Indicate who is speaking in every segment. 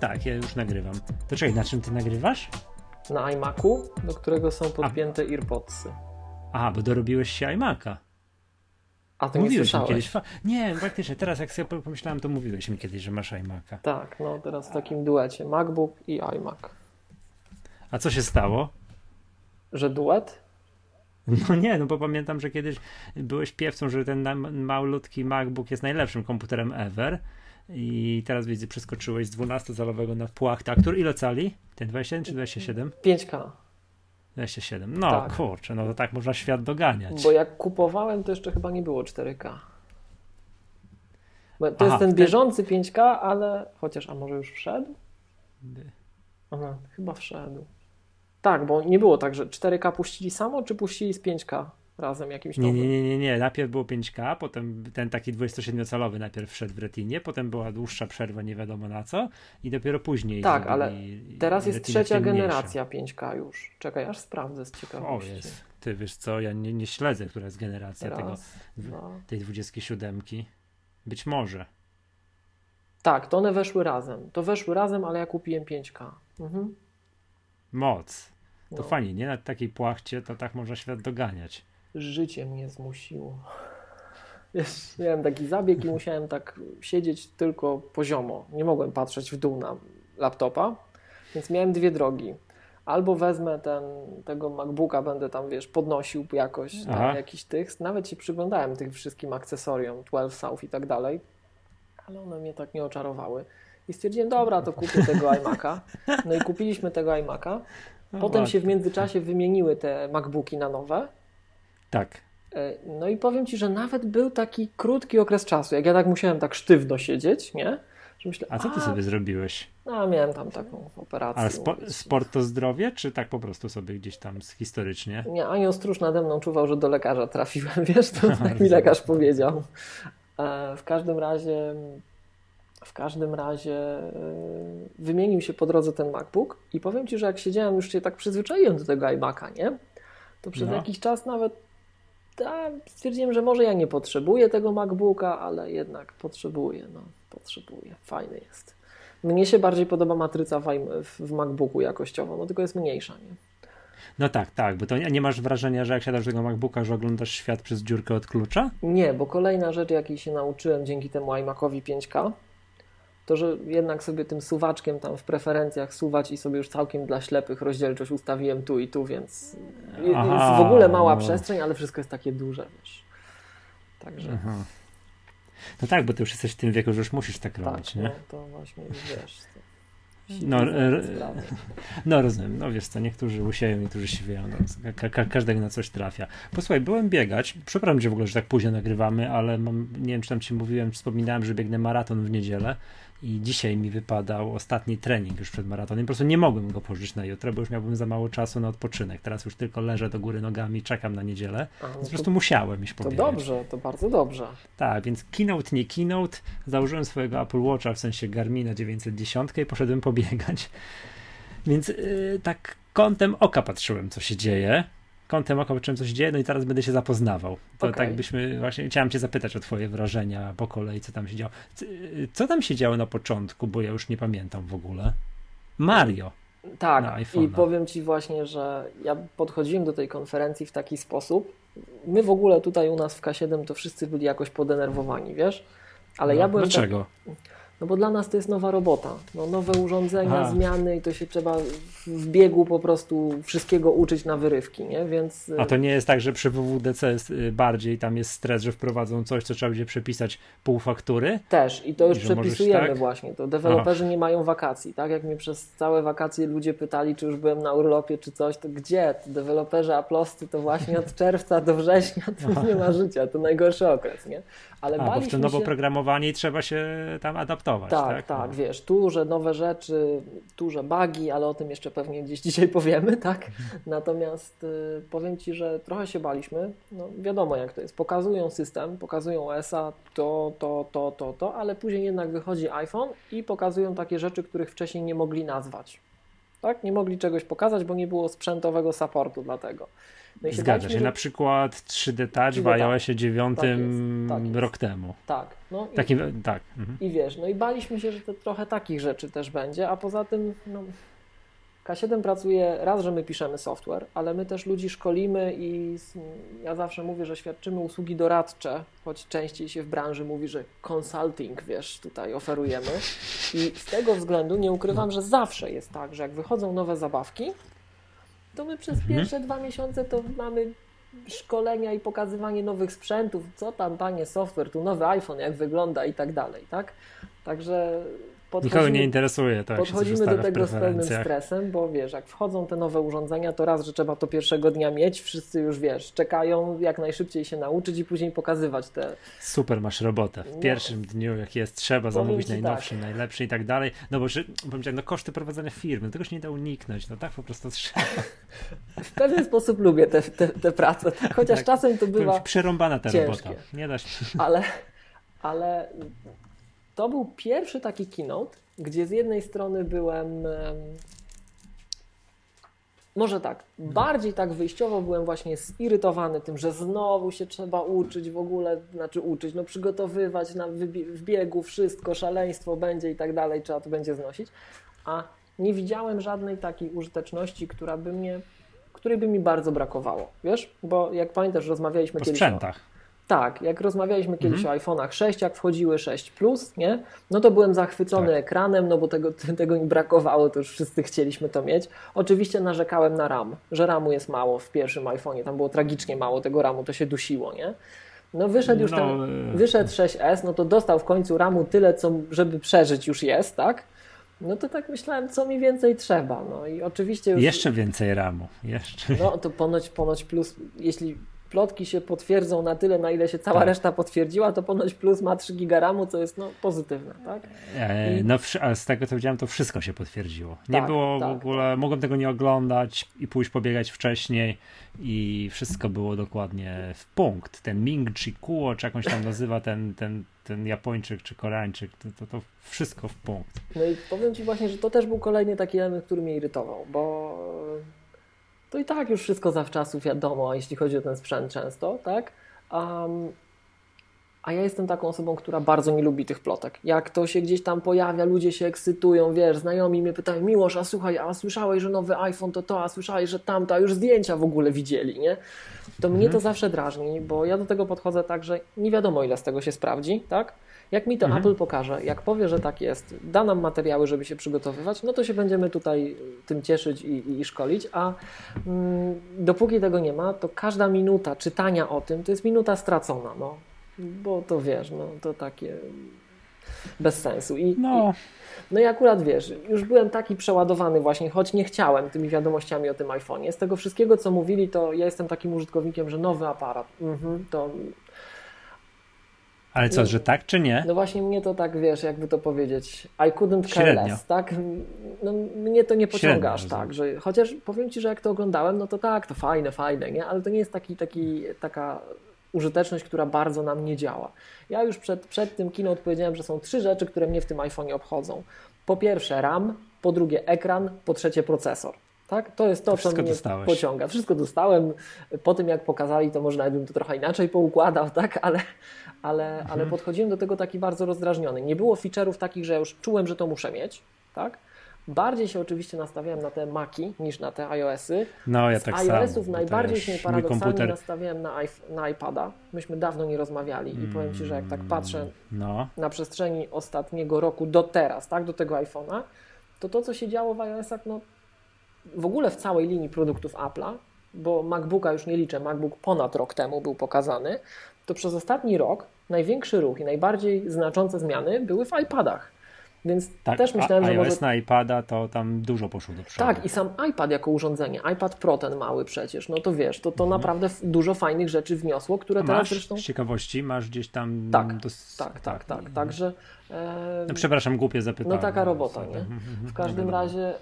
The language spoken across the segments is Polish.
Speaker 1: Tak, ja już nagrywam. To czekaj, na czym ty nagrywasz?
Speaker 2: Na iMacu, do którego są podpięte A. earpodsy.
Speaker 1: Aha, bo dorobiłeś się iMac'a.
Speaker 2: A to mówiłeś mi kiedyś.
Speaker 1: Nie, faktycznie, teraz jak sobie pomyślałem, to mówiłeś mi kiedyś, że masz iMac'a.
Speaker 2: Tak, no teraz w takim duecie MacBook i iMac.
Speaker 1: A co się stało?
Speaker 2: Że duet?
Speaker 1: No nie, no bo pamiętam, że kiedyś byłeś piewcą, że ten malutki MacBook jest najlepszym komputerem ever. I teraz widzę, przeskoczyłeś z 12-calowego na płachta. Który ile cali? Ten 27 czy 27?
Speaker 2: 5K.
Speaker 1: 27. No tak. kurczę, no to tak można świat doganiać.
Speaker 2: Bo jak kupowałem, to jeszcze chyba nie było 4K. Bo to Aha, jest ten bieżący 5K, ale chociaż, a może już wszedł? Aha, chyba wszedł. Tak, bo nie było tak, że 4K puścili samo, czy puścili z 5K razem jakimś
Speaker 1: nowym? Nie, nie, nie, nie. Najpierw było 5K, potem ten taki 27-calowy najpierw wszedł w retinie, potem była dłuższa przerwa, nie wiadomo na co i dopiero później.
Speaker 2: Tak, ale teraz jest trzecia generacja 5K już. Czekaj, aż sprawdzę z ciekawości.
Speaker 1: O jest. Ty wiesz co, ja nie, nie śledzę, która jest generacja tego, tej 27. Być może.
Speaker 2: Tak, to one weszły razem. To weszły razem, ale ja kupiłem 5K. Mhm.
Speaker 1: Moc. To no. fajnie, nie? Na takiej płachcie to tak można świat doganiać.
Speaker 2: Życie mnie zmusiło. Wiesz, miałem taki zabieg i musiałem tak siedzieć tylko poziomo. Nie mogłem patrzeć w dół na laptopa, więc miałem dwie drogi. Albo wezmę ten, tego MacBooka, będę tam, wiesz, podnosił jakoś na jakiś tych. Nawet się przyglądałem tych wszystkim akcesoriom, 12 South i tak dalej, ale one mnie tak nie oczarowały. I stwierdziłem, dobra, to kupię tego iMac'a. No i kupiliśmy tego iMac'a. No Potem się w międzyczasie wymieniły te MacBooki na nowe.
Speaker 1: Tak.
Speaker 2: E, no i powiem Ci, że nawet był taki krótki okres czasu, jak ja tak musiałem tak sztywno siedzieć, nie?
Speaker 1: Myślę, a co ty a, sobie zrobiłeś?
Speaker 2: No, miałem tam taką operację.
Speaker 1: Ale spo, sport to zdrowie, czy tak po prostu sobie gdzieś tam historycznie?
Speaker 2: Nie, Anioł Stróż nade mną czuwał, że do lekarza trafiłem, wiesz, to tak mi lekarz powiedział. E, w każdym razie w każdym razie e, wymienił się po drodze ten MacBook i powiem Ci, że jak siedziałem, już się tak przyzwyczaiłem do tego iMac'a, nie? To przez no. jakiś czas nawet ta, stwierdziłem, że może ja nie potrzebuję tego MacBooka, ale jednak potrzebuję, no, potrzebuję. Fajny jest. Mnie się bardziej podoba matryca w, MacBooku jakościowo, no tylko jest mniejsza, nie?
Speaker 1: No tak, tak, bo to nie, nie, masz wrażenia, że jak siadasz do tego MacBooka, że oglądasz świat przez dziurkę od klucza?
Speaker 2: Nie, bo kolejna rzecz, jakiej się nauczyłem dzięki temu iMacowi 5K, to że jednak sobie tym suwaczkiem tam w preferencjach suwać i sobie już całkiem dla ślepych rozdzielczość ustawiłem tu i tu, więc Aha, jest w ogóle mała no. przestrzeń, ale wszystko jest takie duże, wiesz. Także. Aha.
Speaker 1: No tak, bo ty już jesteś w tym wieku, że już musisz tak,
Speaker 2: tak
Speaker 1: robić, nie?
Speaker 2: No, to właśnie wiesz. To...
Speaker 1: No, no rozumiem, no wiesz co, niektórzy usieją, niektórzy siwieją, no, ka ka każdego na coś trafia. Posłuchaj, byłem biegać, przepraszam cię w ogóle, że tak późno nagrywamy, ale mam, nie wiem, czy tam ci mówiłem, wspominałem, że biegnę maraton w niedzielę i dzisiaj mi wypadał ostatni trening już przed maratonem. Po prostu nie mogłem go położyć na jutro, bo już miałbym za mało czasu na odpoczynek. Teraz już tylko leżę do góry nogami, czekam na niedzielę. A, no po prostu musiałem iść pobiegać.
Speaker 2: To dobrze, to bardzo dobrze.
Speaker 1: Tak, więc keynote, nie keynote. Założyłem swojego Apple Watcha, w sensie Garmina 910 i poszedłem pobiegać. Więc yy, tak kątem oka patrzyłem, co się dzieje kątem oka czym coś dzieje, no i teraz będę się zapoznawał. To okay. tak byśmy, właśnie chciałem cię zapytać o twoje wrażenia po kolei, co tam się działo. Co tam się działo na początku, bo ja już nie pamiętam w ogóle. Mario.
Speaker 2: Tak, i powiem ci właśnie, że ja podchodziłem do tej konferencji w taki sposób. My w ogóle tutaj u nas w K7 to wszyscy byli jakoś podenerwowani, wiesz? Ale no, ja byłem.
Speaker 1: Dlaczego? Tak,
Speaker 2: no bo dla nas to jest nowa robota. No, nowe urządzenia, A. zmiany i to się trzeba w biegu po prostu wszystkiego uczyć na wyrywki, nie? Więc...
Speaker 1: A to nie jest tak, że przy WWDC jest y, bardziej tam jest stres, że wprowadzą coś, co trzeba będzie przepisać pół faktury?
Speaker 2: Też i to już I przepisujemy tak? właśnie. To deweloperzy Aha. nie mają wakacji, tak? Jak mnie przez całe wakacje ludzie pytali, czy już byłem na urlopie, czy coś, to gdzie? To deweloperzy Aplosty to właśnie od czerwca do września to Aha. nie ma życia, to najgorszy okres, nie?
Speaker 1: Ale A, bo w to nowo się... programowanie trzeba się tam adaptować.
Speaker 2: Tak,
Speaker 1: tak,
Speaker 2: tak, no. wiesz, tu, że nowe rzeczy, tu, że bugi, ale o tym jeszcze pewnie gdzieś dzisiaj powiemy, tak? Natomiast y, powiem Ci, że trochę się baliśmy. No, wiadomo jak to jest. Pokazują system, pokazują ESA, to, to, to, to, to, ale później jednak wychodzi iPhone i pokazują takie rzeczy, których wcześniej nie mogli nazwać. Tak? Nie mogli czegoś pokazać, bo nie było sprzętowego supportu dla tego.
Speaker 1: No Zgadza się, że... na przykład 3D Touch w iOSie 9 tak tak rok temu.
Speaker 2: Tak. No
Speaker 1: i, Taki, tak.
Speaker 2: Mhm. I wiesz, no i baliśmy się, że to trochę takich rzeczy też będzie, a poza tym no, K7 pracuje, raz, że my piszemy software, ale my też ludzi szkolimy i ja zawsze mówię, że świadczymy usługi doradcze, choć częściej się w branży mówi, że consulting, wiesz, tutaj oferujemy. I z tego względu nie ukrywam, że zawsze jest tak, że jak wychodzą nowe zabawki, to my przez mhm. pierwsze dwa miesiące to mamy szkolenia i pokazywanie nowych sprzętów, co tam panie software, tu nowy iPhone, jak wygląda i tak dalej, tak? Także
Speaker 1: Nikogo nie interesuje to,
Speaker 2: Podchodzimy do tego z pewnym stresem, bo wiesz, jak wchodzą te nowe urządzenia, to raz, że trzeba to pierwszego dnia mieć, wszyscy już wiesz, czekają jak najszybciej się nauczyć i później pokazywać te.
Speaker 1: Super, masz robotę. W no. pierwszym dniu, jak jest, trzeba zamówić najnowszy, tak. najlepszy i tak dalej. No bo że, powiem ci, no koszty prowadzenia firmy, tego się nie da uniknąć, no tak po prostu trzeba.
Speaker 2: w pewien sposób lubię tę te, te, te pracę, chociaż tak. czasem to bywa.
Speaker 1: Przerąbana ta
Speaker 2: ciężkie.
Speaker 1: robota. Nie da się.
Speaker 2: Ale, ale to był pierwszy taki keynote, gdzie z jednej strony byłem. Może tak, bardziej tak wyjściowo byłem właśnie zirytowany tym, że znowu się trzeba uczyć w ogóle, znaczy uczyć, no przygotowywać na w biegu wszystko, szaleństwo będzie i tak dalej, trzeba to będzie znosić, a nie widziałem żadnej takiej użyteczności, która by mnie, której by mi bardzo brakowało, wiesz? Bo jak pamiętasz, rozmawialiśmy
Speaker 1: po
Speaker 2: kiedyś
Speaker 1: sprzętach.
Speaker 2: Tak, jak rozmawialiśmy kiedyś mhm. o iPhone'ach 6, jak wchodziły 6 Plus, nie? No to byłem zachwycony tak. ekranem, no bo tego, tego mi brakowało, to już wszyscy chcieliśmy to mieć. Oczywiście narzekałem na RAM, że RAMu jest mało w pierwszym iPhone'ie, tam było tragicznie mało tego RAMu, to się dusiło, nie? No wyszedł już no, ten, e, wyszedł 6S, no to dostał w końcu RAMu tyle, co żeby przeżyć już jest, tak? No to tak myślałem, co mi więcej trzeba. No i oczywiście. Już...
Speaker 1: Jeszcze więcej ramu. Jeszcze.
Speaker 2: No to ponoć, ponoć plus, jeśli plotki się potwierdzą na tyle, na ile się cała tak. reszta potwierdziła, to ponoć plus ma 3 gigaramu, co jest no, pozytywne, tak?
Speaker 1: E, I... No, a z tego co widziałem, to wszystko się potwierdziło. Nie tak, było tak, w ogóle, mogłem tego nie oglądać i pójść pobiegać wcześniej i wszystko było dokładnie w punkt. Ten Ming Chi Kuo, czy jakąś tam nazywa ten, ten, ten Japończyk czy Koreańczyk, to, to, to wszystko w punkt.
Speaker 2: No i powiem Ci właśnie, że to też był kolejny taki element, który mnie irytował, bo to i tak już wszystko zawczasu wiadomo, jeśli chodzi o ten sprzęt często, tak? Um, a ja jestem taką osobą, która bardzo nie lubi tych plotek. Jak to się gdzieś tam pojawia, ludzie się ekscytują, wiesz, znajomi mnie pytają, Miłosz, a słuchaj, a słyszałeś, że nowy iPhone to to, a słyszałeś, że tamto, a już zdjęcia w ogóle widzieli, nie? To mnie to mhm. zawsze drażni, bo ja do tego podchodzę tak, że nie wiadomo ile z tego się sprawdzi, tak? Jak mi to mhm. Apple pokaże, jak powie, że tak jest, da nam materiały, żeby się przygotowywać, no to się będziemy tutaj tym cieszyć i, i, szkolić, a mm, dopóki tego nie ma, to każda minuta czytania o tym to jest minuta stracona, no. Bo to wiesz, no to takie bez sensu. I, no. I, no i akurat wiesz, już byłem taki przeładowany właśnie, choć nie chciałem tymi wiadomościami o tym iPhone'ie. Z tego wszystkiego, co mówili, to ja jestem takim użytkownikiem, że nowy aparat, mhm, to
Speaker 1: ale co, no, że tak czy nie?
Speaker 2: No właśnie mnie to tak, wiesz, jakby to powiedzieć, I couldn't care less, tak? No, mnie to nie pociąga aż tak, że chociaż powiem Ci, że jak to oglądałem, no to tak, to fajne, fajne, nie? Ale to nie jest taki, taki, taka użyteczność, która bardzo nam nie działa. Ja już przed, przed tym kino odpowiedziałem, że są trzy rzeczy, które mnie w tym iPhone'ie obchodzą. Po pierwsze RAM, po drugie ekran, po trzecie procesor. Tak? To jest to, to co mnie dostałeś. pociąga. Wszystko dostałem. Po tym, jak pokazali, to może nawet bym to trochę inaczej poukładał, tak? ale, ale, mhm. ale podchodziłem do tego taki bardzo rozdrażniony. Nie było feature'ów takich, że już czułem, że to muszę mieć. Tak? Bardziej się oczywiście nastawiałem na te Maki niż na te iOSy.
Speaker 1: No, ja Z tak
Speaker 2: iOSów najbardziej się paradoksalnie komputer... nastawiałem na, na iPada. Myśmy dawno nie rozmawiali i powiem Ci, że jak tak patrzę no. na przestrzeni ostatniego roku do teraz, tak, do tego iPhone'a, to to, co się działo w iOSach, no w ogóle w całej linii produktów Apple'a, bo MacBooka już nie liczę, MacBook ponad rok temu był pokazany, to przez ostatni rok największy ruch i najbardziej znaczące zmiany były w iPadach. Więc tak, też myślałem, że
Speaker 1: może... na iPada to tam dużo poszło do przodu.
Speaker 2: Tak, i sam iPad jako urządzenie, iPad Pro ten mały przecież, no to wiesz, to, to mhm. naprawdę dużo fajnych rzeczy wniosło, które a teraz
Speaker 1: masz,
Speaker 2: zresztą...
Speaker 1: z ciekawości masz gdzieś tam...
Speaker 2: Tak, dos... tak, tak, tak, mhm. także...
Speaker 1: E... No, przepraszam, głupie zapytanie.
Speaker 2: No taka robota, nie? W każdym razie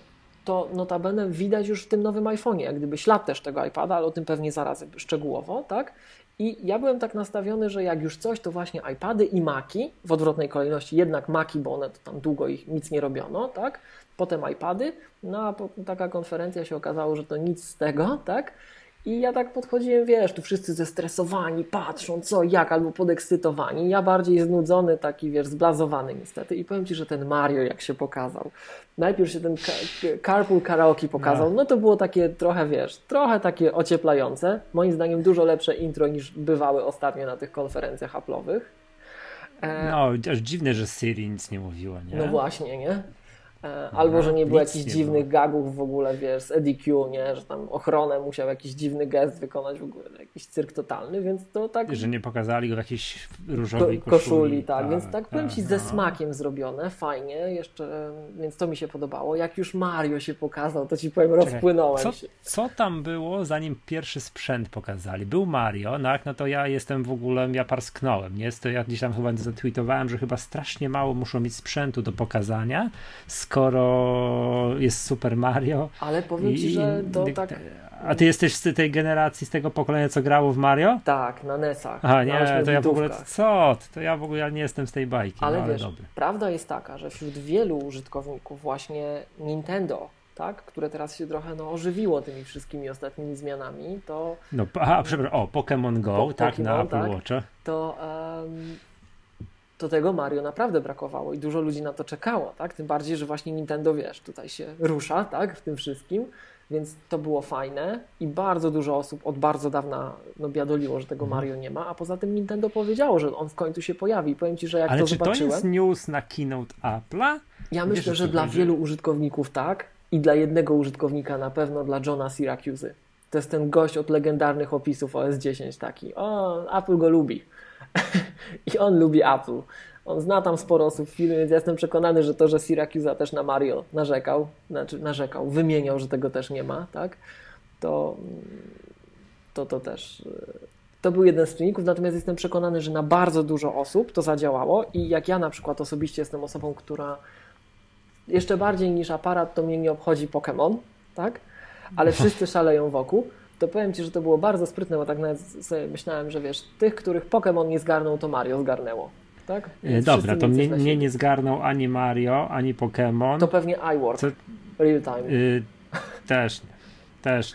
Speaker 2: to notabene widać już w tym nowym iPhone'ie, jak gdyby ślad też tego iPada, ale o tym pewnie zaraz szczegółowo, tak? I ja byłem tak nastawiony, że jak już coś, to właśnie iPady i Maki, w odwrotnej kolejności, jednak Maki, bo one to tam długo ich nic nie robiono, tak? Potem iPady, no a taka konferencja się okazało, że to nic z tego, tak? I ja tak podchodziłem, wiesz, tu wszyscy zestresowani, patrzą co, jak, albo podekscytowani. Ja bardziej znudzony, taki, wiesz, zblazowany niestety. I powiem Ci, że ten Mario, jak się pokazał. Najpierw się ten Carpool Karaoke pokazał, no. no to było takie trochę, wiesz, trochę takie ocieplające. Moim zdaniem dużo lepsze intro niż bywały ostatnio na tych konferencjach Apple'owych.
Speaker 1: E... No, aż dziwne, że Siri nic nie mówiła, nie?
Speaker 2: No właśnie, nie? E, albo, że nie było jakichś dziwnych było. gagów w ogóle, wiesz, z EDQ, nie? Że tam ochronę musiał jakiś dziwny gest wykonać w ogóle, jakiś cyrk totalny, więc to tak...
Speaker 1: Że nie pokazali go w jakiejś różowej
Speaker 2: koszuli. koszuli tak, tak, więc tak, tak powiem Ci, ze no. smakiem zrobione, fajnie, jeszcze, więc to mi się podobało. Jak już Mario się pokazał, to Ci powiem, Czekaj, rozpłynąłem
Speaker 1: co,
Speaker 2: się.
Speaker 1: Co tam było, zanim pierwszy sprzęt pokazali? Był Mario, no, no to ja jestem w ogóle, ja parsknąłem, nie? To ja gdzieś tam chyba zatweetowałem, że chyba strasznie mało muszą mieć sprzętu do pokazania, skoro jest Super Mario.
Speaker 2: Ale powiem i, ci, że to tak.
Speaker 1: A ty jesteś z tej generacji, z tego pokolenia, co grało w Mario?
Speaker 2: Tak, na NES-ach.
Speaker 1: A nie, to ja w ogóle, co? To ja w ogóle ja nie jestem z tej bajki.
Speaker 2: Ale,
Speaker 1: no, ale
Speaker 2: wiesz,
Speaker 1: dobry.
Speaker 2: prawda jest taka, że wśród wielu użytkowników właśnie Nintendo, tak, które teraz się trochę no, ożywiło tymi wszystkimi ostatnimi zmianami, to...
Speaker 1: No, a, przepraszam, o, Pokémon Go, po, tak, Pokemon, na Apple tak, Watcha.
Speaker 2: To um, to tego Mario naprawdę brakowało i dużo ludzi na to czekało, tak? Tym bardziej, że właśnie Nintendo, wiesz, tutaj się rusza, tak? W tym wszystkim, więc to było fajne i bardzo dużo osób od bardzo dawna no, biadoliło, że tego mhm. Mario nie ma, a poza tym Nintendo powiedziało, że on w końcu się pojawi. Powiem Ci, że jak
Speaker 1: Ale
Speaker 2: to
Speaker 1: czy
Speaker 2: zobaczyłem...
Speaker 1: to jest news na keynote Apple'a?
Speaker 2: Ja myślę, że dla wielu użytkowników tak i dla jednego użytkownika na pewno, dla Johna Syracuse. To jest ten gość od legendarnych opisów OS 10 taki. O, Apple go lubi. I on lubi Apple. On zna tam sporo osób w filmie, więc jestem przekonany, że to, że Syracuse też na Mario narzekał, znaczy narzekał, wymieniał, że tego też nie ma, tak? To, to, to też to był jeden z czynników, natomiast jestem przekonany, że na bardzo dużo osób to zadziałało i jak ja na przykład osobiście jestem osobą, która jeszcze bardziej niż aparat, to mnie nie obchodzi Pokémon, tak? Ale wszyscy szaleją wokół to powiem Ci, że to było bardzo sprytne, bo tak nawet sobie myślałem, że wiesz, tych, których Pokémon nie zgarnął, to Mario zgarnęło. Tak?
Speaker 1: E, Więc Dobra, to mnie, mnie, nie zgarnął ani Mario, ani Pokémon.
Speaker 2: To pewnie iWork. Co... Real time. Y
Speaker 1: też nie. Też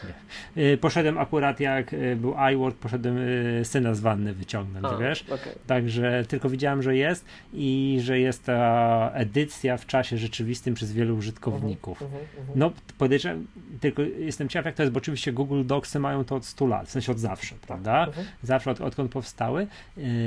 Speaker 1: nie. Y, poszedłem akurat jak y, był iWork, poszedłem y, syna z wanny wyciągnąć, A, wiesz? Okay. Także tylko widziałem, że jest i że jest ta edycja w czasie rzeczywistym przez wielu użytkowników. Uh -huh, uh -huh. No podejrzewam, tylko jestem ciekaw jak to jest, bo oczywiście Google Docsy mają to od 100 lat, w sensie od zawsze, prawda? Uh -huh. Zawsze od, odkąd powstały.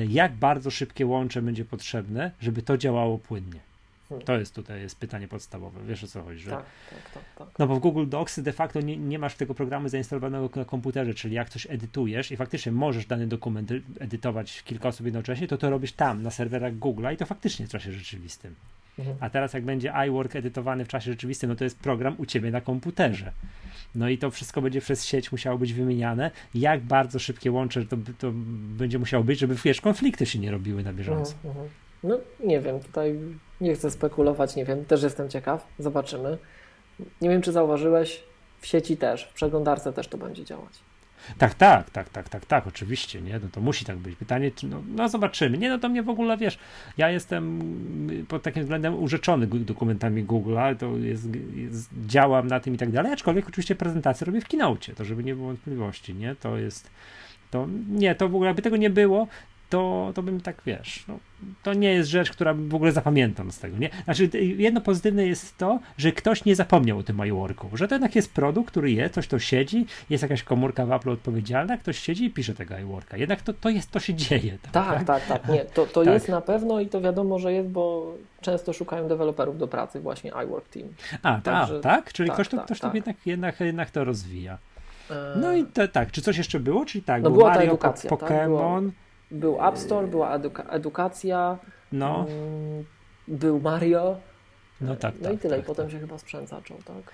Speaker 1: Jak bardzo szybkie łącze będzie potrzebne, żeby to działało płynnie? Hmm. To jest tutaj jest pytanie podstawowe. Wiesz o co chodzi? Że...
Speaker 2: Tak, tak, tak, tak.
Speaker 1: No bo w Google Docs de facto nie, nie masz tego programu zainstalowanego na komputerze, czyli jak coś edytujesz i faktycznie możesz dany dokument edytować kilka osób jednocześnie, to to robisz tam, na serwerach Google'a i to faktycznie w czasie rzeczywistym. Mhm. A teraz jak będzie iWork edytowany w czasie rzeczywistym, no to jest program u ciebie na komputerze. No i to wszystko będzie przez sieć musiało być wymieniane. Jak bardzo szybkie łącze to, to będzie musiało być, żeby wiesz, konflikty się nie robiły na bieżąco. Mhm, mhm.
Speaker 2: No nie wiem, tutaj nie chcę spekulować, nie wiem, też jestem ciekaw, zobaczymy. Nie wiem, czy zauważyłeś, w sieci też, w przeglądarce też to będzie działać.
Speaker 1: Tak, tak, tak, tak, tak, tak, oczywiście, nie, no to musi tak być. Pytanie, czy, no, no zobaczymy. Nie, no to mnie w ogóle, wiesz, ja jestem pod takim względem urzeczony dokumentami Google'a, to jest, jest, działam na tym i tak dalej, aczkolwiek oczywiście prezentację robię w Keynote, to żeby nie było wątpliwości, nie, to jest, to nie, to w ogóle, jakby tego nie było, to, to bym tak, wiesz, no, to nie jest rzecz, która w ogóle zapamiętam z tego, nie? Znaczy, jedno pozytywne jest to, że ktoś nie zapomniał o tym iWorku, że to jednak jest produkt, który jest, ktoś to siedzi, jest jakaś komórka w Apple odpowiedzialna, ktoś siedzi i pisze tego iWorka. Jednak to, to jest, to się dzieje.
Speaker 2: Tak, tak, tak, tak. Nie, to, to tak. jest na pewno i to wiadomo, że jest, bo często szukają deweloperów do pracy właśnie iWork Team.
Speaker 1: A, Także, tak? Czyli tak, ktoś, to, tak, ktoś to tak. jednak, jednak, jednak to rozwija. E, no i to, tak, czy coś jeszcze było? Czyli tak,
Speaker 2: no była Mario, ta edukacja, Pokémon, tak? Był App Store, była eduka edukacja, no. Mm, był Mario.
Speaker 1: No tak,
Speaker 2: No
Speaker 1: tak,
Speaker 2: i tyle.
Speaker 1: Tak,
Speaker 2: I potem
Speaker 1: tak.
Speaker 2: się chyba sprzęt zaczął, tak?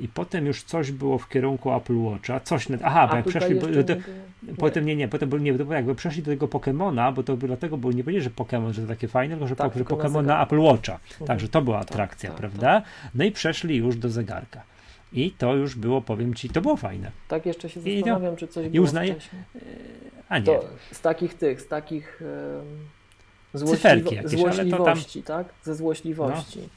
Speaker 1: I potem już coś było w kierunku Apple Watcha, coś, aha, bo jak przeszli, bo, to, nie potem nie, nie, potem był, nie, bo jakby przeszli do tego Pokemona, bo to dlatego, bo nie powiedzieli, że Pokemon, że to takie fajne, tylko że, tak, że Pokemon na Apple Watcha, mhm. także to była tak, atrakcja, tak, prawda? No i przeszli już do zegarka. I to już było, powiem ci, to było fajne.
Speaker 2: Tak jeszcze się zastanawiam, I, czy coś
Speaker 1: i było uznaję,
Speaker 2: wcześniej.
Speaker 1: A nie.
Speaker 2: Z takich tych, z takich um, złośliwo jakieś, złośliwości, tam... tak? Ze złośliwości.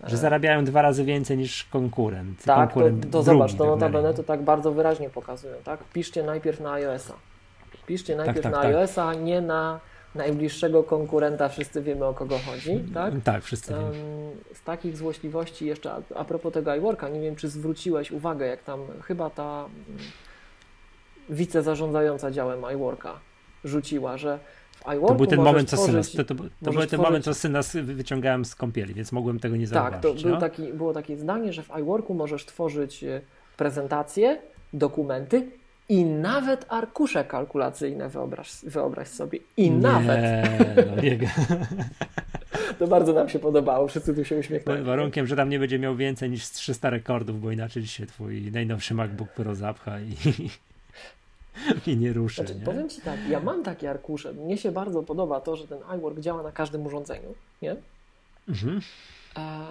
Speaker 1: No, że zarabiają dwa razy więcej niż konkurent.
Speaker 2: Tak,
Speaker 1: konkurent
Speaker 2: to, to zobacz, to notabene to tak bardzo wyraźnie pokazują, tak? Piszcie najpierw na iOS-a. Piszcie tak, najpierw tak, tak, na iOS-a, nie na najbliższego konkurenta, wszyscy wiemy o kogo chodzi, tak?
Speaker 1: Tak, wszyscy
Speaker 2: wiemy. Z takich złośliwości jeszcze, a, a propos tego iWorka, nie wiem, czy zwróciłeś uwagę, jak tam chyba ta mm, wicezarządzająca działem iWorka rzuciła, że w iWorku
Speaker 1: To był ten moment, co
Speaker 2: syna,
Speaker 1: to, to, to był ten tworzyć... moment, co syna wyciągałem z kąpieli, więc mogłem tego nie zauważyć.
Speaker 2: Tak, to
Speaker 1: no?
Speaker 2: taki, było takie zdanie, że w iWorku możesz tworzyć e, prezentacje, dokumenty i nawet arkusze kalkulacyjne, wyobraź, wyobraź sobie. I
Speaker 1: nie,
Speaker 2: nawet.
Speaker 1: No nie.
Speaker 2: to bardzo nam się podobało, wszyscy tu się uśmiechnęli.
Speaker 1: Warunkiem, że tam nie będzie miał więcej niż 300 rekordów, bo inaczej się twój najnowszy MacBook Pro zapcha i, i nie ruszy. Znaczy, nie?
Speaker 2: Powiem Ci tak, ja mam takie arkusze. Mnie się bardzo podoba to, że ten iWork działa na każdym urządzeniu, nie? Mhm. A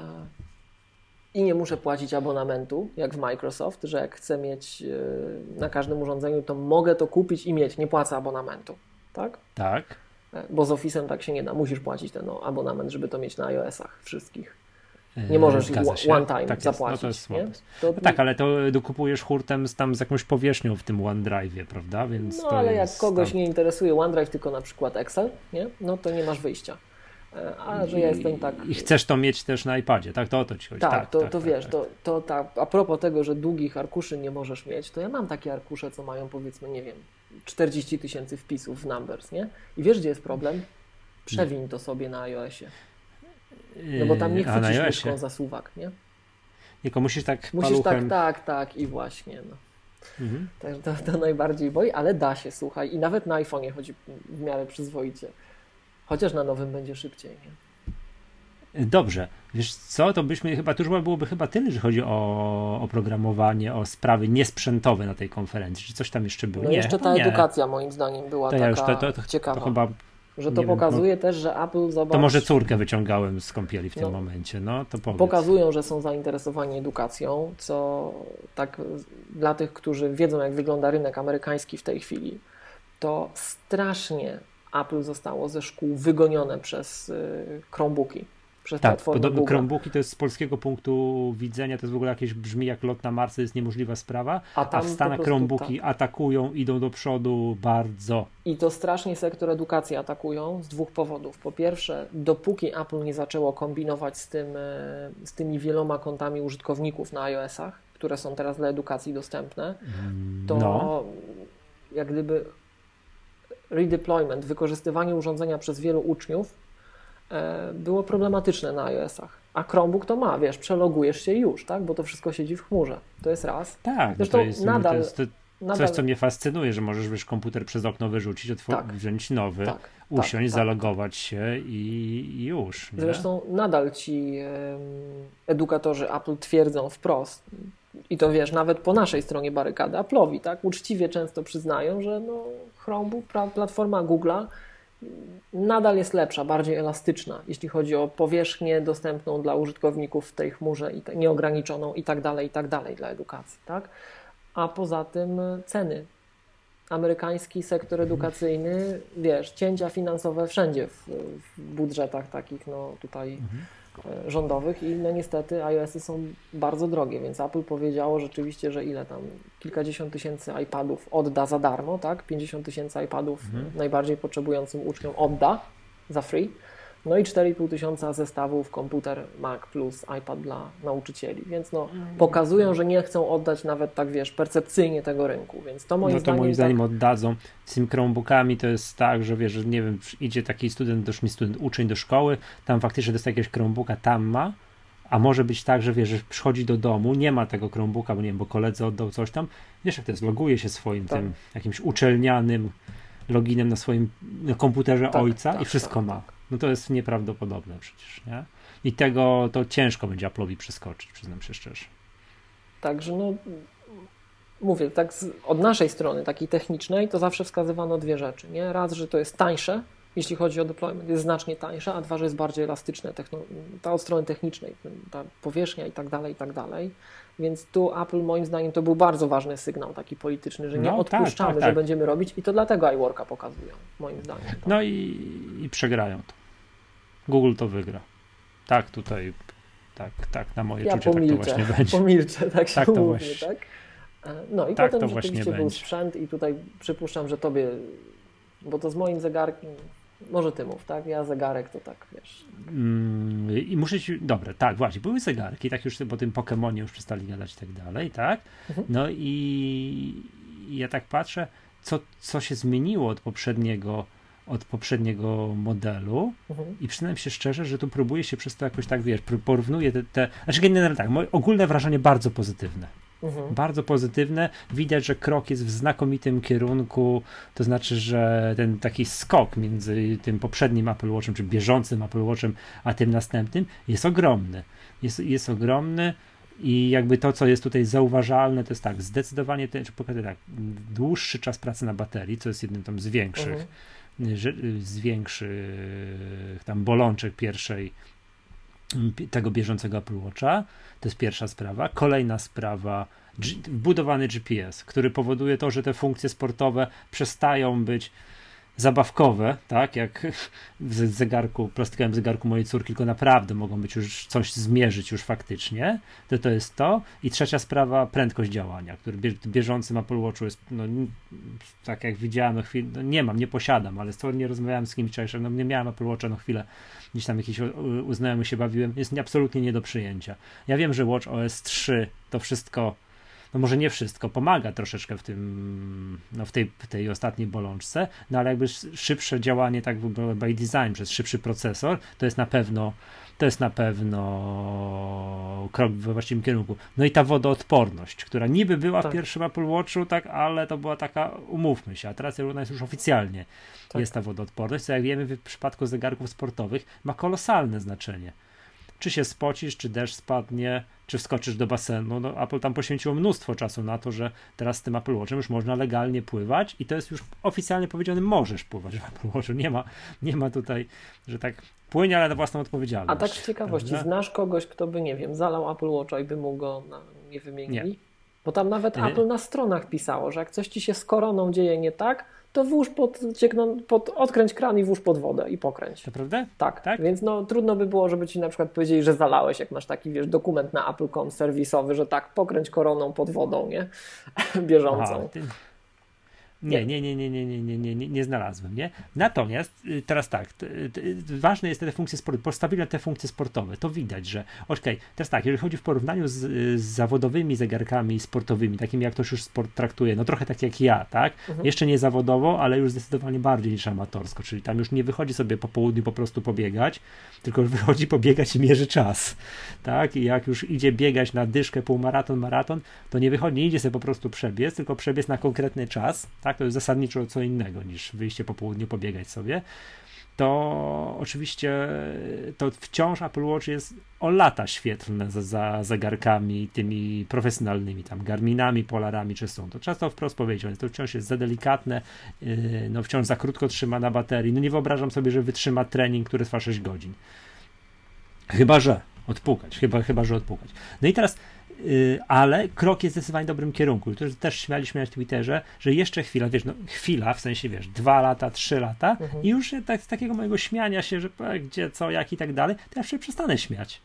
Speaker 2: i nie muszę płacić abonamentu, jak w Microsoft, że jak chcę mieć e, na każdym urządzeniu, to mogę to kupić i mieć, nie płacę abonamentu. Tak?
Speaker 1: Tak.
Speaker 2: E, bo z Office'em tak się nie da. Musisz płacić ten no, abonament, żeby to mieć na iOS-ach wszystkich. Nie e, możesz one time tak zapłacić. No to jest
Speaker 1: to... No tak, ale to dokupujesz hurtem z, tam z jakąś powierzchnią w tym OneDrive'ie, prawda? Więc
Speaker 2: no ale jak kogoś tam... nie interesuje OneDrive, tylko na przykład Excel, nie? no to nie masz wyjścia. A że ja jestem tak.
Speaker 1: I chcesz to mieć też na iPadzie, tak? To o to ci chodzi.
Speaker 2: Tak, tak to, tak, to tak, wiesz, tak. To, to tak. A propos tego, że długich arkuszy nie możesz mieć, to ja mam takie arkusze, co mają powiedzmy, nie wiem, 40 tysięcy wpisów w Numbers, nie? I wiesz, gdzie jest problem? Przewiń to sobie na iOSie. No bo tam nie chwycisz myszką zasuwak, nie?
Speaker 1: Tylko musisz tak
Speaker 2: Musisz
Speaker 1: paluchem...
Speaker 2: tak, tak, tak i właśnie, no. Mhm. Także to, to najbardziej boi, ale da się, słuchaj. I nawet na iPhone'ie chodzi w miarę przyzwoicie. Chociaż na nowym będzie szybciej. Nie?
Speaker 1: Dobrze, wiesz co, to byśmy chyba, to już byłoby chyba tyle, że chodzi o oprogramowanie, o sprawy niesprzętowe na tej konferencji. Czy coś tam jeszcze było?
Speaker 2: No
Speaker 1: nie,
Speaker 2: jeszcze ta nie. edukacja moim zdaniem była to taka ja już to, to, to, ciekawa. chyba że to pokazuje wiem, no, też, że Apple zobacz...
Speaker 1: To może córkę wyciągałem z kąpieli w tym no, momencie, no to powiedz.
Speaker 2: Pokazują, że są zainteresowani edukacją, co tak dla tych, którzy wiedzą, jak wygląda rynek amerykański w tej chwili, to strasznie Apple zostało ze szkół wygonione przez y, Chromebooki. Przez
Speaker 1: tak, podobno. Chromebooki to jest z polskiego punktu widzenia, to jest w ogóle jakieś brzmi jak lot na Mars, to jest niemożliwa sprawa, a, a w Stanach Chromebooki tak. atakują, idą do przodu bardzo.
Speaker 2: I to strasznie sektor edukacji atakują z dwóch powodów. Po pierwsze, dopóki Apple nie zaczęło kombinować z, tym, e, z tymi wieloma kontami użytkowników na iOS-ach, które są teraz dla edukacji dostępne, to no. jak gdyby redeployment, wykorzystywanie urządzenia przez wielu uczniów było problematyczne na iOS-ach. A Chromebook to ma, wiesz, przelogujesz się już, tak? Bo to wszystko siedzi w chmurze. To jest raz.
Speaker 1: Tak, no Zresztą to jest, nadal, to jest to nadal... coś, co mnie fascynuje, że możesz wiesz, komputer przez okno wyrzucić, otworzyć, tak. wziąć nowy, tak, tak usiąść, tak, zalogować się i, i już.
Speaker 2: Nie? Zresztą nadal ci edukatorzy Apple twierdzą wprost, i to wiesz, nawet po naszej stronie barykady, Apple'owi, tak, uczciwie często przyznają, że no, Chromebook, platforma Google'a nadal jest lepsza, bardziej elastyczna, jeśli chodzi o powierzchnię dostępną dla użytkowników w tej chmurze i nieograniczoną i tak dalej, i tak dalej dla edukacji, tak? A poza tym ceny. Amerykański sektor edukacyjny, wiesz, cięcia finansowe wszędzie w, w budżetach takich, no tutaj mhm rządowych i no niestety iOSy są bardzo drogie, więc Apple powiedziało rzeczywiście, że ile tam, kilkadziesiąt tysięcy iPadów odda za darmo, tak? 50 tysięcy iPadów mhm. najbardziej potrzebującym uczniom odda za free. No i 4,5 tysiąca zestawów komputer Mac plus iPad dla nauczycieli, więc no, mm. pokazują, że nie chcą oddać nawet tak, wiesz, percepcyjnie tego rynku, więc to moim
Speaker 1: no to
Speaker 2: zdaniem...
Speaker 1: moim
Speaker 2: zdaniem
Speaker 1: tak... oddadzą. Z tym Chromebookami to jest tak, że wiesz, że nie wiem, idzie taki student, mi student, uczeń do szkoły, tam faktycznie dostaje jakiegoś Chromebooka, tam ma, a może być tak, że wiesz, że przychodzi do domu, nie ma tego Chromebooka, bo nie wiem, bo koledzy oddał coś tam, wiesz jak to jest, loguje się swoim tak. tym jakimś uczelnianym loginem na swoim komputerze tak, ojca tak, i wszystko tak, ma. No to jest nieprawdopodobne przecież, nie? I tego to ciężko będzie Apple'owi przeskoczyć, przyznam się szczerze.
Speaker 2: Także no, mówię, tak z, od naszej strony, takiej technicznej, to zawsze wskazywano dwie rzeczy. Nie? Raz, że to jest tańsze, jeśli chodzi o deployment, jest znacznie tańsze, a dwa, że jest bardziej elastyczne, ta od strony technicznej, ta powierzchnia i tak dalej, i tak dalej. Więc tu Apple moim zdaniem to był bardzo ważny sygnał taki polityczny, że nie no, tak, odpuszczamy, tak, tak, że będziemy robić i to dlatego iWorka pokazują, moim zdaniem. Tak.
Speaker 1: No i, i przegrają to. Google to wygra. Tak, tutaj, tak, tak, na moje
Speaker 2: ja
Speaker 1: czucie
Speaker 2: pomilczę,
Speaker 1: tak to właśnie będzie.
Speaker 2: Pomilczę, tak się tak właśnie, tak? E, no i
Speaker 1: tak
Speaker 2: potem
Speaker 1: to
Speaker 2: rzeczywiście
Speaker 1: był
Speaker 2: będzie. sprzęt i tutaj przypuszczam, że tobie, bo to z moim zegarkiem, może ty mów, tak? Ja zegarek to tak, wiesz.
Speaker 1: Mm, I muszę ci, dobre, tak, właśnie, były zegarki, tak już po tym Pokemonie już przestali gadać i tak dalej, tak? Mhm. No i, ja tak patrzę, co, co się zmieniło od poprzedniego od poprzedniego modelu mhm. i przyznam się szczerze, że tu próbuję się przez to jakoś tak, wiesz, porównuję te, te znaczy generalnie tak, moje ogólne wrażenie bardzo pozytywne. Mhm. Bardzo pozytywne. Widać, że krok jest w znakomitym kierunku, to znaczy, że ten taki skok między tym poprzednim Apple Watchem, czy bieżącym Apple Watchem, a tym następnym jest ogromny. Jest, jest ogromny. I jakby to, co jest tutaj zauważalne, to jest tak, zdecydowanie, ten, czy pokażę tak, dłuższy czas pracy na baterii, co jest jednym tam z większych, mhm z większych tam bolączek pierwszej tego bieżącego Apple Watcha. To jest pierwsza sprawa. Kolejna sprawa, wbudowany GPS, który powoduje to, że te funkcje sportowe przestają być zabawkowe, tak, jak w zegarku, plastikowym zegarku mojej córki, tylko naprawdę mogą być już coś zmierzyć już faktycznie, to to jest to. I trzecia sprawa, prędkość działania, który bieżącym Apple Watchu jest, no, tak jak widziałem, no, chwilę, no, nie mam, nie posiadam, ale nie rozmawiałem z kimś wczoraj, no nie miałem Apple Watcha, no chwilę, gdzieś tam jakiś uznałem się bawiłem, jest absolutnie nie do przyjęcia. Ja wiem, że Watch OS 3 to wszystko no może nie wszystko, pomaga troszeczkę w tym, no w tej, tej ostatniej bolączce, no ale jakby szybsze działanie tak by design przez szybszy procesor, to jest na pewno to jest na pewno krok we właściwym kierunku. No i ta wodoodporność, która niby była tak. w pierwszym Apple Watchu, tak, ale to była taka, umówmy się, a teraz ona jest już oficjalnie, tak. jest ta wodoodporność, co jak wiemy w przypadku zegarków sportowych ma kolosalne znaczenie czy się spocisz, czy deszcz spadnie, czy wskoczysz do basenu. No, Apple tam poświęciło mnóstwo czasu na to, że teraz z tym Apple Watchem już można legalnie pływać i to jest już oficjalnie powiedziane, możesz pływać w Apple Watchu. Nie ma, nie ma tutaj, że tak płynie, ale na własną odpowiedzialność.
Speaker 2: A tak z ciekawości, prawda? znasz kogoś, kto by, nie wiem, zalał Apple Watcha i by mu go na, nie wymienili? Nie. Bo tam nawet nie. Apple na stronach pisało, że jak coś ci się z koroną dzieje nie tak, to włóż pod, pod, odkręć kran i włóż pod wodę i pokręć.
Speaker 1: Prawda?
Speaker 2: Tak, tak, więc no trudno by było, żeby ci na przykład powiedzieli, że zalałeś, jak masz taki, wiesz, dokument na Apple.com serwisowy, że tak, pokręć koroną pod wodą, nie? Bieżącą. Aha.
Speaker 1: Nie, nie, nie, nie, nie, nie, nie, nie, nie, nie znalazłem, nie? Natomiast y, teraz tak, ważne jest te funkcje sportowe, postawione te funkcje sportowe, to widać, że okej, okay, teraz tak, jeżeli chodzi w porównaniu z, z, zawodowymi zegarkami sportowymi, takimi jak ktoś już sport traktuje, no trochę tak jak ja, tak? Mhm. Jeszcze nie zawodowo, ale już zdecydowanie bardziej niż amatorsko, czyli tam już nie wychodzi sobie po południu po prostu pobiegać, tylko wychodzi pobiegać i mierzy czas, tak? I jak już idzie biegać na dyszkę, półmaraton, maraton, to nie wychodzi, nie idzie sobie po prostu przebiec, tylko przebiec na konkretny czas, tak? To jest zasadniczo co innego niż wyjście po południu, pobiegać sobie. To oczywiście to wciąż Apple Watch jest o lata świetlne za, za zegarkami tymi profesjonalnymi, tam Garminami, Polarami czy są. To często wprost powiedzieć, to wciąż jest za delikatne, yy, no wciąż za krótko trzyma na baterii. No nie wyobrażam sobie, że wytrzyma trening, który trwa 6 godzin. Chyba, że odpukać, chyba, chyba, że odpukać. No i teraz ale krok jest zdecydowanie w dobrym kierunku. To też śmialiśmy na Twitterze, że jeszcze chwila, wiesz, no chwila, w sensie, wiesz, dwa lata, trzy lata mhm. i już tak, z takiego mojego śmiania się, że gdzie, co, jak i tak dalej, to ja się przestanę śmiać.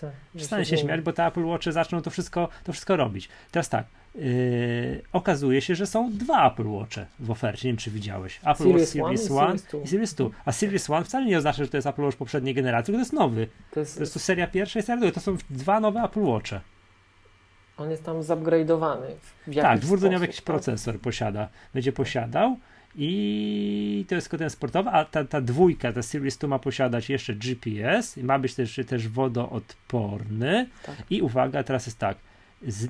Speaker 1: Tak, przestanę się śmiać, bo te Apple Watchy zaczną to wszystko, to wszystko robić. Teraz tak, Yy, okazuje się, że są dwa Apple Watche w ofercie. Nie wiem, czy widziałeś. Apple Watch Series 1 i Series 2. A Series 1 wcale nie oznacza, że to jest Apple Watch poprzedniej generacji, tylko to jest nowy. To jest, to jest to seria pierwsza i seria druga. To są dwa nowe Apple Watche.
Speaker 2: On jest tam zupgrade'owany.
Speaker 1: tak, dwurdzeniowy jakiś tak? procesor posiada, będzie posiadał i to jest ten sportowy, a ta, ta dwójka, ta Series 2 ma posiadać jeszcze GPS, ma być też, też wodoodporny tak. i uwaga, teraz jest tak,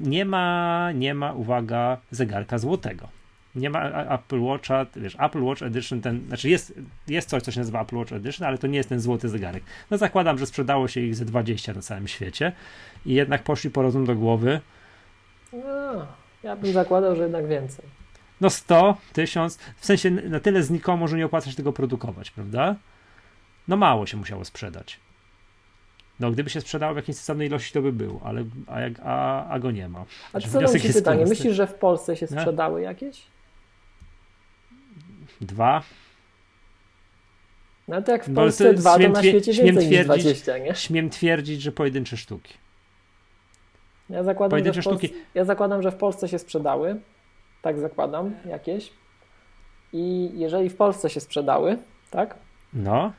Speaker 1: nie ma, nie ma, uwaga, zegarka złotego. Nie ma Apple Watcha, wiesz, Apple Watch Edition, ten, znaczy jest, jest coś, co się nazywa Apple Watch Edition, ale to nie jest ten złoty zegarek. No zakładam, że sprzedało się ich ze 20 na całym świecie i jednak poszli po rozum do głowy,
Speaker 2: No, ja bym zakładał, że jednak więcej.
Speaker 1: No 100, 1000, w sensie na tyle znikomo, że nie opłaca się tego produkować, prawda? No mało się musiało sprzedać. No gdyby się sprzedało w jakiejś stosownej ilości, to by był, ale a, a, a go nie ma.
Speaker 2: A co mam ci pytanie, prosty. myślisz, że w Polsce się sprzedały no? jakieś?
Speaker 1: Dwa.
Speaker 2: No to jak w Polsce dwa, to na świecie więcej niż 20, nie?
Speaker 1: Śmiem twierdzić, że pojedyncze sztuki.
Speaker 2: Ja zakładam, że w Polsce, ja zakładam, że w Polsce się sprzedały. Tak zakładam, jakieś. I jeżeli w Polsce się sprzedały, tak?
Speaker 1: No.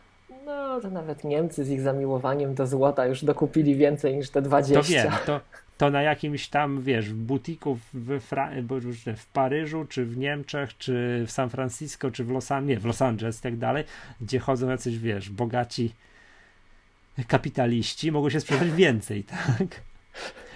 Speaker 2: No, to nawet Niemcy z ich zamiłowaniem do złota już dokupili więcej niż te 20.
Speaker 1: To wiem, to, to na jakimś tam, wiesz, w butiku w, Fra- w Paryżu, czy w Niemczech, czy w San Francisco, czy w Los Angeles, nie, w Los Angeles i tak dalej, gdzie chodzą jacyś, wiesz, bogaci kapitaliści, mogą się sprzedać więcej, tak?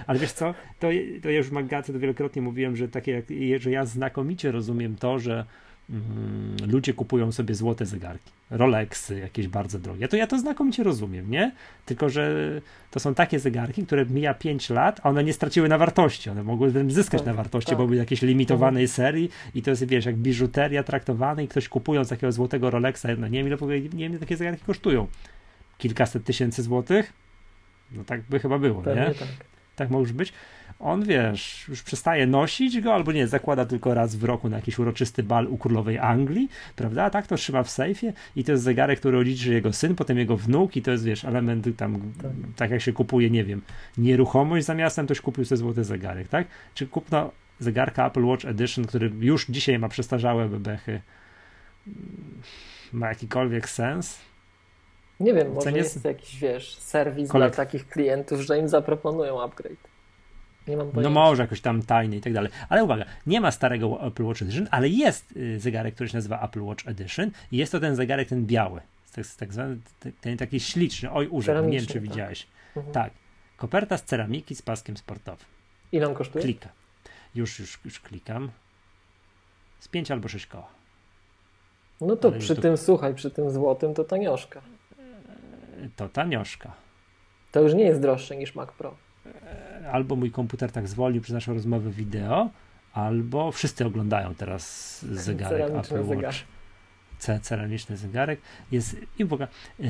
Speaker 1: Ale wiesz co, to, to ja już w Magacy to wielokrotnie mówiłem, że takie jak, że ja znakomicie rozumiem to, że mm, ludzie kupują sobie złote zegarki, Rolexy jakieś bardzo drogie. To ja to znakomicie rozumiem, nie? Tylko, że to są takie zegarki, które mija 5 lat, a one nie straciły na wartości. One mogły zyskać tak, na wartości, tak. bo były jakieś limitowanej mhm. serii i to jest, wiesz, jak biżuteria traktowana i ktoś kupując takiego złotego Rolexa, no nie wiem ile, nie wiem, takie zegarki kosztują. Kilkaset tysięcy złotych? No tak by chyba było, Pewnie nie?
Speaker 2: Tak
Speaker 1: tak może być. On, wiesz, już przestaje nosić go, albo nie, zakłada tylko raz w roku na jakiś uroczysty bal u królowej Anglii, prawda? A tak to trzyma w sejfie i to jest zegarek, który odziedziczy jego syn, potem jego wnuk i to jest, wiesz, element tam, tak. tak jak się kupuje, nie wiem, nieruchomość zamiast ktoś kupił sobie złoty zegarek, tak? Czy kupno zegarka Apple Watch Edition, który już dzisiaj ma przestarzałe bebechy, ma jakikolwiek sens?
Speaker 2: Nie wiem, może jest jakiś, wiesz, serwis Kolek... dla takich klientów, że im zaproponują upgrade. Nie mam
Speaker 1: No może jakoś tam tajny i tak dalej. Ale uwaga, nie ma starego Apple Watch Edition, ale jest y, zegarek, który się nazywa Apple Watch Edition i jest to ten zegarek, ten biały. Tak, tak zwany, ten taki śliczny. Oj, użył, nie wiem, czy tak. widziałeś. Mhm. Tak. Koperta z ceramiki z paskiem sportowym.
Speaker 2: Ile on kosztuje?
Speaker 1: Klika. Już, już, już klikam. Z 5 albo 6 koła.
Speaker 2: No to ale przy tym, to... słuchaj, przy tym złotym to tanioszka
Speaker 1: to tanioszka.
Speaker 2: To już nie jest droższe niż Mac Pro.
Speaker 1: E, albo mój komputer tak zwolnił przez naszą rozmowę wideo, albo wszyscy oglądają teraz zegarek Apple Watch. Ceramiczny zegarek jest i uwaga yy,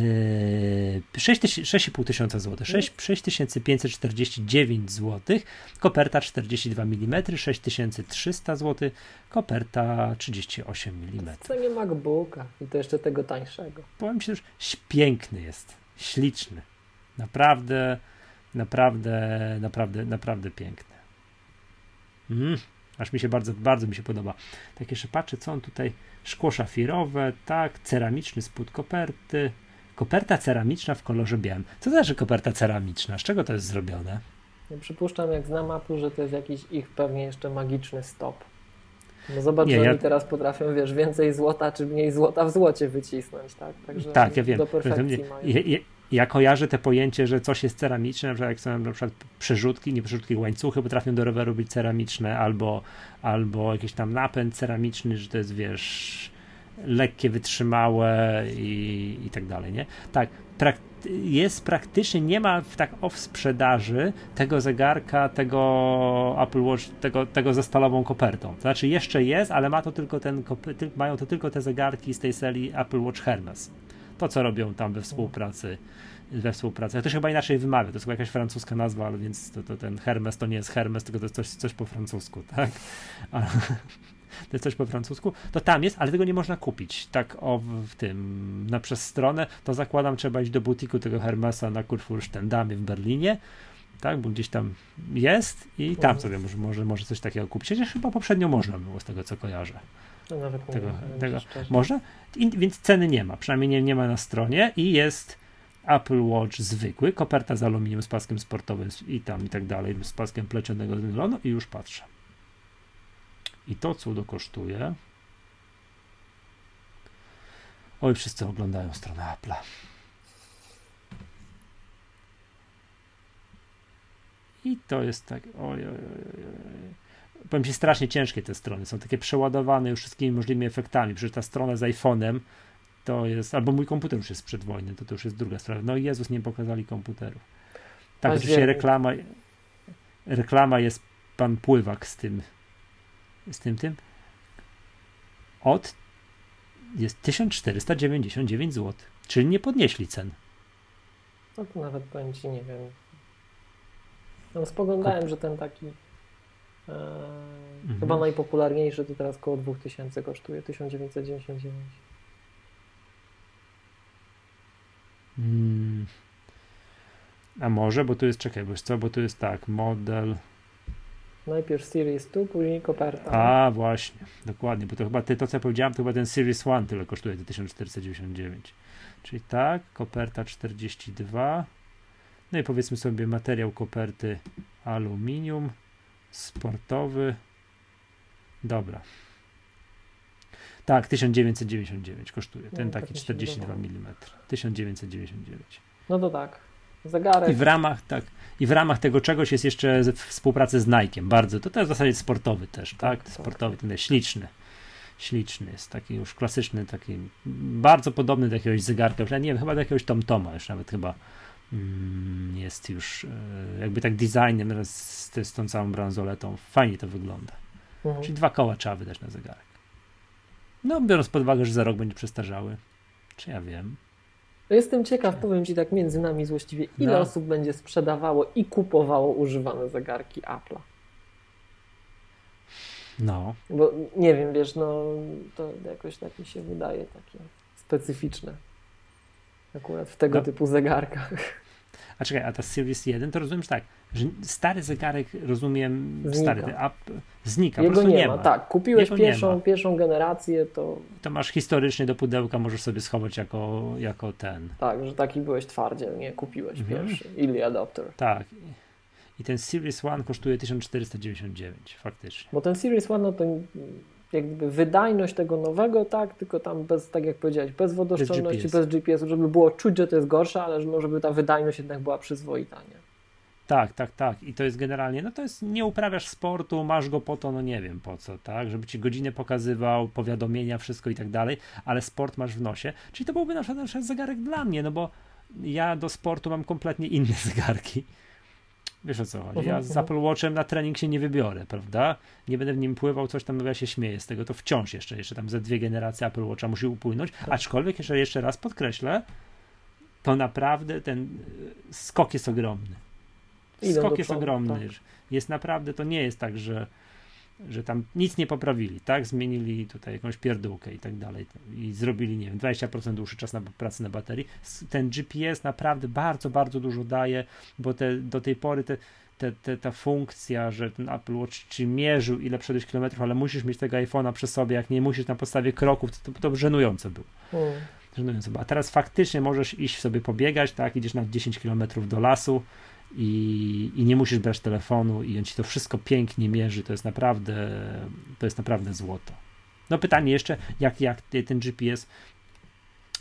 Speaker 1: 6,5 tysiąca złotych 6549 zł koperta 42 mm 6300 zł koperta 38 mm
Speaker 2: to nie MacBooka i to jeszcze tego tańszego
Speaker 1: powiem ci, że piękny jest śliczny. Naprawdę, naprawdę, naprawdę, naprawdę piękny. Mm, aż mi się bardzo, bardzo mi się podoba. Tak jeszcze patrzę, co on tutaj, szkło szafirowe, tak, ceramiczny spód koperty, koperta ceramiczna w kolorze białym. Co to znaczy koperta ceramiczna? Z czego to jest zrobione?
Speaker 2: Ja przypuszczam, jak znam Apple, że to jest jakiś ich pewnie jeszcze magiczny stop. No zobacz, nie, że ja... oni teraz potrafią, wiesz, więcej złota czy mniej złota w złocie wycisnąć, tak?
Speaker 1: Także tak, ja wiem. Do perfekcji ja, ja, ja kojarzę te pojęcie, że coś jest ceramiczne, na przykład jak są na przykład przerzutki, nie przerzutki, łańcuchy potrafią do roweru być ceramiczne, albo, albo jakiś tam napęd ceramiczny, że to jest, wiesz, lekkie, wytrzymałe i, i tak dalej, nie? Tak, prak jest praktycznie, nie ma tak w sprzedaży tego zegarka, tego Apple Watch, tego, tego ze stalową kopertą. To znaczy jeszcze jest, ale ma to tylko ten, mają to tylko te zegarki z tej serii Apple Watch Hermes. To, co robią tam we współpracy we współpracy. To się chyba inaczej wymawia, to jest chyba jakaś francuska nazwa, ale więc to, to ten Hermes to nie jest Hermes, tylko to jest coś, coś po francusku, tak? Ale, to jest coś po francusku, to tam jest, ale tego nie można kupić. Tak o w tym, na przez stronę, to zakładam, trzeba iść do butiku tego Hermesa na Kurfürstendamie w Berlinie, tak, bo gdzieś tam jest i tam sobie może, może, może coś takiego kupić. Chociaż chyba poprzednio można było z tego, co kojarzę.
Speaker 2: No nawet tego,
Speaker 1: nie, tego, może? I, więc ceny nie ma, przynajmniej nie, nie ma na stronie i jest Apple Watch zwykły, koperta z aluminium z paskiem sportowym i tam i tak dalej, z paskiem plecionego z nylonu i już patrzę. I to cudo kosztuje. Oj, wszyscy oglądają stronę Apple'a. I to jest tak. Oj, oj, oj, oj. Powiem ci, strasznie ciężkie te strony. Są takie przeładowane już wszystkimi możliwymi efektami. Przecież ta strona z iPhone'em to jest. Albo mój komputer już jest sprzed wojny, to, to już jest druga sprawa. No i Jezus, nie pokazali komputerów. Tak, oczywiście reklama, reklama jest pan Pływak z tym, z tym, tym, od jest 1499 zł, czyli nie podnieśli cen.
Speaker 2: No to nawet powiem Ci, nie wiem. No, spoglądałem, że ten taki mhm. chyba najpopularniejszy to teraz około 2000 kosztuje, 1999.
Speaker 1: Hmm. A może, bo tu jest, czekaj, bo co, bo tu jest tak, model...
Speaker 2: Najpierw Series 2, później koperta.
Speaker 1: A, właśnie, dokładnie, bo to chyba ty, to co ja powiedziałem, to chyba ten Series 1 tyle kosztuje, to 1499. Czyli tak, koperta 42. No i powiedzmy sobie materiał koperty aluminium, sportowy. Dobra. Tak, 1999 kosztuje. Ten no, taki 42 mm. 1999.
Speaker 2: No to tak. Zegarek.
Speaker 1: I w ramach, tak, i w ramach tego czegoś jest jeszcze współpraca z Nike'em. Bardzo. To, to jest w zasadzie sportowy też, tak? tak sportowy, ten jest śliczny. Śliczny jest, taki już klasyczny, taki bardzo podobny do jakiegoś zegarka. Już, nie wiem, chyba do jakiegoś Tomtoma już nawet chyba jest już e, jakby tak designem z, z tą całą bransoletą. Fajnie to wygląda. Mhm. Czyli dwa koła trzeba wydać na zegarek. No, biorąc pod uwagę, że za rok będzie przestarzały. Czy ja wiem?
Speaker 2: Jestem ciekaw, powiem Ci tak między nami złośliwie, ile no. osób będzie sprzedawało i kupowało używane zegarki Apple'a.
Speaker 1: No.
Speaker 2: Bo nie wiem, wiesz, no to jakoś tak mi się wydaje takie specyficzne. Akurat w tego no. typu zegarkach.
Speaker 1: A czekaj, a ta Series 1 to rozumiem, że tak, że stary zegarek, rozumiem, znika. stary app znika,
Speaker 2: Jego
Speaker 1: po
Speaker 2: nie,
Speaker 1: nie
Speaker 2: ma. ma. Tak, kupiłeś pierwszą, pierwszą generację, to...
Speaker 1: To masz historycznie do pudełka, możesz sobie schować jako, jako ten.
Speaker 2: Tak, że taki byłeś twardziel, nie kupiłeś mhm. pierwszy, early adopter.
Speaker 1: Tak. I ten Series 1 kosztuje 1499, faktycznie.
Speaker 2: Bo ten Series 1 no to jakby wydajność tego nowego, tak, tylko tam bez, tak jak powiedziałeś, bez wodoszczelności, bez, GPS. GPS-u, żeby było czuć, że to jest gorsze, ale żeby ta wydajność jednak była przyzwoita, nie?
Speaker 1: Tak, tak, tak. I to jest generalnie, no to jest, nie uprawiasz sportu, masz go po to, no nie wiem po co, tak, żeby ci godziny pokazywał, powiadomienia, wszystko i tak dalej, ale sport masz w nosie. Czyli to byłby na przykład, na przykład zegarek dla mnie, no bo ja do sportu mam kompletnie inne zegarki. Wiesz o co chodzi. Ja z Apple Watchem na trening się nie wybiorę, prawda? Nie będę w nim pływał, coś tam, no ja się śmieję z tego, to wciąż jeszcze, jeszcze tam ze dwie generacje Apple Watcha musi upłynąć, tak. aczkolwiek jeszcze, jeszcze raz podkreślę, to naprawdę ten e, skok jest ogromny. Skok jest ogromny. Tak. Jest naprawdę, to nie jest tak, że że tam nic nie poprawili, tak? Zmienili tutaj jakąś pierdółkę i tak dalej i zrobili, nie wiem, 20% dłuższy czas na pracy na baterii. Ten GPS naprawdę bardzo, bardzo dużo daje, bo te, do tej pory te, te, te, ta funkcja, że ten Apple Watch ci mierzył, ile przeszedłeś kilometrów, ale musisz mieć tego iPhone'a przy sobie, jak nie musisz na podstawie kroków, to, to, to żenujące było. Mm. Żenujące było. A teraz faktycznie możesz iść sobie pobiegać, tak? Idziesz na 10 kilometrów do lasu, i, i nie musisz brać telefonu i on ci to wszystko pięknie mierzy, to jest naprawdę, to jest naprawdę złoto. No pytanie jeszcze, jak, jak ten GPS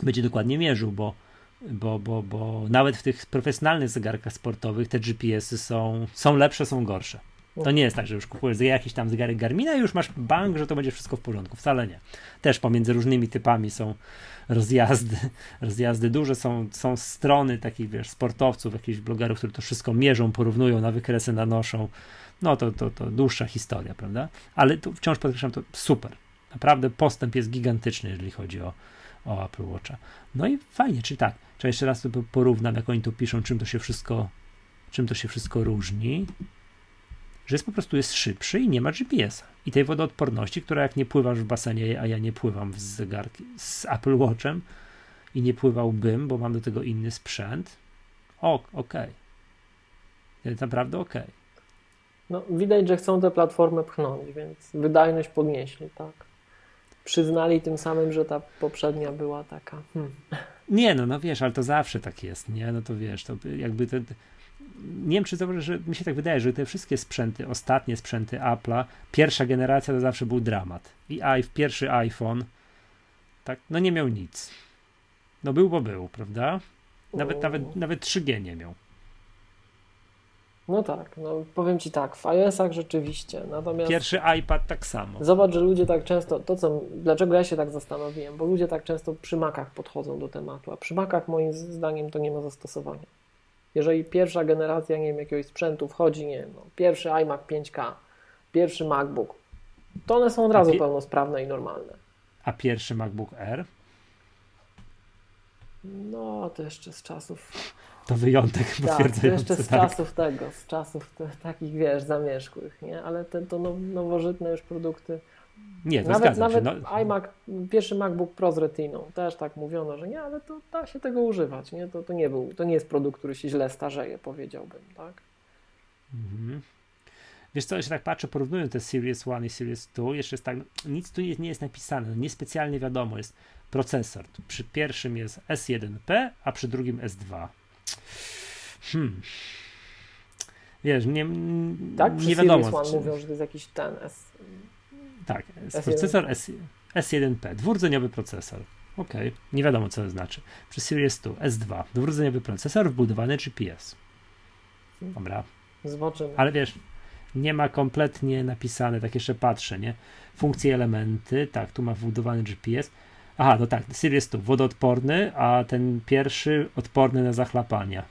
Speaker 1: będzie dokładnie mierzył, bo, bo, bo, bo nawet w tych profesjonalnych zegarkach sportowych te GPS-y są, są lepsze, są gorsze. To nie jest tak, że już kupujesz jakiś tam zegarek Garmina i już masz bank, że to będzie wszystko w porządku. Wcale nie. Też pomiędzy różnymi typami są rozjazdy, rozjazdy duże, są, są strony takich, wiesz, sportowców, jakichś blogerów, którzy to wszystko mierzą, porównują, na wykresy nanoszą. No to, to, to dłuższa historia, prawda? Ale tu wciąż podkreślam, to super. Naprawdę postęp jest gigantyczny, jeżeli chodzi o, o Apple Watcha. No i fajnie, czy tak, czy jeszcze raz porównam, jak oni tu piszą, czym to się wszystko, czym to się wszystko różni że jest po prostu jest szybszy i nie ma GPS-a. I tej wodoodporności, która jak nie pływasz w basenie, a ja nie pływam z zegarki, z Apple Watchem i nie pływałbym, bo mam do tego inny sprzęt, o, okej. Okay. Naprawdę okej. Okay.
Speaker 2: No, widać, że chcą tę platformę pchnąć, więc wydajność podnieśli, tak. Przyznali tym samym, że ta poprzednia była taka. Hmm.
Speaker 1: Nie, no, no wiesz, ale to zawsze tak jest, nie? No to wiesz, to jakby te, nie wiem, czy zauważysz, że mi się tak wydaje, że te wszystkie sprzęty, ostatnie sprzęty Apple'a, pierwsza generacja to zawsze był dramat. I pierwszy iPhone, tak, no nie miał nic. No był, bo był, prawda? Nawet, nawet, nawet 3G nie miał.
Speaker 2: No tak, no powiem Ci tak, w iOS-ach rzeczywiście, natomiast...
Speaker 1: Pierwszy iPad tak samo.
Speaker 2: Zobacz, że ludzie tak często, to co, dlaczego ja się tak zastanowiłem, bo ludzie tak często przy Macach podchodzą do tematu, a przy Macach moim zdaniem to nie ma zastosowania. Jeżeli pierwsza generacja, nie wiem, jakiegoś sprzętu wchodzi, nie wiem, no, pierwszy iMac 5K pierwszy MacBook. To one są od razu pełnosprawne i normalne.
Speaker 1: A pierwszy MacBook Air?
Speaker 2: No, to jeszcze z czasów.
Speaker 1: To wyjątek
Speaker 2: tak, to jeszcze z tak. czasów tego, z czasów te, takich, wiesz, zamierzchłych, nie? Ale te to now, nowożytne już produkty.
Speaker 1: Nie, to
Speaker 2: nawet,
Speaker 1: nawet
Speaker 2: no... iMac, pierwszy MacBook Pro z Retiną, też tak mówiono, że nie, ale to da się tego używać, nie? To, to nie był, to nie jest produkt, który się źle starzeje, powiedziałbym, tak? Mhm.
Speaker 1: Wiesz co, jeszcze tak patrzę, porównując te Series 1 i Series 2, jeszcze jest tak, nic tu nie, nie jest napisane, no niespecjalnie wiadomo, jest procesor. Przy pierwszym jest S1P, a przy drugim S2. Hmm. Wiesz, nie,
Speaker 2: tak,
Speaker 1: nie wiadomo.
Speaker 2: Series 1 mówią, że to jest jakiś ten S.
Speaker 1: Tak, S1. procesor S, S1P, dwurdzeniowy procesor. Ok, nie wiadomo co to znaczy. Przy Series 2 S2, dwurdzeniowy procesor wbudowany GPS. Dobra.
Speaker 2: Zobaczymy.
Speaker 1: Ale wiesz, nie ma kompletnie napisane, tak jeszcze patrzę, nie? Funkcje elementy, tak, tu ma wbudowany GPS. Aha, no tak, Series 2 wodoodporny, a ten pierwszy odporny na zachlapania.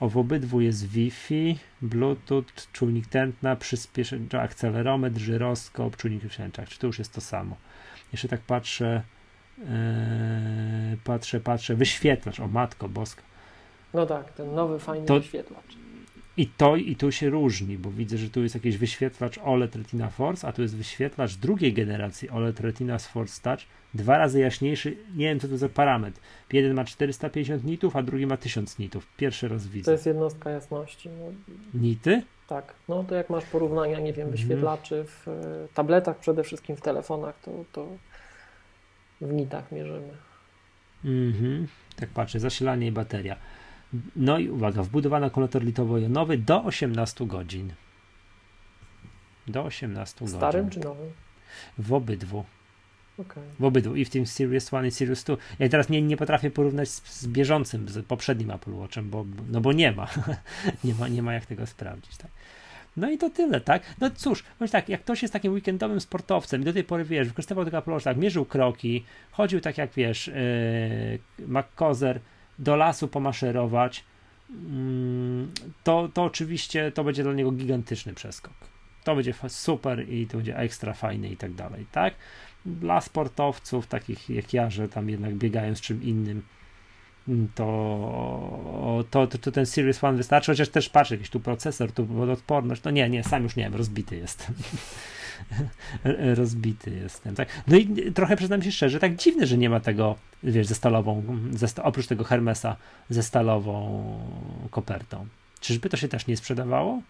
Speaker 1: O, w obydwu jest Wi-Fi, Bluetooth, czujnik tętna, przyspieszenie, akcelerometr, żyroskop, czujnik przyłączak. Czy to już jest to samo? Jeszcze tak patrzę, yy, patrzę, patrzę, wyświetlacz, o matko boska.
Speaker 2: No tak, ten nowy fajny to, wyświetlacz.
Speaker 1: I to i tu się różni, bo widzę, że tu jest jakiś wyświetlacz OLED Retina Force, a tu jest wyświetlacz drugiej generacji OLED Retina Force Touch, dwa razy jaśniejszy, nie wiem co to za parametr. Jeden ma 450 nitów, a drugi ma 1000 nitów. Pierwszy raz widzę.
Speaker 2: To jest jednostka jasności. No.
Speaker 1: Nity?
Speaker 2: Tak, no to jak masz porównania, nie wiem, mhm. wyświetlaczy w e, tabletach, przede wszystkim w telefonach, to, to w nitach mierzymy.
Speaker 1: Mhm, tak patrzę, zasilanie i bateria. No i uwaga, wbudowany akumulator litowo-jonowy do 18 godzin. Do 18
Speaker 2: godzin.
Speaker 1: Starym
Speaker 2: czy nowym?
Speaker 1: W obydwu.
Speaker 2: Okay.
Speaker 1: W obydwu, i w tym Series 1 i Series 2. Ja teraz nie, nie potrafię porównać z, z bieżącym, z poprzednim Apple Watchem, bo, no bo nie ma. nie ma. Nie ma jak tego sprawdzić. Tak? No i to tyle, tak? No cóż, bądź tak, jak ktoś jest takim weekendowym sportowcem i do tej pory, wiesz, wykorzystywał tego Apple Watch, tak, mierzył kroki, chodził tak jak, wiesz, yy, McCozer, do lasu pomaszerować, mm, to, to oczywiście to będzie dla niego gigantyczny przeskok. To będzie super i to będzie ekstra fajne i tak dalej, tak? Dla sportowców takich jak ja, że tam jednak biegają z czym innym, to, to, to, to ten Series One wystarczy, chociaż też patrzę, jakiś tu procesor, tu wodoodporność, no nie, nie, sam już nie wiem, rozbity jestem. rozbity jestem, tak? No i trochę przyznam się szczerze, tak dziwne, że nie ma tego, wiesz, ze stalową, ze, oprócz tego Hermesa ze stalową kopertą. Czyżby to się też nie sprzedawało?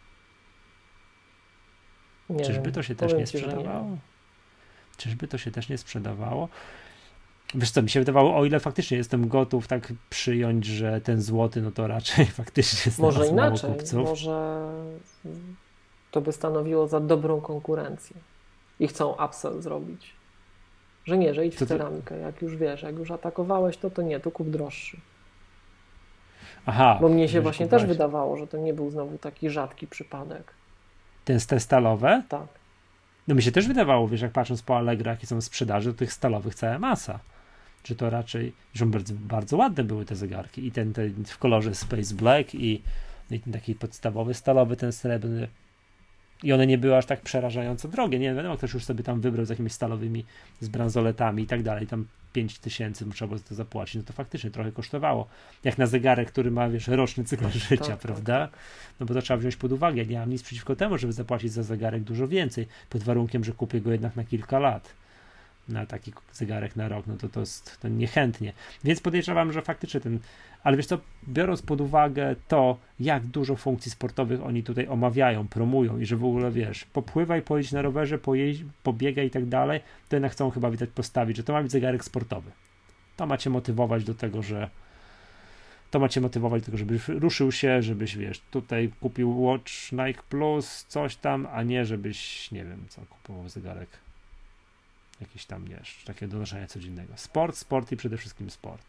Speaker 1: Nie Czyżby to się też nie sprzedawało? Nie. Czyżby to się też nie sprzedawało? Wiesz co, mi się wydawało, o ile faktycznie jestem gotów tak przyjąć, że ten złoty, no to raczej faktycznie
Speaker 2: Może inaczej, może to by stanowiło za dobrą konkurencję i chcą upsell zrobić. Że nie, że idź w ceramikę, jak już wiesz, jak już atakowałeś to, to nie, to kup droższy.
Speaker 1: Aha.
Speaker 2: Bo mnie się właśnie też wydawało, że to nie był znowu taki rzadki przypadek.
Speaker 1: Ten te stalowe?
Speaker 2: Tak.
Speaker 1: No mi się też wydawało, wiesz, jak patrząc po Allegro, jakie są sprzedaży, to tych stalowych cała masa. Czy to raczej, że bardzo, bardzo ładne były te zegarki i ten, ten w kolorze Space Black i, i ten taki podstawowy stalowy, ten srebrny i one nie były aż tak przerażająco drogie. Nie wiadomo, ktoś już sobie tam wybrał z jakimiś stalowymi, z bransoletami i tak dalej. Tam 5 tysięcy trzeba było za to zapłacić. No to faktycznie trochę kosztowało. Jak na zegarek, który ma, wiesz, roczny cykl tak, życia, tak, prawda? No bo to trzeba wziąć pod uwagę. Nie mam nic przeciwko temu, żeby zapłacić za zegarek dużo więcej, pod warunkiem, że kupię go jednak na kilka lat na taki zegarek na rok, no to to jest to niechętnie. Więc podejrzewam, że faktycznie ten, ale wiesz co, biorąc pod uwagę to, jak dużo funkcji sportowych oni tutaj omawiają, promują i że w ogóle wiesz, popływaj, pojedź na rowerze, pojeźdź, pobiegaj i tak dalej, to jednak chcą chyba widać postawić, że to ma być zegarek sportowy. To macie motywować do tego, że to macie motywować do tego, żebyś ruszył się, żebyś, wiesz, tutaj kupił Watch Nike Plus, coś tam, a nie żebyś, nie wiem, co kupował zegarek jakieś tam, wiesz, takie do noszenia codziennego. Sport, sport i przede wszystkim sport.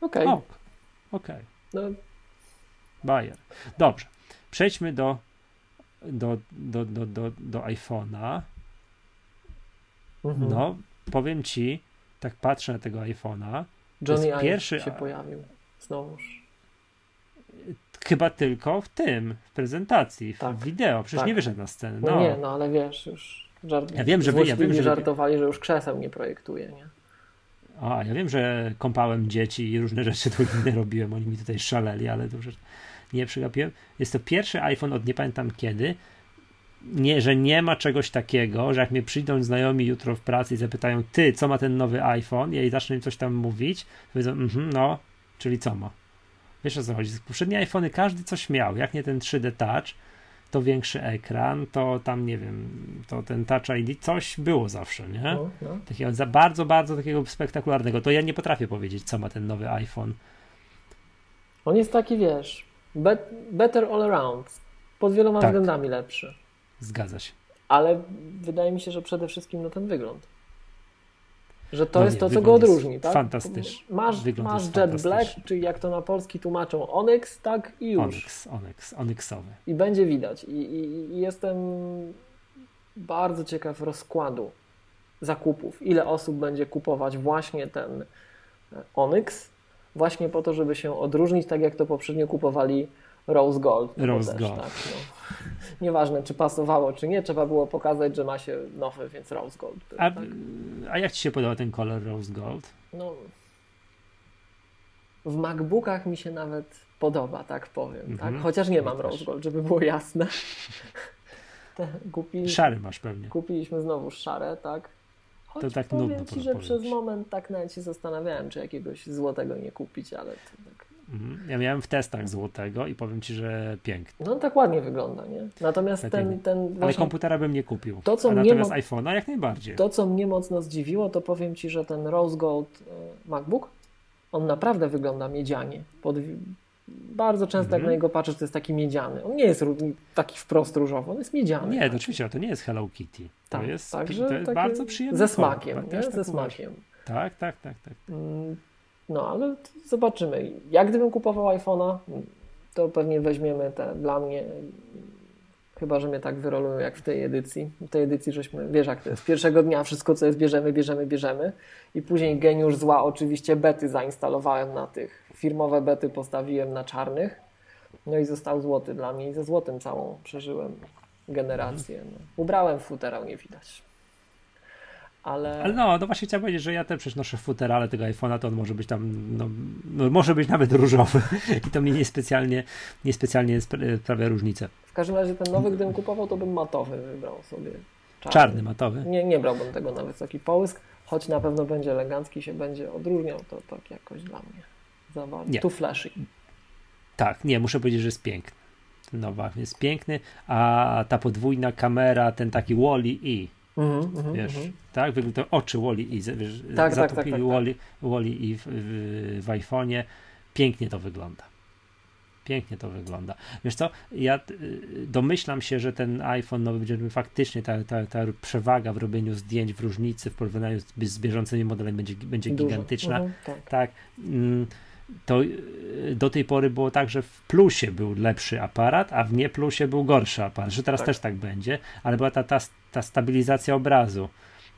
Speaker 2: Okej. Okay.
Speaker 1: Okej. Okay. No. Bayer. Dobrze. Przejdźmy do do, do, do, do, do iPhone'a. Mhm. No, powiem ci, tak patrzę na tego iPhone'a.
Speaker 2: Johnny pierwszy się pojawił znowuż.
Speaker 1: chyba tylko w tym, w prezentacji, w
Speaker 2: Tak.
Speaker 1: wideo. Przecież
Speaker 2: Tak.
Speaker 1: nie wyszedł na scenę.
Speaker 2: No,
Speaker 1: No,
Speaker 2: nie, no ale wiesz, już żart...
Speaker 1: Ja wiem, że wy- ja wiem, że
Speaker 2: żartowali, że już krzeseł nie projektuje, nie?
Speaker 1: A, ja wiem, że kąpałem dzieci i różne rzeczy tu inne robiłem. Oni mi tutaj szaleli, ale to już nie przegapiłem. Jest to pierwszy iPhone od nie pamiętam kiedy. Nie, że nie ma czegoś takiego, że jak mnie przyjdą znajomi jutro w pracy i zapytają, ty, co ma ten nowy iPhone, ja i zacznę im coś tam mówić, to powiedzą, mhm, no, czyli co ma. Wiesz o co chodzi? Poprzednie iPhony każdy coś miał, jak nie ten 3D Touch, to większy ekran, to tam, nie wiem, to ten Touch ID, coś było zawsze, nie?
Speaker 2: No, no.
Speaker 1: Takiego za bardzo, bardzo takiego spektakularnego. To ja nie potrafię powiedzieć, co ma ten nowy iPhone.
Speaker 2: On jest taki, wiesz, bet, better all around. Pod wieloma
Speaker 1: Tak.
Speaker 2: względami lepszy.
Speaker 1: Zgadza się.
Speaker 2: Ale wydaje mi się, że przede wszystkim no, ten wygląd. Że to
Speaker 1: No
Speaker 2: jest
Speaker 1: nie,
Speaker 2: to, co go odróżni, tak?
Speaker 1: fantastyczny.
Speaker 2: Masz,
Speaker 1: Wygląd
Speaker 2: masz Jet. Black, czyli jak to na polski tłumaczą Onyx, tak? I już.
Speaker 1: Onyx, Onyx, Onyxowy.
Speaker 2: I będzie widać. I, i, I jestem bardzo ciekaw rozkładu zakupów. Ile osób będzie kupować właśnie ten Onyx, właśnie po to, żeby się odróżnić, tak jak to poprzednio kupowali Rose Gold. No
Speaker 1: Rose
Speaker 2: też,
Speaker 1: Gold.
Speaker 2: Tak, no. Nieważne, czy pasowało, czy nie, trzeba było pokazać, że ma się nowy, więc Rose Gold. był,
Speaker 1: A,
Speaker 2: tak?
Speaker 1: a jak ci się podoba ten kolor Rose Gold?
Speaker 2: No, w MacBookach mi się nawet podoba, tak powiem.
Speaker 1: Mhm.
Speaker 2: Tak? Chociaż nie mam. Rose Gold, żeby było jasne. Te, kupi,
Speaker 1: Szary masz pewnie.
Speaker 2: kupiliśmy znowu szare, tak? Choć
Speaker 1: To tak
Speaker 2: powiem
Speaker 1: nudno,
Speaker 2: ci, że
Speaker 1: powiem
Speaker 2: przez moment tak nawet się zastanawiałem, czy jakiegoś złotego nie kupić, ale to.
Speaker 1: Mhm. Ja miałem w testach złotego i powiem ci, że piękny.
Speaker 2: No on tak ładnie wygląda, nie? Natomiast
Speaker 1: Tak,
Speaker 2: ten,
Speaker 1: tak.
Speaker 2: ten
Speaker 1: Ale
Speaker 2: właśnie,
Speaker 1: komputera bym nie kupił.
Speaker 2: To, co
Speaker 1: a
Speaker 2: mnie
Speaker 1: natomiast
Speaker 2: mo-
Speaker 1: iPhone'a jak najbardziej.
Speaker 2: to, co mnie mocno zdziwiło, to powiem Ci, że ten Rose Gold e, MacBook, on naprawdę wygląda miedzianie. Pod... Bardzo często
Speaker 1: Mhm.
Speaker 2: jak na niego patrzę, to jest taki miedziany. On nie jest taki wprost różowy, on jest miedziany.
Speaker 1: Nie, to oczywiście, to nie jest Hello Kitty. To
Speaker 2: Tak,
Speaker 1: jest,
Speaker 2: także
Speaker 1: to jest bardzo przyjemny
Speaker 2: Ze smakiem, nie?
Speaker 1: tak
Speaker 2: Ze smakiem.
Speaker 1: Tak, tak, tak, tak.
Speaker 2: No, ale zobaczymy. Jak gdybym kupował iPhone'a, to pewnie weźmiemy te dla mnie. Chyba, że mnie tak wyrolują jak w tej edycji. W tej edycji żeśmy, wiesz jak to jest, pierwszego dnia wszystko co jest bierzemy, bierzemy, bierzemy i później geniusz zła oczywiście bety zainstalowałem na tych, firmowe bety postawiłem na czarnych no i został złoty dla mnie i ze złotym całą przeżyłem generację. No. Ubrałem futerał, nie widać. Ale...
Speaker 1: Ale no, no właśnie chciałem powiedzieć, że ja też przecież noszę futer, ale tego iPhone'a to on może być tam, no, no może być nawet różowy i to mnie niespecjalnie, niespecjalnie spra- sprawia różnicę.
Speaker 2: W każdym razie ten nowy, gdybym kupował, to bym matowy wybrał sobie.
Speaker 1: Czarny, matowy.
Speaker 2: Nie, nie brałbym tego na wysoki połysk, choć na pewno będzie elegancki, się będzie odróżniał, to tak jakoś dla mnie za bardzo.
Speaker 1: Nie.
Speaker 2: Tu flashy.
Speaker 1: Tak, nie, muszę powiedzieć, że jest piękny. Ten iPhone jest piękny, a ta podwójna kamera, ten taki Wally-E,
Speaker 2: Mhm, mhm,
Speaker 1: wiesz,
Speaker 2: mhm.
Speaker 1: tak, wygląda oczy Wally-E, wiesz,
Speaker 2: Tak, tak, tak,
Speaker 1: zatopili
Speaker 2: tak, tak.
Speaker 1: Wally, Wally-E w, w, w iPhone'ie, pięknie to wygląda. Pięknie to wygląda. Wiesz co, ja y, domyślam się, że ten iPhone nowy będzie faktycznie ta, ta, ta przewaga w robieniu zdjęć w różnicy w porównaniu z, z bieżącymi modelami będzie, będzie
Speaker 2: Dużo.
Speaker 1: gigantyczna.
Speaker 2: Mhm, tak.
Speaker 1: Tak. mm, To y, do tej pory było tak, że w plusie był lepszy aparat, a w nie plusie był gorszy aparat. Że teraz
Speaker 2: Tak.
Speaker 1: też tak będzie, ale była ta, ta, ta stabilizacja obrazu.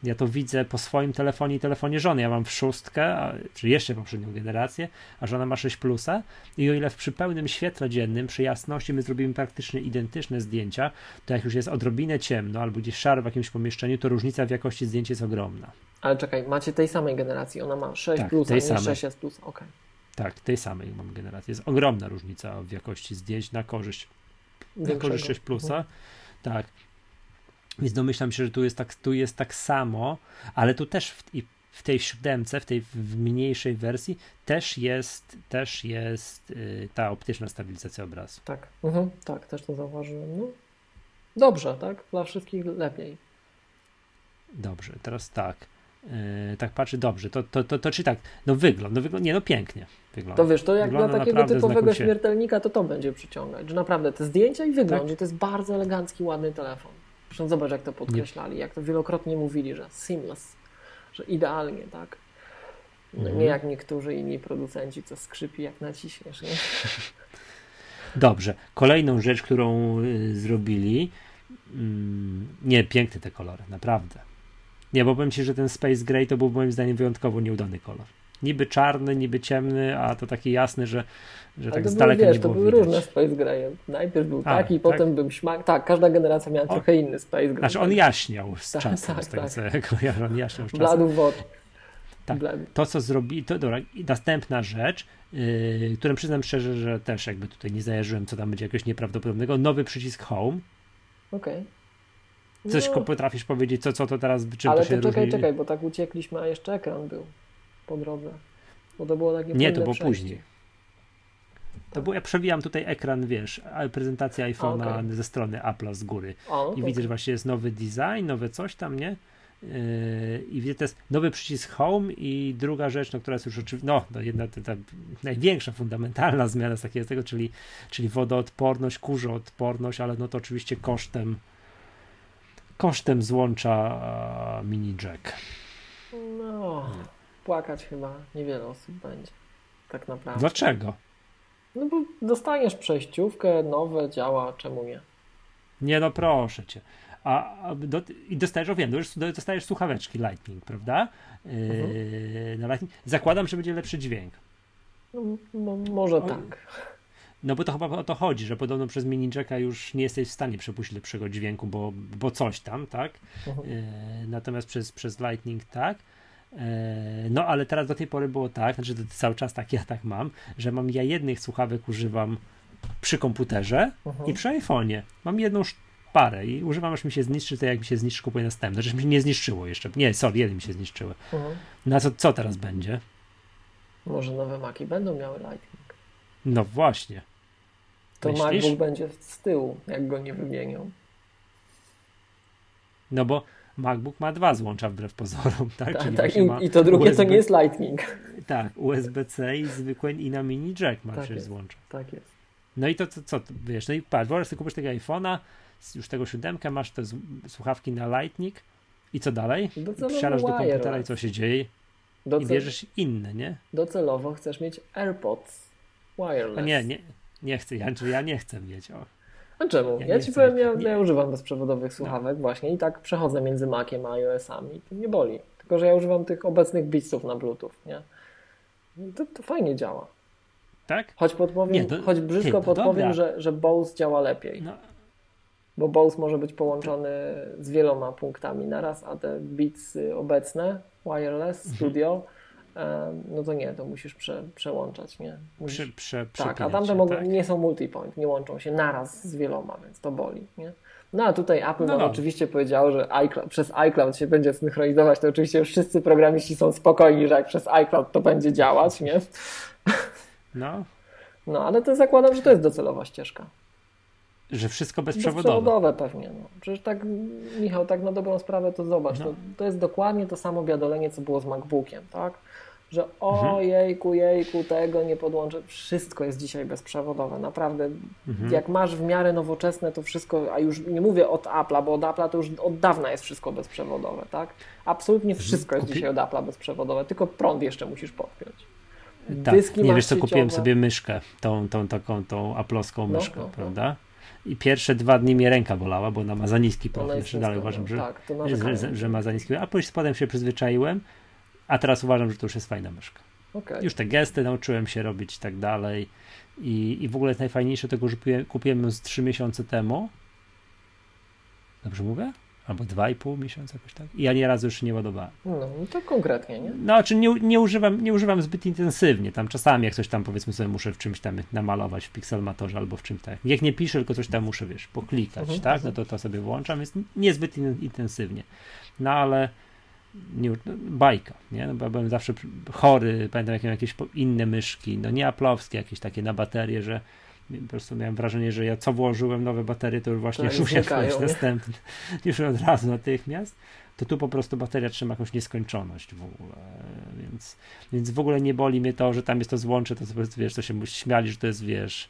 Speaker 1: Ja to widzę po swoim telefonie i telefonie żony. Ja mam w szóstkę, a, czy jeszcze poprzednią generację, a żona ma 6 plusa i o ile w przy pełnym świetle dziennym, przy jasności my zrobimy praktycznie identyczne zdjęcia, to jak już jest odrobinę ciemno albo gdzieś szaro w jakimś pomieszczeniu, to różnica w jakości zdjęć jest ogromna.
Speaker 2: Ale czekaj, macie tej samej generacji, ona ma 6
Speaker 1: Tak,
Speaker 2: plus, a
Speaker 1: tej
Speaker 2: nie
Speaker 1: samej.
Speaker 2: 6S plus, okej.
Speaker 1: Tak, tej samej mam generacji. Jest ogromna różnica w jakości zdjęć na korzyść na korzyść 6 plusa. Tak. Więc domyślam się, że tu jest tak, tu jest tak samo, ale tu też w, i w tej siódemce, w tej w mniejszej wersji też jest, też jest y, ta optyczna stabilizacja obrazu.
Speaker 2: Tak, mhm, tak, też to zauważyłem. No. Dobrze, tak? Dla wszystkich lepiej.
Speaker 1: Dobrze, teraz tak. Yy, tak patrzy, dobrze, to, to, to, to czy tak, no wygląd, no wygląd, nie no pięknie wygląda.
Speaker 2: To wiesz, to jak
Speaker 1: Wygląda
Speaker 2: dla takiego typowego
Speaker 1: znakomicie.
Speaker 2: śmiertelnika, to to będzie przyciągać. Że naprawdę te zdjęcia i wygląd,
Speaker 1: Tak.
Speaker 2: to jest bardzo elegancki, ładny telefon. Zresztą zobacz, jak to podkreślali, jak to wielokrotnie mówili, że seamless, że idealnie, tak? No,
Speaker 1: Mhm.
Speaker 2: Nie jak niektórzy inni producenci, co skrzypi, jak naciśniesz, nie?
Speaker 1: Dobrze. Kolejną rzecz, którą y, zrobili. Mm, nie, piękne te kolory, naprawdę. Nie, bo powiem ci, że ten Space Gray to był moim zdaniem wyjątkowo nieudany kolor. Niby czarny, niby ciemny, a to taki jasny, że, że tak
Speaker 2: to
Speaker 1: z daleka
Speaker 2: wiesz,
Speaker 1: nie
Speaker 2: to
Speaker 1: było
Speaker 2: były
Speaker 1: widać.
Speaker 2: różne Space Gray. Najpierw był
Speaker 1: A,
Speaker 2: taki,
Speaker 1: tak?
Speaker 2: potem był śmak. Tak, każda generacja miała
Speaker 1: O.
Speaker 2: trochę inny Space Gray.
Speaker 1: Znaczy on jaśniał z
Speaker 2: Tak,
Speaker 1: czasem,
Speaker 2: tak,
Speaker 1: z tego
Speaker 2: tak.
Speaker 1: co ja kojarzę, on jaśniał z czasem.
Speaker 2: Bladów wody.
Speaker 1: Tak.
Speaker 2: Blady.
Speaker 1: To, co zrobi, to dobra, i następna rzecz, yy, którą przyznam szczerze, że też jakby tutaj nie zajarzyłem, co tam będzie jakiegoś nieprawdopodobnego, nowy przycisk Home.
Speaker 2: Okej.
Speaker 1: Coś
Speaker 2: No,
Speaker 1: potrafisz powiedzieć, co, co to teraz, czym
Speaker 2: ale
Speaker 1: to się
Speaker 2: to czekaj,
Speaker 1: różni?
Speaker 2: czekaj, bo tak uciekliśmy, a jeszcze ekran był po drodze. Bo to było takie
Speaker 1: Nie, to było
Speaker 2: przejście.
Speaker 1: później. To było, ja przewijam tutaj ekran, wiesz, prezentacja iPhone'a
Speaker 2: okej.
Speaker 1: ze strony Apple'a z góry.
Speaker 2: A, no
Speaker 1: I widzę, że właśnie jest nowy design, nowe coś tam, nie? Yy, I widzę, to jest nowy przycisk Home i druga rzecz, no, która jest już oczywiście, no, no jedna ta, ta największa, fundamentalna zmiana z takiego tego, czyli, czyli wodoodporność, kurzoodporność, ale no to oczywiście kosztem kosztem złącza mini jack.
Speaker 2: No, płakać chyba niewiele osób będzie. Tak naprawdę.
Speaker 1: Dlaczego?
Speaker 2: No bo dostaniesz przejściówkę, nowe, działa, czemu nie?
Speaker 1: Nie no, proszę cię. A, a do, I dostajesz, o wiem, dostajesz słuchaweczki Lightning, prawda? Yy, na Lightning. Zakładam, że będzie lepszy dźwięk.
Speaker 2: No, no, może
Speaker 1: O,
Speaker 2: tak.
Speaker 1: No bo to chyba o to chodzi, że podobno przez mini jacka już nie jesteś w stanie przepuścić lepszego dźwięku, bo, bo coś tam, tak?
Speaker 2: Mhm.
Speaker 1: E, natomiast przez, przez Lightning tak. E, no ale teraz do tej pory było tak, znaczy cały czas tak ja tak mam, że mam ja jednych słuchawek używam przy komputerze
Speaker 2: Mhm.
Speaker 1: i przy iPhone'ie. Mam jedną parę i używam aż mi się zniszczy, to jak mi się zniszczy kupuję następne. Znaczy mi się nie zniszczyło jeszcze. Nie, sorry, jeden mi się zniszczyły.
Speaker 2: Mhm.
Speaker 1: No co, co teraz będzie?
Speaker 2: Może nowe Maki będą miały Lightning.
Speaker 1: No właśnie.
Speaker 2: To
Speaker 1: Myślisz?
Speaker 2: MacBook będzie z tyłu, jak go nie wymienią.
Speaker 1: No bo MacBook ma dwa złącza wbrew pozorom, tak?
Speaker 2: Tak.
Speaker 1: właśnie
Speaker 2: I, I to drugie to
Speaker 1: USB
Speaker 2: nie jest Lightning.
Speaker 1: Tak, USB-C i zwykłe i na mini jack ma
Speaker 2: Tak jest.
Speaker 1: złącza.
Speaker 2: Tak jest.
Speaker 1: No i to co, co to, wiesz, no i patrz, wyobraź sobie kupisz tego iPhone'a, już tego siódemkę, masz te słuchawki na Lightning i co dalej?
Speaker 2: Docelowo
Speaker 1: Wsiadasz do komputera i co się dzieje? I
Speaker 2: Doce-
Speaker 1: bierzesz inne, nie?
Speaker 2: Docelowo chcesz mieć AirPods wireless.
Speaker 1: A nie, nie, nie chcę, ja, ja nie chcę mieć. O.
Speaker 2: A czemu?
Speaker 1: Ja
Speaker 2: Ja, ci powiem, ja, ja używam bezprzewodowych słuchawek właśnie i tak przechodzę między Maciem a iOS-ami. To nie boli. Tylko, że ja używam tych obecnych Beatsów na Bluetooth, nie? I To, to fajnie działa.
Speaker 1: Tak?
Speaker 2: Choć podpowiem,
Speaker 1: Nie, to-
Speaker 2: choć brzydko
Speaker 1: ty, no
Speaker 2: podpowiem,
Speaker 1: dobra.
Speaker 2: że, że Bose działa lepiej.
Speaker 1: No,
Speaker 2: Bo Bose może być połączony z wieloma punktami naraz, a te Beatsy obecne, wireless,
Speaker 1: Mhm.
Speaker 2: studio, em, no to nie, to musisz prze, przełączać, nie? Musisz,
Speaker 1: przy, prze,
Speaker 2: tak, a tamte mogą,
Speaker 1: tak?
Speaker 2: nie są multipoint, nie łączą się naraz z wieloma, więc to boli, nie? No a tutaj Apple
Speaker 1: No dobra.
Speaker 2: oczywiście powiedziało, że iCloud, przez iCloud się będzie synchronizować, to oczywiście wszyscy programiści są spokojni, że jak przez iCloud to będzie działać, nie?
Speaker 1: No,
Speaker 2: No ale to zakładam, że to jest docelowa ścieżka.
Speaker 1: że wszystko bezprzewodowe.
Speaker 2: Bezprzewodowe pewnie. No. Przecież tak, Michał, tak na dobrą sprawę to zobacz.
Speaker 1: No.
Speaker 2: To, to jest dokładnie to samo wiadolenie, co było z MacBookiem, tak? Że
Speaker 1: Mhm.
Speaker 2: o jejku, jejku, tego nie podłączę. Wszystko jest dzisiaj bezprzewodowe. Naprawdę,
Speaker 1: Mhm.
Speaker 2: jak masz w miarę nowoczesne to wszystko, a już nie mówię od Apple'a, bo od Apple'a to już od dawna jest wszystko bezprzewodowe, tak? Absolutnie wszystko jest
Speaker 1: Mhm. Kupi-
Speaker 2: dzisiaj od Apple'a bezprzewodowe, tylko prąd jeszcze musisz podpiąć.
Speaker 1: Tak,
Speaker 2: Dyski
Speaker 1: nie wiesz co, kupiłem sobie myszkę, tą, tą taką, tą aploską
Speaker 2: No,
Speaker 1: myszkę,
Speaker 2: no, no.
Speaker 1: prawda? I pierwsze dwa dni mnie ręka bolała, bo ona ma za niski profil. Jeszcze dalej uważam,
Speaker 2: no,
Speaker 1: że,
Speaker 2: tak, to
Speaker 1: że,
Speaker 2: narzekają.
Speaker 1: że, że ma za niski a później potem się przyzwyczaiłem, a teraz uważam, że to już jest fajna myszka.
Speaker 2: Okej.
Speaker 1: Już te gesty nauczyłem się robić i tak dalej. I, I w ogóle jest najfajniejsze tego, że kupiłem, kupiłem ją z 3 miesiące temu. Dobrze mówię? Albo 2,5 miesiąca jakoś tak. I ja nie razu już się nie ładowałem.
Speaker 2: No, no to konkretnie, nie?
Speaker 1: No, czy nie, nie, używam, nie używam zbyt intensywnie. Tam czasami jak coś tam powiedzmy sobie muszę w czymś tam namalować w Pixelmatorze albo w czymś tak. Jak nie piszę, tylko coś tam muszę, wiesz, poklikać,
Speaker 2: Mhm,
Speaker 1: tak? No to to sobie włączam, jest niezbyt in, intensywnie. No ale nie, no, bajka, nie? No, bo byłem zawsze chory, pamiętam jak miałem jakieś inne myszki, no nie aplowskie, jakieś takie na baterie, że po prostu miałem wrażenie, że ja co włożyłem nowe baterie, to już właśnie włożyć
Speaker 2: nie?
Speaker 1: następny. Już od razu natychmiast. To tu po prostu bateria trzyma jakąś nieskończoność w ogóle, więc, więc w ogóle nie boli mnie to, że tam jest to złącze, to sobie, wiesz, to się śmiali, że to jest, wiesz,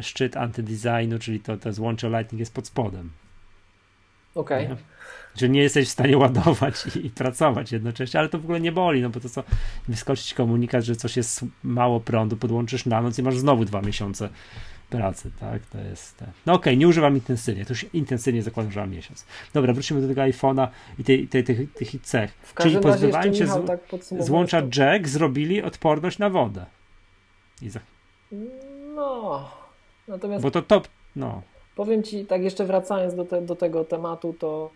Speaker 1: szczyt antydesignu, czyli to, to złącze Lightning jest pod spodem.
Speaker 2: Okej.
Speaker 1: Nie? Że nie jesteś w stanie ładować i, i pracować jednocześnie, ale to w ogóle nie boli, no bo to co, wyskoczyć komunikat, że coś jest mało prądu, podłączysz na noc i masz znowu dwa miesiące pracy, tak? To jest. No okej, okay, nie używam intensywnie, to już intensywnie zakładam, że mam miesiąc. Dobra, wrócimy do tego iPhone'a i tej, tej, tych, tych cech. Czyli pozbywanie się z, tak złącza jack zrobili odporność na wodę.
Speaker 2: I za... No, natomiast.
Speaker 1: Bo to top. No.
Speaker 2: Powiem ci, tak jeszcze wracając do, te, do tego tematu, to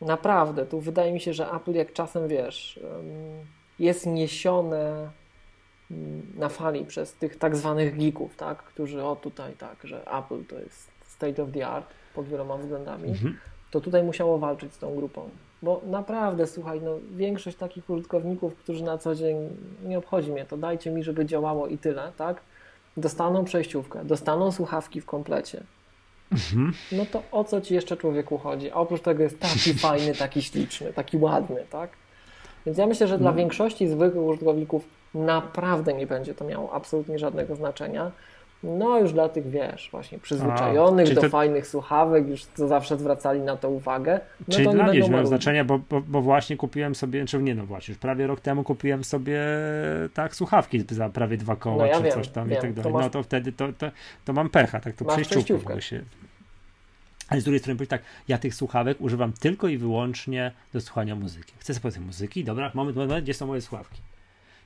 Speaker 2: naprawdę, tu wydaje mi się, że Apple jak czasem wiesz, jest niesione mm, na fali przez tych tak zwanych geeków, tak, którzy o tutaj tak, że Apple to jest state of the art pod wieloma względami, mhm. to tutaj musiało walczyć z tą grupą. Bo naprawdę, słuchaj, no, większość takich użytkowników, którzy na co dzień nie obchodzi mnie to, dajcie mi, żeby działało i tyle, tak? Dostaną przejściówkę, dostaną słuchawki w komplecie. Mhm. No to o co ci jeszcze człowieku chodzi? A oprócz tego jest taki fajny, taki śliczny, taki ładny, tak? Więc ja myślę, że dla no. większości zwykłych użytkowników naprawdę nie będzie to miało absolutnie żadnego znaczenia. No już dla tych, wiesz, właśnie przyzwyczajonych A, do to... fajnych słuchawek, już co zawsze zwracali na to uwagę.
Speaker 1: No czyli to dla mnie miało znaczenia, bo, bo, bo, właśnie kupiłem sobie, czy nie no właśnie, już prawie rok temu kupiłem sobie tak słuchawki za prawie dwa koła, no ja czy wiem, coś tam wiem, i tak dalej. Masz... No to wtedy to, to, to mam pecha, tak to przejściówkę się... Ale z drugiej strony powiedzieć tak, ja tych słuchawek używam tylko i wyłącznie do słuchania muzyki. Chcę sobie muzyki, dobra, moment, moment, gdzie są moje słuchawki?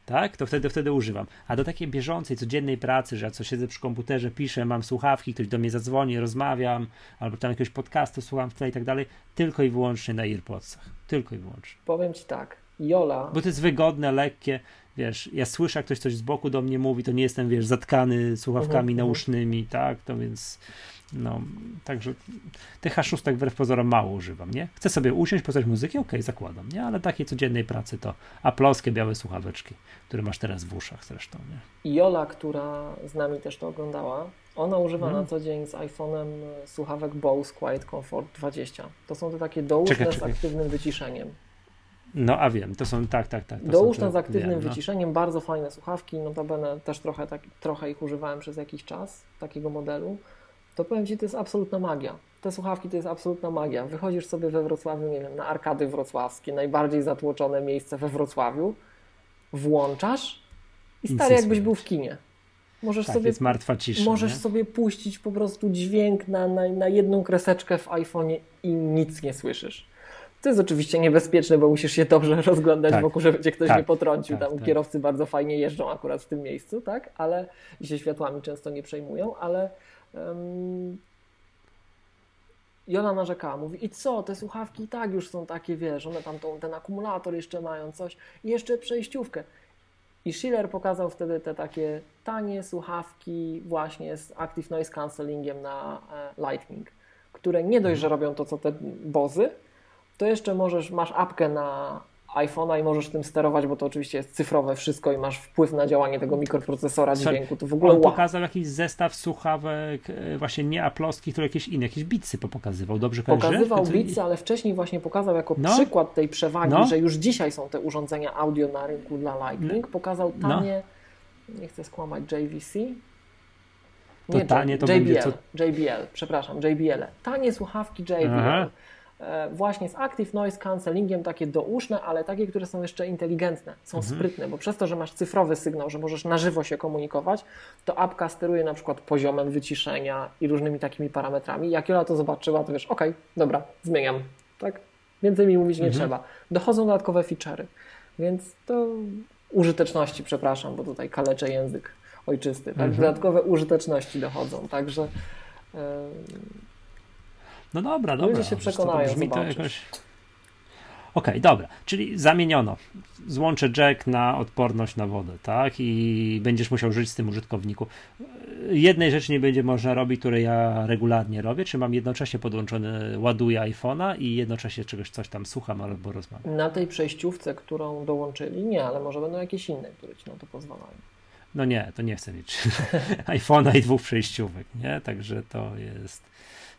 Speaker 1: Tak, to wtedy, wtedy używam. A do takiej bieżącej, codziennej pracy, że ja co siedzę przy komputerze, piszę, mam słuchawki, ktoś do mnie zadzwoni, rozmawiam, albo tam jakiegoś podcastu słucham wtedy i tak dalej, tylko i wyłącznie na AirPodsach. Tylko i wyłącznie.
Speaker 2: Powiem Ci tak, Jola...
Speaker 1: Bo to jest wygodne, lekkie, wiesz, ja słyszę, jak ktoś coś z boku do mnie mówi, to nie jestem, wiesz, zatkany słuchawkami uh -huh, nausznymi, tak, to więc no, także tych H6 wbrew pozorom mało używam, nie? Chcę sobie usiąść, posłuchać muzyki, okej, okay, zakładam, nie? Ale takiej codziennej pracy to aploskie białe słuchaweczki, które masz teraz w uszach zresztą, nie?
Speaker 2: Jola, która z nami też to oglądała, ona używa hmm. na co dzień z iPhone'em słuchawek Bose Quiet Comfort 20. To są te takie douszne czekaj, czekaj. z aktywnym wyciszeniem.
Speaker 1: No a wiem, to są tak, tak, tak.
Speaker 2: Douszne z aktywnym wiem, no. wyciszeniem, bardzo fajne słuchawki, notabene też trochę, tak, trochę ich używałem przez jakiś czas, takiego modelu to powiem Ci, to jest absolutna magia. Te słuchawki to jest absolutna magia. Wychodzisz sobie we Wrocławiu, nie wiem, na arkady wrocławskie, najbardziej zatłoczone miejsce we Wrocławiu, włączasz i stary jakbyś był w kinie.
Speaker 1: Możesz tak, sobie, jest martwa cisza.
Speaker 2: Możesz
Speaker 1: nie?
Speaker 2: sobie puścić po prostu dźwięk na, na, na jedną kreseczkę w iPhone'ie i nic nie słyszysz. To jest oczywiście niebezpieczne, bo musisz się dobrze rozglądać tak, wokół, żeby cię ktoś tak, nie potrącił. Tak, Tam tak. kierowcy bardzo fajnie jeżdżą akurat w tym miejscu, tak? Ale i się światłami często nie przejmują, ale Um, i ona narzekała, mówi, i co, te słuchawki i tak już są takie, wiesz, one tam tą, ten akumulator jeszcze mają coś i jeszcze przejściówkę. I Schiller pokazał wtedy te takie tanie słuchawki właśnie z Active Noise Cancellingiem na e, Lightning, które nie dość, że robią to, co te Bozy, to jeszcze możesz, masz apkę na iPhone'a i możesz tym sterować, bo to oczywiście jest cyfrowe wszystko i masz wpływ na działanie tego mikroprocesora dźwięku. To w ogóle
Speaker 1: On pokazał jakiś zestaw słuchawek e, właśnie nie aplowskich, tylko jakieś inne, jakieś bitsy pokazywał, dobrze
Speaker 2: kojarzę? Pokazywał to... bitsy, ale wcześniej właśnie pokazał jako no. przykład tej przewagi, no. że już dzisiaj są te urządzenia audio na rynku dla Lightning. No. Pokazał tanie, no. nie chcę skłamać, JVC,
Speaker 1: nie, to tanie to
Speaker 2: JBL,
Speaker 1: będzie co...
Speaker 2: JBL, przepraszam, JBL. Tanie słuchawki JBL. Aha. E, właśnie z Active Noise Cancellingiem, takie douszne, ale takie, które są jeszcze inteligentne, są mhm. sprytne, bo przez to, że masz cyfrowy sygnał, że możesz na żywo się komunikować, to apka steruje na przykład poziomem wyciszenia i różnymi takimi parametrami. Jak Jola to zobaczyła, to wiesz, ok, dobra, zmieniam, tak? Więcej mi mówić nie mhm. trzeba. Dochodzą dodatkowe feature'y, więc to użyteczności, przepraszam, bo tutaj kaleczę język ojczysty, tak? Mhm. Dodatkowe użyteczności dochodzą, także... Yy
Speaker 1: no dobra, dobra.
Speaker 2: Ludzie się przekonają, to brzmi to jakoś...
Speaker 1: Okej, okay, dobra, czyli zamieniono. Złączę jack na odporność na wodę, tak? I będziesz musiał żyć z tym użytkowniku. Jednej rzeczy nie będzie można robić, której ja regularnie robię, czy mam jednocześnie podłączony, ładuję iPhone'a i jednocześnie czegoś coś tam słucham albo rozmawiam.
Speaker 2: Na tej przejściówce, którą dołączyli, nie, ale może będą jakieś inne, które ci na to pozwalają.
Speaker 1: No nie, to nie chcę mieć iPhone'a i dwóch przejściówek, nie? Także to jest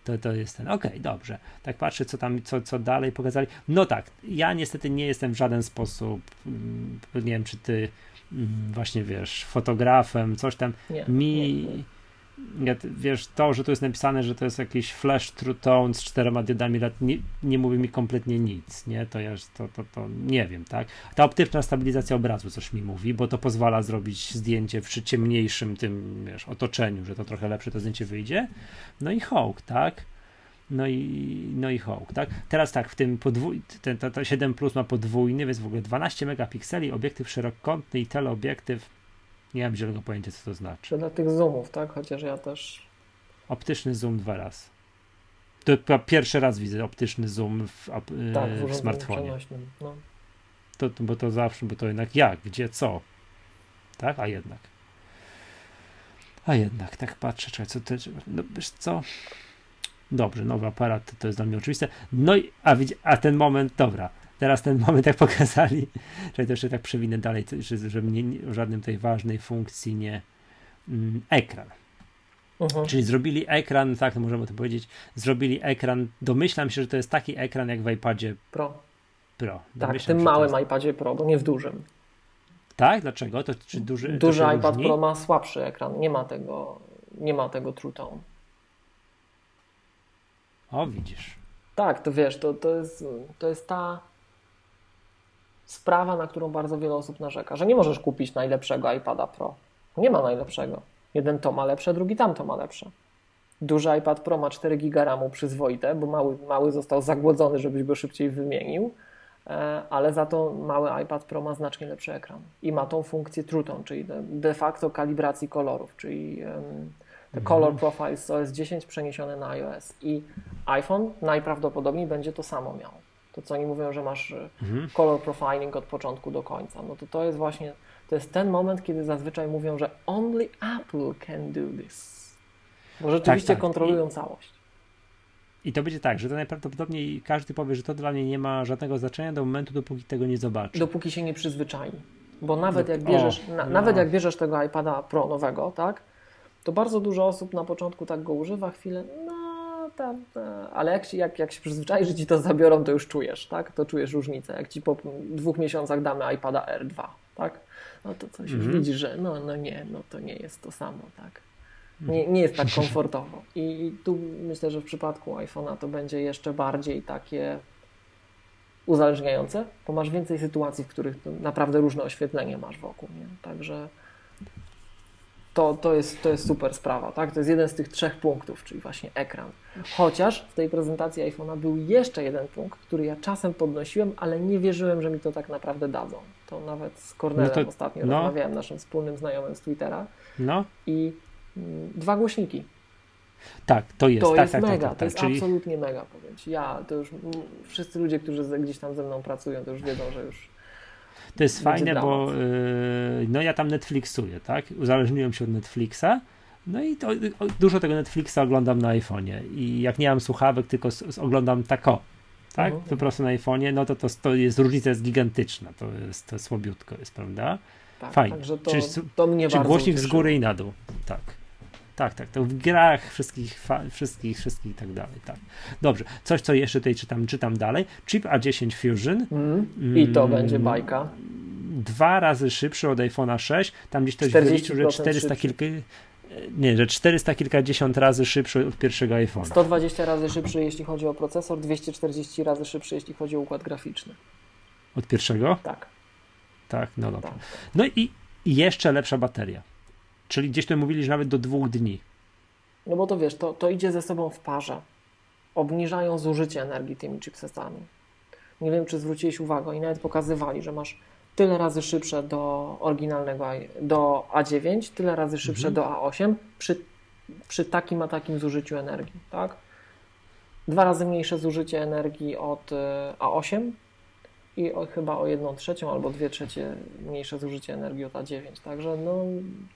Speaker 1: to, to jest ten, okej, okay, dobrze. Tak patrzę, co tam, co, co dalej pokazali. No tak, ja niestety nie jestem w żaden sposób, mm, nie wiem, czy ty mm, właśnie wiesz, fotografem, coś tam. Nie, mi, nie, nie. Ja, wiesz, to, że tu jest napisane, że to jest jakiś flash true tone z czterema diodami nie, nie mówi mi kompletnie nic, nie? To ja to, to, to nie wiem, tak? Ta optyczna stabilizacja obrazu coś mi mówi, bo to pozwala zrobić zdjęcie przy ciemniejszym tym, wiesz, otoczeniu, że to trochę lepsze to zdjęcie wyjdzie. No i Hawk, tak? No i, no i Hawk, tak? Teraz tak, w tym podwój, ten, to, to 7 Plus ma podwójny, więc w ogóle 12 megapikseli, obiektyw szerokokątny i teleobiektyw nie mam zielonego pojęcia, co to znaczy.
Speaker 2: Dla tych zoomów, tak? Chociaż ja też.
Speaker 1: Optyczny zoom dwa razy. To pierwszy raz widzę optyczny zoom w, tak, w, w smartfonie. No. To, bo to zawsze, bo to jednak jak, gdzie, co. Tak? A jednak. A jednak, tak patrzę, czekaj, co to, no wiesz co, dobrze, nowy aparat, to jest dla mnie oczywiste, no i, a, a ten moment, dobra, teraz ten moment, jak pokazali, że to jeszcze tak przewinę dalej, że, że mnie w żadnym tej ważnej funkcji nie mm, ekran. Czyli zrobili ekran, tak możemy to powiedzieć, zrobili ekran, domyślam się, że to jest taki ekran jak w iPadzie
Speaker 2: Pro.
Speaker 1: Pro.
Speaker 2: tak, w tym małym jest... iPadzie Pro, bo nie w dużym.
Speaker 1: Tak? Dlaczego? To czy duży,
Speaker 2: duży to iPad różni? Pro ma słabszy ekran, nie ma tego, nie ma tego True Tone.
Speaker 1: O, widzisz.
Speaker 2: Tak, to wiesz, to, to, jest, to jest ta sprawa, na którą bardzo wiele osób narzeka, że nie możesz kupić najlepszego iPada Pro. Nie ma najlepszego. Jeden to ma lepsze, drugi tamto ma lepsze. Duży iPad Pro ma 4 GB RAMu przyzwoite, bo mały, mały został zagłodzony, żebyś go szybciej wymienił, e, ale za to mały iPad Pro ma znacznie lepszy ekran i ma tą funkcję True Tone, czyli de facto kalibracji kolorów, czyli te mhm. Color Profiles OS 10 przeniesione na iOS i iPhone najprawdopodobniej będzie to samo miał to co oni mówią, że masz e, mhm. color profiling od początku do końca, no to to jest właśnie, to jest ten moment, kiedy zazwyczaj mówią, że only Apple can do this. Bo rzeczywiście tak, tak. kontrolują I, całość.
Speaker 1: I to będzie tak, że to najprawdopodobniej każdy powie, że to dla mnie nie ma żadnego znaczenia do momentu, dopóki tego nie zobaczy.
Speaker 2: Dopóki się nie przyzwyczai. Bo nawet jak bierzesz, o, na, no. nawet jak bierzesz tego iPada Pro nowego, tak, to bardzo dużo osób na początku tak go używa, chwilę, no tam, ale jak, jak, jak się przyzwyczaisz, że ci to zabiorą, to już czujesz, tak? To czujesz różnicę. Jak ci po dwóch miesiącach damy iPada R2, tak? No to coś już mhm. widzisz, że no, no nie, no to nie jest to samo, tak? Nie, nie jest tak komfortowo. I, I tu myślę, że w przypadku iPhone'a to będzie jeszcze bardziej takie uzależniające, bo masz więcej sytuacji, w których naprawdę różne oświetlenie masz wokół, nie? Także to, to, jest, to jest super sprawa, tak? To jest jeden z tych trzech punktów, czyli właśnie ekran. Chociaż w tej prezentacji iPhone'a był jeszcze jeden punkt, który ja czasem podnosiłem, ale nie wierzyłem, że mi to tak naprawdę dadzą. To nawet z Cornelem no to, ostatnio no. rozmawiałem, naszym wspólnym znajomym z Twittera.
Speaker 1: No.
Speaker 2: I mm, dwa głośniki.
Speaker 1: Tak, to jest.
Speaker 2: To
Speaker 1: tak,
Speaker 2: jest
Speaker 1: tak,
Speaker 2: mega,
Speaker 1: tak, tak,
Speaker 2: to jest czyli... absolutnie mega, powiem Ci. Ja, to już wszyscy ludzie, którzy gdzieś tam ze mną pracują, to już wiedzą, że już
Speaker 1: to jest fajne, bo yy, no ja tam Netflixuję, tak? Uzależniłem się od Netflixa. No i to, dużo tego Netflixa oglądam na iPhone'ie. I jak nie mam słuchawek, tylko oglądam tako, tak? Uh-huh. Po prostu na iPhone'ie, no to, to, to jest różnica jest gigantyczna. To jest to słabiutko jest, prawda?
Speaker 2: Tak, Fajnie. Także to, czy, to mnie
Speaker 1: czy głośnik z góry i na dół. Tak. Tak, tak, to w grach wszystkich, wszystkich, wszystkich i tak dalej, tak. Dobrze, coś co jeszcze tutaj czytam, czytam dalej. Chip A10 Fusion.
Speaker 2: Mm. I to mm, będzie bajka.
Speaker 1: Dwa razy szybszy od iPhone'a 6, tam gdzieś ktoś wyliczył, że 400 kilka, nie, że 400 kilkadziesiąt razy szybszy od pierwszego iPhone'a.
Speaker 2: 120 razy szybszy, jeśli chodzi o procesor, 240 razy szybszy, jeśli chodzi o układ graficzny.
Speaker 1: Od pierwszego?
Speaker 2: Tak.
Speaker 1: Tak, no dobra. Tak. No i jeszcze lepsza bateria. Czyli gdzieś tu mówili, że nawet do dwóch dni.
Speaker 2: No bo to wiesz, to, to idzie ze sobą w parze. Obniżają zużycie energii tymi chipsetami. Nie wiem, czy zwróciłeś uwagę i nawet pokazywali, że masz tyle razy szybsze do oryginalnego do A9, tyle razy szybsze mhm. do A8 przy, przy takim a takim zużyciu energii, tak? Dwa razy mniejsze zużycie energii od e, A8 i o, chyba o jedną trzecią albo dwie trzecie mniejsze zużycie energii od A9. Także no,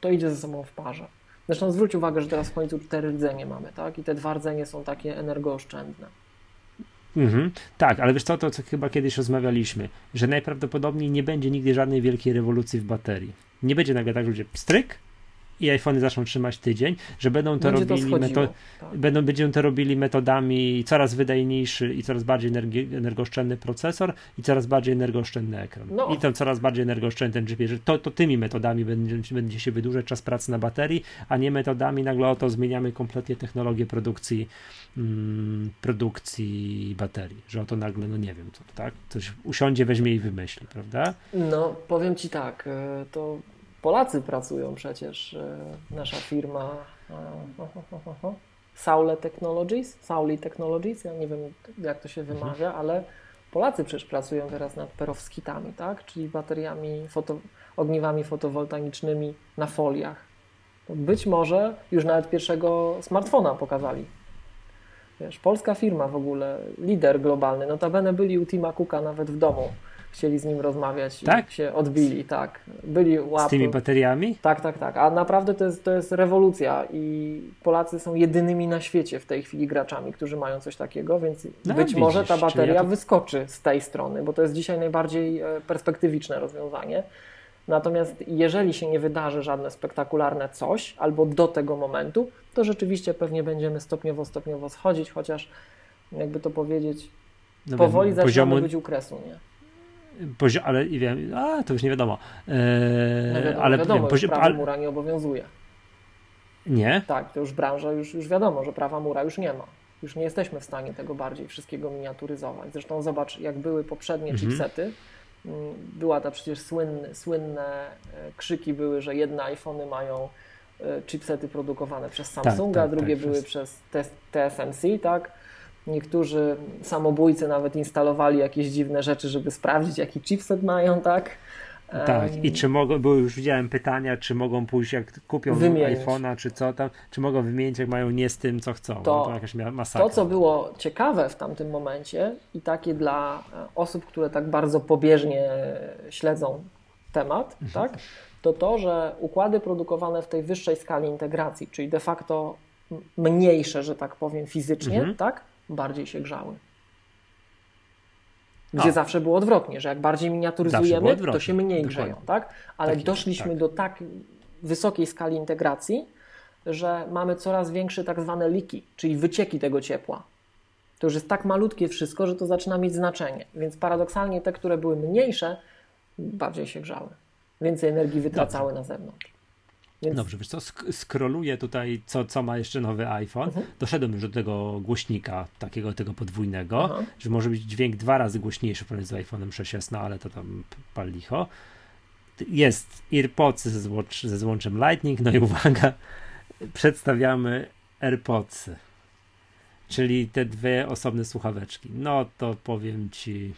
Speaker 2: to idzie ze sobą w parze. Zresztą zwróć uwagę, że teraz w końcu cztery rdzenie mamy, tak? I te dwa rdzenie są takie energooszczędne.
Speaker 1: Mhm, tak, ale wiesz co, to co chyba kiedyś rozmawialiśmy, że najprawdopodobniej nie będzie nigdy żadnej wielkiej rewolucji w baterii. Nie będzie nagle tak, że będzie pstryk i iPhony zaczną trzymać tydzień, że będą to
Speaker 2: Będzie to
Speaker 1: robili
Speaker 2: schodziło,
Speaker 1: meto-
Speaker 2: tak.
Speaker 1: będą, będziemy to robili metodami coraz wydajniejszy i coraz bardziej energi- energooszczędny procesor i coraz bardziej energooszczędny ekran.
Speaker 2: No.
Speaker 1: I ten coraz bardziej energooszczędny ten GPS, że to, to tymi metodami będzie, będzie się wydłużać czas pracy na baterii, a nie metodami nagle oto zmieniamy kompletnie technologię produkcji mm, produkcji baterii, że oto nagle, no nie wiem, co, tak? Coś usiądzie, weźmie i wymyśli, prawda?
Speaker 2: No, powiem Ci tak, e, to Polacy pracują przecież, e, nasza firma e, Saule Technologies, Sauli Technologies, ja nie wiem jak to się
Speaker 1: Mhm.
Speaker 2: wymawia, ale Polacy przecież pracują teraz nad perowskitami, tak? Czyli bateriami, foto, ogniwami fotowoltaicznymi na foliach. Być może już nawet pierwszego smartfona pokazali. Wiesz, polska firma w ogóle, lider globalny, notabene byli u Tima Cooka nawet w domu. Chcieli z nim rozmawiać
Speaker 1: Tak?
Speaker 2: i się odbili, tak. Byli u
Speaker 1: Z tymi bateriami?
Speaker 2: Tak, tak, tak. A naprawdę to jest, to jest rewolucja i Polacy są jedynymi na świecie w tej chwili graczami, którzy mają coś takiego, więc
Speaker 1: No,
Speaker 2: być
Speaker 1: widzisz,
Speaker 2: może ta bateria
Speaker 1: ja to-
Speaker 2: wyskoczy z tej strony, bo to jest dzisiaj najbardziej e, perspektywiczne rozwiązanie. Natomiast jeżeli się nie wydarzy żadne spektakularne coś, albo do tego momentu, to rzeczywiście pewnie będziemy stopniowo, stopniowo schodzić, chociaż jakby to powiedzieć,
Speaker 1: No
Speaker 2: powoli zaczynamy
Speaker 1: poziomu,
Speaker 2: być u kresu, nie?
Speaker 1: Pozio, ale i wiem, a to już nie wiadomo. Eee,
Speaker 2: No wiadomo,
Speaker 1: ale
Speaker 2: wiadomo
Speaker 1: pozio,
Speaker 2: prawo
Speaker 1: ale,
Speaker 2: mura nie obowiązuje.
Speaker 1: nie?
Speaker 2: Tak, to już branża, już, już wiadomo, że prawa mura już nie ma. Już nie jesteśmy w stanie tego bardziej wszystkiego miniaturyzować. Zresztą zobacz, jak były poprzednie
Speaker 1: Mhm.
Speaker 2: chipsety, mm, była ta przecież słynne, słynne e, krzyki były, że jedne iPhony mają e, chipsety produkowane przez Samsunga,
Speaker 1: tak,
Speaker 2: drugie
Speaker 1: tak,
Speaker 2: były
Speaker 1: przez-
Speaker 2: przez TS TSMC, tak? Niektórzy samobójcy nawet instalowali jakieś dziwne rzeczy, żeby sprawdzić, jaki chipset mają, tak?
Speaker 1: Tak, i czy mogą, bo już widziałem pytania, czy mogą pójść, jak kupią iPhone'a, czy co tam, czy mogą wymienić, jak mają nie z tym, co chcą.
Speaker 2: To-
Speaker 1: To, to jakaś masakra.
Speaker 2: To, co było ciekawe w tamtym momencie i takie dla e, osób, które tak bardzo pobieżnie śledzą temat,
Speaker 1: Mhm.
Speaker 2: tak, to to, że układy produkowane w tej wyższej skali integracji, czyli de facto mniejsze, że tak powiem, fizycznie,
Speaker 1: Mhm.
Speaker 2: tak, bardziej się grzały. Gdzie
Speaker 1: A.
Speaker 2: zawsze było odwrotnie, że jak bardziej miniaturyzujemy, to się mniej
Speaker 1: dokładnie.
Speaker 2: grzeją, tak? Ale
Speaker 1: Tak
Speaker 2: doszliśmy
Speaker 1: tak.
Speaker 2: do tak wysokiej skali integracji, że mamy coraz większe tak zwane liki, czyli wycieki tego ciepła. To już jest tak malutkie wszystko, że to zaczyna mieć znaczenie. Więc paradoksalnie te, które były mniejsze, bardziej się grzały. Więcej energii wytracały na zewnątrz. Więc
Speaker 1: Dobrze, wiesz co, sk- skroluję tutaj, co, co ma jeszcze nowy iPhone.
Speaker 2: Mhm.
Speaker 1: Doszedłem już do tego głośnika, takiego tego podwójnego, że może być dźwięk dwa razy głośniejszy porównaniu z iPhone'em 6S, no ale to tam pal licho. Jest AirPods ze, ze złączem Lightning, no i uwaga, przedstawiamy AirPodsy, czyli te dwie osobne słuchaweczki. No to powiem Ci,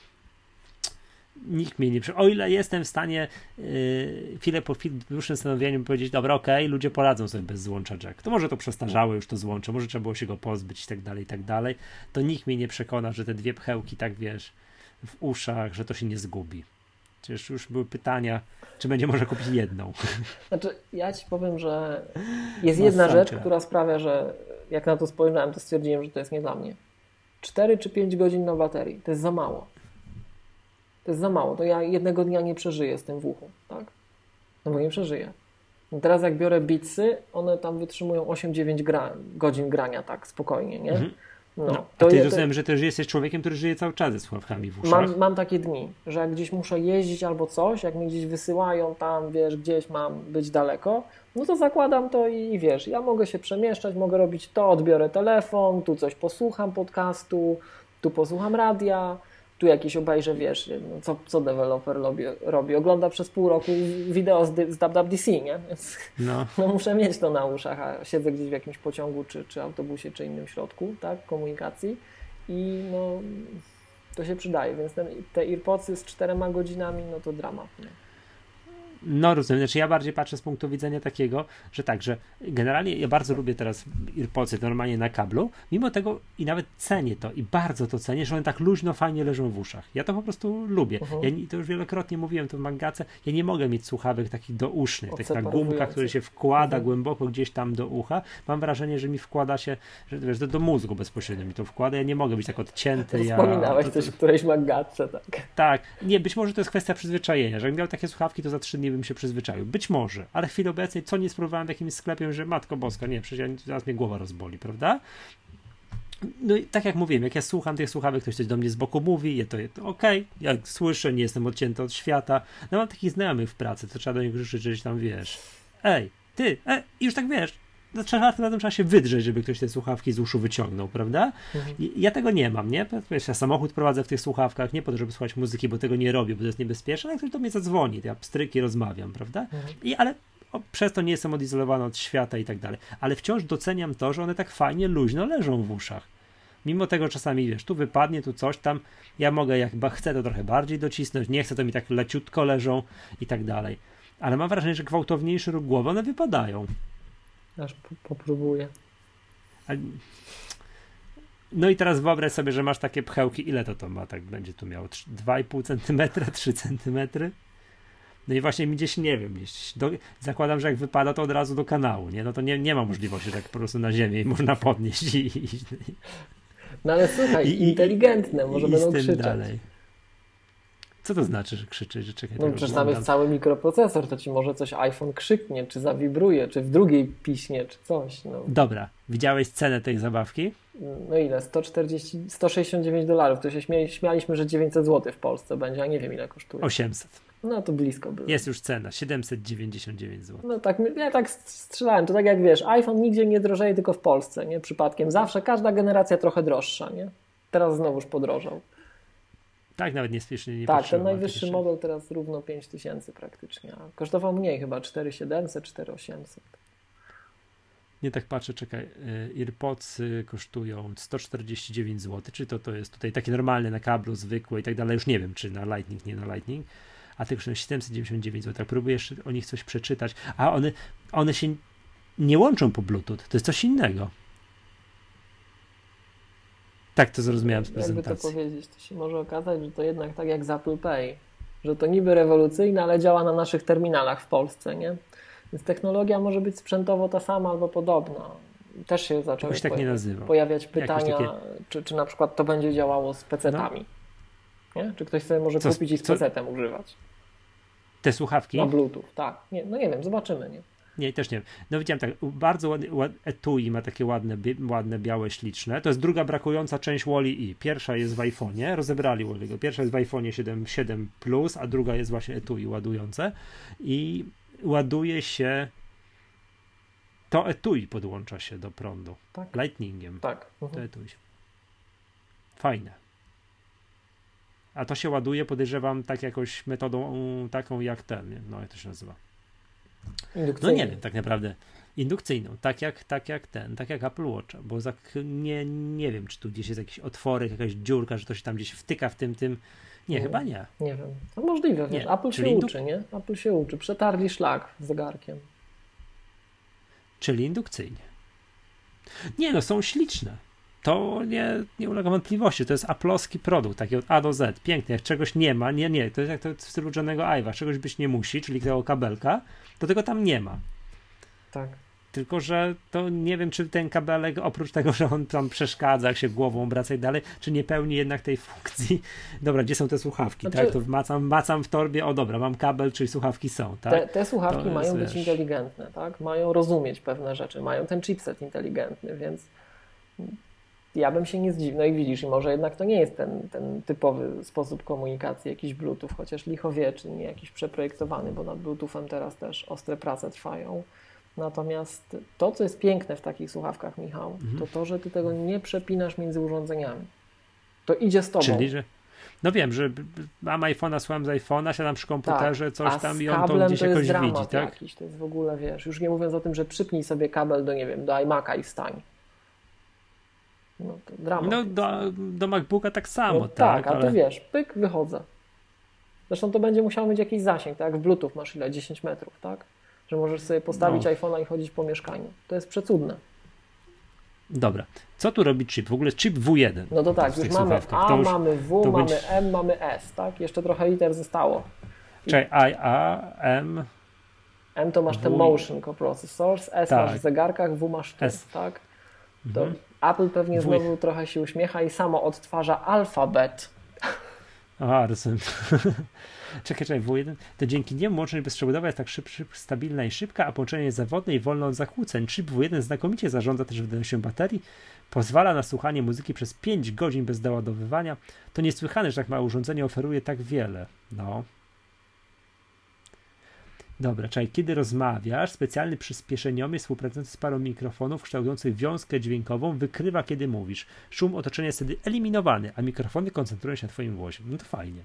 Speaker 1: nikt mnie nie przy... O ile jestem w stanie yy, chwilę po chwili, dłuższym zastanowieniu powiedzieć, dobra, okej, ludzie poradzą sobie bez złącza jack. To może to przestarzałe już to złącze, może trzeba było się go pozbyć i tak dalej, i tak dalej. To nikt mnie nie przekona, że te dwie pchełki, tak wiesz, w uszach, że to się nie zgubi. Przecież już były pytania, czy będzie można kupić jedną.
Speaker 2: Znaczy, ja ci powiem, że jest jedna rzecz, która sprawia, że jak na to spojrzałem, to stwierdziłem, że to jest nie dla mnie. 4 czy 5 godzin na baterii to jest za mało. To jest za mało. To ja jednego dnia nie przeżyję z tym w uchu, tak? No bo nie przeżyję. No teraz jak biorę Beatsy, one tam wytrzymują 8-9 gra godzin grania tak spokojnie, nie?
Speaker 1: Mhm.
Speaker 2: No,
Speaker 1: No, a ty
Speaker 2: je- to-
Speaker 1: rozumiem, że też jesteś człowiekiem, który żyje cały czas ze słuchawkami w uszach.
Speaker 2: Mam, mam takie dni, że jak gdzieś muszę jeździć albo coś, jak mnie gdzieś wysyłają tam, wiesz, gdzieś mam być daleko, no to zakładam to i wiesz, ja mogę się przemieszczać, mogę robić to, odbiorę telefon, tu coś posłucham podcastu, tu posłucham radia, tu jakieś obejrzę, wiesz, co, co deweloper robi, robi. Ogląda przez pół roku wideo z, z WWDC, nie? Więc
Speaker 1: No,
Speaker 2: no muszę mieć to na uszach, a siedzę gdzieś w jakimś pociągu, czy, czy autobusie, czy innym środku, tak, komunikacji i no to się przydaje, więc ten, te AirPodsy z czterema godzinami, no to dramat. Nie?
Speaker 1: No rozumiem, znaczy ja bardziej patrzę z punktu widzenia takiego, że tak, że generalnie ja bardzo lubię teraz AirPodsy normalnie na kablu, mimo tego i nawet cenię to i bardzo to cenię, że one tak luźno, fajnie leżą w uszach. Ja to po prostu lubię.
Speaker 2: Mhm.
Speaker 1: Ja nie, to już wielokrotnie mówiłem to w Mangace, ja nie mogę mieć słuchawek takich dousznych, na
Speaker 2: Odseparowujących.
Speaker 1: gumkach, które się wkłada
Speaker 2: Mhm.
Speaker 1: głęboko gdzieś tam do ucha. Mam wrażenie, że mi wkłada się, że wiesz, do, do mózgu bezpośrednio mi to wkłada, ja nie mogę być tak odcięty. Ja,
Speaker 2: Wspominałeś
Speaker 1: to-
Speaker 2: coś w którejś magatce, tak.
Speaker 1: tak, nie, być może to jest kwestia przyzwyczajenia, że jak miał takie słuchawki, to za trzy dni tygodni bym się przyzwyczaił. Być może, ale w chwili obecnej co nie spróbowałem w jakimś sklepie, że matko boska, nie, przecież ja, zaraz mnie głowa rozboli, prawda? No i tak jak mówiłem, jak ja słucham tych słuchawek, ktoś coś do mnie z boku mówi, to, to okej, okay, jak słyszę, nie jestem odcięty od świata. No mam takich znajomych w pracy, to trzeba do nich krzyczeć tam, wiesz, ej, ty, e, już tak wiesz, trzeba, na tym trzeba się wydrzeć, żeby ktoś te słuchawki z uszu wyciągnął, prawda? Mhm. Ja tego nie mam, nie? Wiesz, ja samochód prowadzę w tych słuchawkach, nie po to, żeby słuchać muzyki, bo tego nie robię, bo to jest niebezpieczne, ale ktoś do mnie zadzwoni, to ja pstryki rozmawiam, prawda? Mhm. I, ale o, przez to nie jestem odizolowany od świata i tak dalej. Ale wciąż doceniam to, że one tak fajnie, luźno leżą w uszach. Mimo tego czasami, wiesz, tu wypadnie, tu coś tam, ja mogę, jak chcę, to trochę bardziej docisnąć, nie chcę, to mi tak leciutko leżą i tak dalej. Ale mam wrażenie, że gwałtowniejszy ruch głowy, one wypadają.
Speaker 2: Aż popróbuję.
Speaker 1: No i teraz wyobraź sobie, że masz takie pchełki. Ile to to ma? Tak będzie tu miało 2,5 cm, 3 cm? No i właśnie mi gdzieś nie wiem, gdzieś do, zakładam, że jak wypada, to od razu do kanału, nie? No to nie, nie ma możliwości tak po prostu na ziemię można podnieść i, i,
Speaker 2: No ale słuchaj, i, inteligentne, może i będą krzyczeć. dalej.
Speaker 1: Co to znaczy, że krzyczy, że czekaj?
Speaker 2: No przecież tam jest cały mikroprocesor, to ci może coś iPhone krzyknie, czy zawibruje, czy w drugiej piśnie, czy coś. No.
Speaker 1: Dobra, widziałeś cenę tej zabawki?
Speaker 2: No ile? 140, 169 dolarów. To się śmie, śmialiśmy, że 900 zł w Polsce będzie, a nie wiem ile kosztuje.
Speaker 1: 800.
Speaker 2: No to blisko było.
Speaker 1: Jest już cena, 799 zł.
Speaker 2: No tak, ja tak strzelałem, to tak jak wiesz, iPhone nigdzie nie drożeje, tylko w Polsce, nie? Przypadkiem. Zawsze każda generacja trochę droższa, nie? Teraz znowuż podrożał.
Speaker 1: Tak, nawet niespiesznie nie
Speaker 2: Tak, ten najwyższy model teraz równo 5000 praktycznie, kosztował mniej chyba 4700, 4800.
Speaker 1: Nie tak patrzę, czekaj, y, AirPods kosztują 149 zł, czy to to jest tutaj takie normalne na kablu, zwykłe i tak dalej, już nie wiem, czy na Lightning, nie na Lightning, a te kosztują 799 zł, tak próbujesz o nich coś przeczytać, a one, one się nie łączą po Bluetooth, to jest coś innego. Tak to zrozumiałem z prezentacji.
Speaker 2: Jakby to powiedzieć, to się może okazać, że to jednak tak jak z Apple Pay, że to niby rewolucyjne, ale działa na naszych terminalach w Polsce, nie? Więc technologia może być sprzętowo ta sama albo podobna. Też się zaczęły
Speaker 1: tak pojawiać,
Speaker 2: pojawiać pytania, takie... czy, czy na przykład to będzie działało z PC-tami. No. Nie? Czy ktoś sobie może co, kupić i z PC-tem używać.
Speaker 1: Te słuchawki?
Speaker 2: Na Bluetooth, tak. Nie, no nie wiem, zobaczymy. Nie?
Speaker 1: Nie, też nie. No widziałem tak, bardzo ładny ład, etui ma takie ładne, ładne, białe, śliczne. To jest druga brakująca część Wally i Pierwsza jest w iPhone'ie, rozebrali Wally'ego. Pierwsza jest w iPhone'ie 7, 7 Plus, a druga jest właśnie etui ładujące. I ładuje się to etui podłącza się do prądu. Tak. Lightningiem.
Speaker 2: Tak.
Speaker 1: Mhm. To etui. Fajne. A to się ładuje, podejrzewam, tak jakoś metodą taką jak ten, no jak to się nazywa? No nie wiem, tak naprawdę. Indukcyjną, tak jak, tak jak ten, tak jak Apple Watch, bo za, nie, nie wiem, czy tu gdzieś jest jakiś otworek, jakaś dziurka, że to się tam gdzieś wtyka w tym, tym. Nie, nie chyba nie.
Speaker 2: Nie wiem. No możliwe, wiesz, Apple Czyli się induk... uczy, nie? Apple się uczy. Przetarli szlak z zegarkiem.
Speaker 1: Czyli indukcyjnie. Nie, no są śliczne. To nie, nie ulega wątpliwości. To jest aplowski produkt, taki od A do Z. Piękny. Jak czegoś nie ma, nie, nie. To jest jak to w stylu Johnego Ive'a. Czegoś być nie musi, czyli tego kabelka, to tego tam nie ma.
Speaker 2: Tak.
Speaker 1: Tylko, że to nie wiem, czy ten kabelek, oprócz tego, że on tam przeszkadza, jak się głową obraca i dalej, czy nie pełni jednak tej funkcji. Dobra, gdzie są te słuchawki? Znaczy, tak, to macam, macam w torbie, o dobra, mam kabel, czyli słuchawki są, tak?
Speaker 2: Te, te słuchawki to mają jest, być wiesz... inteligentne, tak? Mają rozumieć pewne rzeczy, mają ten chipset inteligentny, więc ja bym się nie zdziwił. No i widzisz, i może jednak to nie jest ten, ten typowy sposób komunikacji, jakiś Bluetooth, chociaż licho wie, czy nie jakiś przeprojektowany, bo nad Bluetoothem teraz też ostre prace trwają. Natomiast to, co jest piękne w takich słuchawkach, Michał, mhm. to to, że ty tego nie przepinasz między urządzeniami. To idzie z tobą.
Speaker 1: Czyli, że no wiem, że mam iPhone'a, słucham z iPhone'a, siadam przy komputerze, tak, coś tam i on to gdzieś to jakoś widzi, tak?
Speaker 2: Jakiś, to jest w ogóle, wiesz, już nie mówiąc o tym, że przypnij sobie kabel do, nie wiem, do iMac'a i wstań. No to dramat.
Speaker 1: No do, do MacBooka tak samo, no,
Speaker 2: tak?
Speaker 1: Tak,
Speaker 2: ale ty wiesz, pyk, wychodzę. Zresztą to będzie musiało mieć jakiś zasięg, tak jak w Bluetooth masz ile? 10 metrów, tak? Że możesz sobie postawić no. iPhone'a i chodzić po mieszkaniu. To jest przecudne.
Speaker 1: Dobra. Co tu robi chip? W ogóle chip W1.
Speaker 2: No to tak, już mamy A, już, mamy W, mamy będzie... M, mamy S, tak? Jeszcze trochę liter zostało.
Speaker 1: I... Czyli I, A, M...
Speaker 2: M to masz w... ten motion coprocessors, S tak. masz w zegarkach, W masz tu, S. tak? To mhm. Apple pewnie w... znowu trochę się uśmiecha i samo odtwarza alfabet.
Speaker 1: Aha, rozumiem. czekaj, czekaj, W1, to dzięki niemu łączność bezprzewodowa jest tak szyb, szyb, stabilna i szybka, a połączenie jest zawodne i wolne od zakłóceń. Chip W1 znakomicie zarządza też wydajnością baterii, pozwala na słuchanie muzyki przez 5 godzin bez doładowywania. To niesłychane, że tak małe urządzenie oferuje tak wiele. No. Dobra, czyli kiedy rozmawiasz, specjalny przyspieszeniomiec współpracujący z parą mikrofonów kształtujących wiązkę dźwiękową wykrywa, kiedy mówisz. Szum otoczenia jest wtedy eliminowany, a mikrofony koncentrują się na twoim głosie. No to fajnie.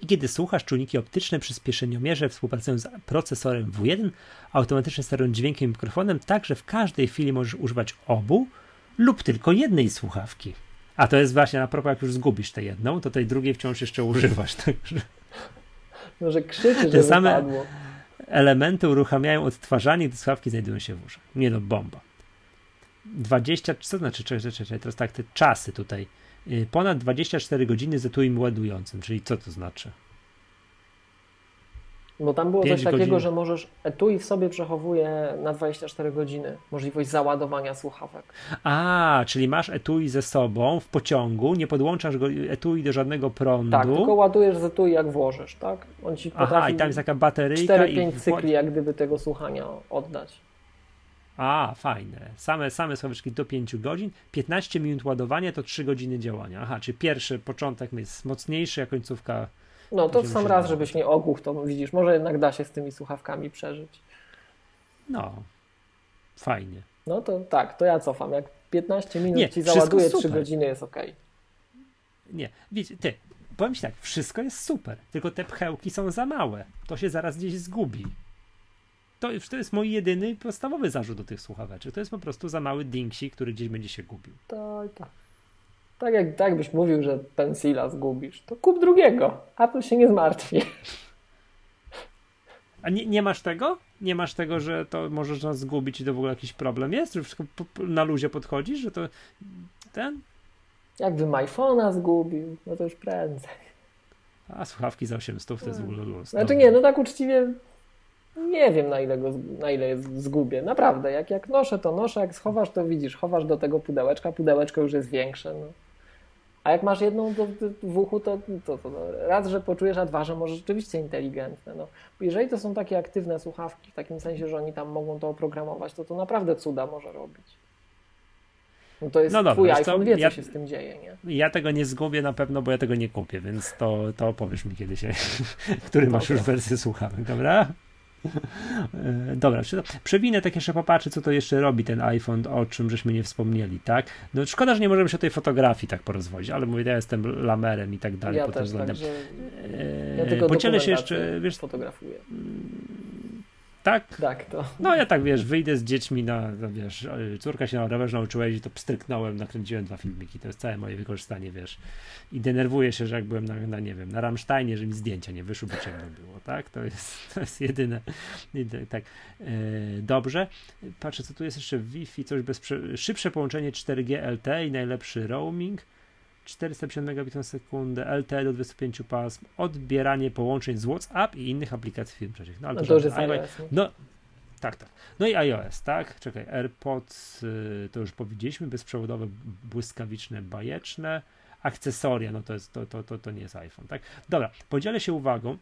Speaker 1: I kiedy słuchasz, czujniki optyczne przyspieszeniomierze współpracują z procesorem W1, automatycznie sterują dźwiękiem mikrofonem, tak że w każdej chwili możesz używać obu lub tylko jednej słuchawki. A to jest właśnie na propos, jak już zgubisz tę jedną, to tej drugiej wciąż jeszcze używasz. Także...
Speaker 2: Może krzyczy, że Te same
Speaker 1: elementy uruchamiają odtwarzanie, gdy słuchawki znajdują się w uszach. Nie no, bomba. 20, co znaczy, czekaj, czekaj, teraz tak, te czasy tutaj. Y, ponad 24 godziny z etuim ładującym, czyli co to znaczy?
Speaker 2: Bo tam było coś takiego, godzin... że możesz etui w sobie przechowuje na 24 godziny możliwość załadowania słuchawek.
Speaker 1: A, czyli masz etui ze sobą w pociągu, nie podłączasz go etui do żadnego prądu.
Speaker 2: Tak, tylko ładujesz z etui jak włożysz, tak?
Speaker 1: On ci Aha, i tam jest taka bateryjka
Speaker 2: 4-5 i... cykli jak gdyby tego słuchania oddać.
Speaker 1: A, fajne. Same, same sławeczki do 5 godzin. 15 minut ładowania to 3 godziny działania. Aha, czyli pierwszy początek jest mocniejszy, a końcówka
Speaker 2: no to w sam raz, żebyś nie ogłuch, to widzisz, może jednak da się z tymi słuchawkami przeżyć.
Speaker 1: No, fajnie.
Speaker 2: No to tak, to ja cofam. Jak 15 minut nie, ci załaduje, 3 godziny jest ok.
Speaker 1: Nie, widzisz, ty, powiem ci tak, wszystko jest super, tylko te pchełki są za małe. To się zaraz gdzieś zgubi. To, to jest mój jedyny podstawowy zarzut do tych słuchaweczek. To jest po prostu za mały dinksi, który gdzieś będzie się gubił.
Speaker 2: Tak, tak. Tak jak tak byś mówił, że pensila zgubisz, to kup drugiego, a to się nie zmartwi.
Speaker 1: A nie, nie masz tego? Nie masz tego, że to możesz nas zgubić i to w ogóle jakiś problem jest? Że wszystko na luzie podchodzisz, że to ten?
Speaker 2: Jakbym iPhone'a zgubił, no to już prędzej.
Speaker 1: A słuchawki za 800 to jest w ogóle luz.
Speaker 2: Znaczy nie, no tak uczciwie nie wiem na ile, go, na ile zgubię. Naprawdę, jak, jak noszę, to noszę, jak schowasz, to widzisz, chowasz do tego pudełeczka, pudełeczko już jest większe. No. A jak masz jedną w uchu, to, to, to, raz, że poczujesz, a dwa, że może rzeczywiście inteligentne. No. Jeżeli to są takie aktywne słuchawki, w takim sensie, że oni tam mogą to oprogramować, to to naprawdę cuda może robić. No to jest no dobra, twój iPhone, wie, co ja, się z tym dzieje, nie?
Speaker 1: Ja tego nie zgubię na pewno, bo ja tego nie kupię, więc to, to opowiesz mi kiedyś, który masz już wersję słuchawek, dobra? E, dobra, przewinę tak jeszcze popatrzy, co to jeszcze robi ten iPhone, o czym żeśmy nie wspomnieli, tak? No szkoda, że nie możemy się o tej fotografii tak porozwodzić, ale mówię, ja jestem lamerem i tak dalej
Speaker 2: ja
Speaker 1: pod tym względem.
Speaker 2: Także ja Podzielę się jeszcze, wiesz, fotografuję.
Speaker 1: Tak?
Speaker 2: Tak, to.
Speaker 1: No ja tak, wiesz, wyjdę z dziećmi na, no, wiesz, córka się na rowerze nauczyła jeździć, to pstryknąłem, nakręciłem dwa filmiki, to jest całe moje wykorzystanie, wiesz. I denerwuję się, że jak byłem na, na nie wiem, na Rammsteinie, że mi zdjęcia nie wyszły, bo ciemno było, tak? To jest, to jest jedyne, jedyne tak. E, dobrze. Patrzę, co tu jest jeszcze Wi-Fi, coś bez, szybsze połączenie 4G LTE i najlepszy roaming. 450 megabit na sekundę, LTE do 25 pasm, odbieranie połączeń z WhatsApp i innych aplikacji firm trzecich.
Speaker 2: No, ale no to, już jest iOS.
Speaker 1: No, tak, tak. No i iOS, tak? Czekaj, AirPods, y, to już powiedzieliśmy, bezprzewodowe, błyskawiczne, bajeczne, akcesoria, no to, jest, to, to, to, to nie jest iPhone, tak? Dobra, podzielę się uwagą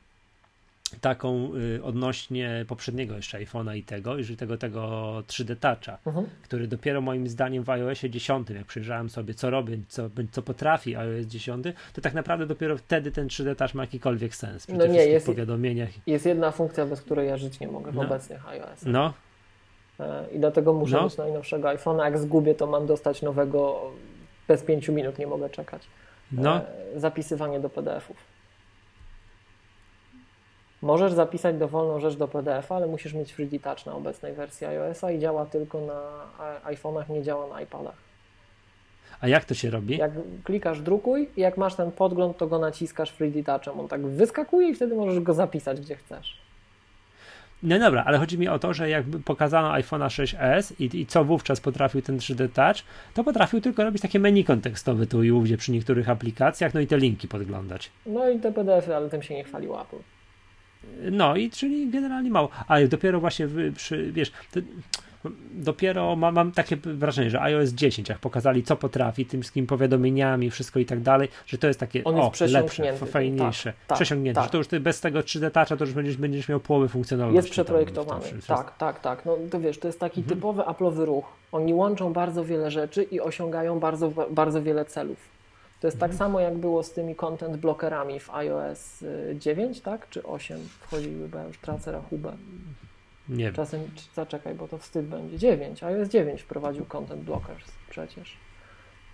Speaker 1: taką y, odnośnie poprzedniego jeszcze iPhone'a i tego, jeżeli tego, tego 3D Toucha, mhm. który dopiero moim zdaniem w iOSie 10, jak przyjrzałem sobie, co robi, co, co potrafi iOS 10, to tak naprawdę dopiero wtedy ten 3D Touch ma jakikolwiek sens przy no nie, jest, powiadomieniach.
Speaker 2: Jest jedna funkcja, bez której ja żyć nie mogę w no. obecnych iOS.
Speaker 1: No.
Speaker 2: E, I dlatego muszę no. mieć najnowszego iPhone'a. Jak zgubię, to mam dostać nowego bez 5 minut, nie mogę czekać. No. E, zapisywanie do PDF-ów. Możesz zapisać dowolną rzecz do PDF, ale musisz mieć 3D Touch na obecnej wersji iOS-a i działa tylko na iPhone'ach, nie działa na iPadach.
Speaker 1: A jak to się robi?
Speaker 2: Jak klikasz drukuj i jak masz ten podgląd, to go naciskasz 3D Touchem. On tak wyskakuje i wtedy możesz go zapisać gdzie chcesz.
Speaker 1: No dobra, ale chodzi mi o to, że jak pokazano iPhone'a 6s i, i, co wówczas potrafił ten 3D Touch, to potrafił tylko robić takie menu kontekstowe tu i ówdzie przy niektórych aplikacjach, no i te linki podglądać.
Speaker 2: No i te PDF-y, ale tym się nie chwalił Apple.
Speaker 1: No i czyli generalnie mało. Ale dopiero właśnie przy, wiesz, to, dopiero mam, mam takie wrażenie, że iOS 10, jak pokazali co potrafi, tym wszystkim powiadomieniami, wszystko i tak dalej, że to jest takie
Speaker 2: On jest
Speaker 1: o, lepsze, fajniejsze, tak, tak, przesiąknięte, tak. że to już ty bez tego 3D Toucha to już będziesz, będziesz miał połowę funkcjonalności.
Speaker 2: Jest przeprojektowany, tak, tak, tak. No to wiesz, to jest taki mhm. typowy Apple'owy ruch. Oni łączą bardzo wiele rzeczy i osiągają bardzo, bardzo wiele celów. To jest tak mhm. tak samo jak było z tymi content blockerami w iOS 9, y, tak? Czy 8 wchodziły, bo ja już tracę rachubę.
Speaker 1: Nie
Speaker 2: Czasem, zaczekaj, bo to wstyd będzie. 9, iOS 9 wprowadził content blockers przecież.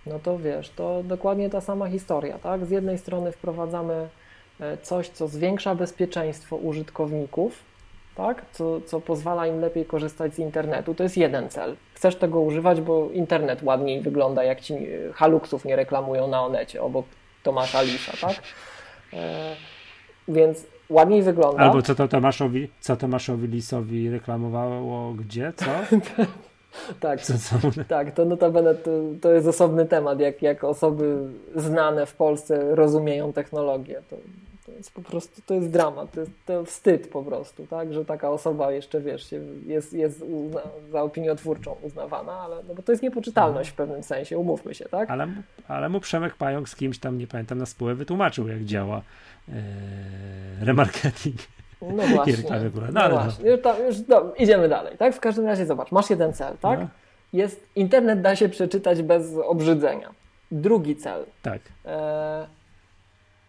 Speaker 2: No to wiesz, to dokładnie ta sama historia, tak? Z jednej strony wprowadzamy e, coś, co zwiększa bezpieczeństwo użytkowników, tak? Co, co pozwala im lepiej korzystać z internetu. To jest jeden cel. Chcesz tego używać, bo internet ładniej wygląda, jak ci e, haluksów nie reklamują na Onecie obok Tomasza Lisa, tak? E, więc ładniej wygląda.
Speaker 1: Albo co to Tomaszowi, co Tomaszowi Lisowi reklamowało gdzie, co?
Speaker 2: tak, co, co? tak, to notabene to, to jest osobny temat, jak, jak osoby znane w Polsce rozumieją technologię. To, to jest po prostu, to jest dramat, to jest to wstyd po prostu, tak, że taka osoba jeszcze, wiesz, jest, jest uzna, za opiniotwórczą uznawana, ale no bo to jest niepoczytalność w pewnym sensie, umówmy się, tak?
Speaker 1: Ale, ale mu Przemek Pająk z kimś tam, nie pamiętam, na spółę wytłumaczył, jak działa e, remarketing.
Speaker 2: No właśnie. No, no, właśnie. Już, tam, już no, idziemy dalej, tak? W każdym razie zobacz, masz jeden cel, tak? No. Jest, internet da się przeczytać bez obrzydzenia. Drugi cel.
Speaker 1: Tak.
Speaker 2: E,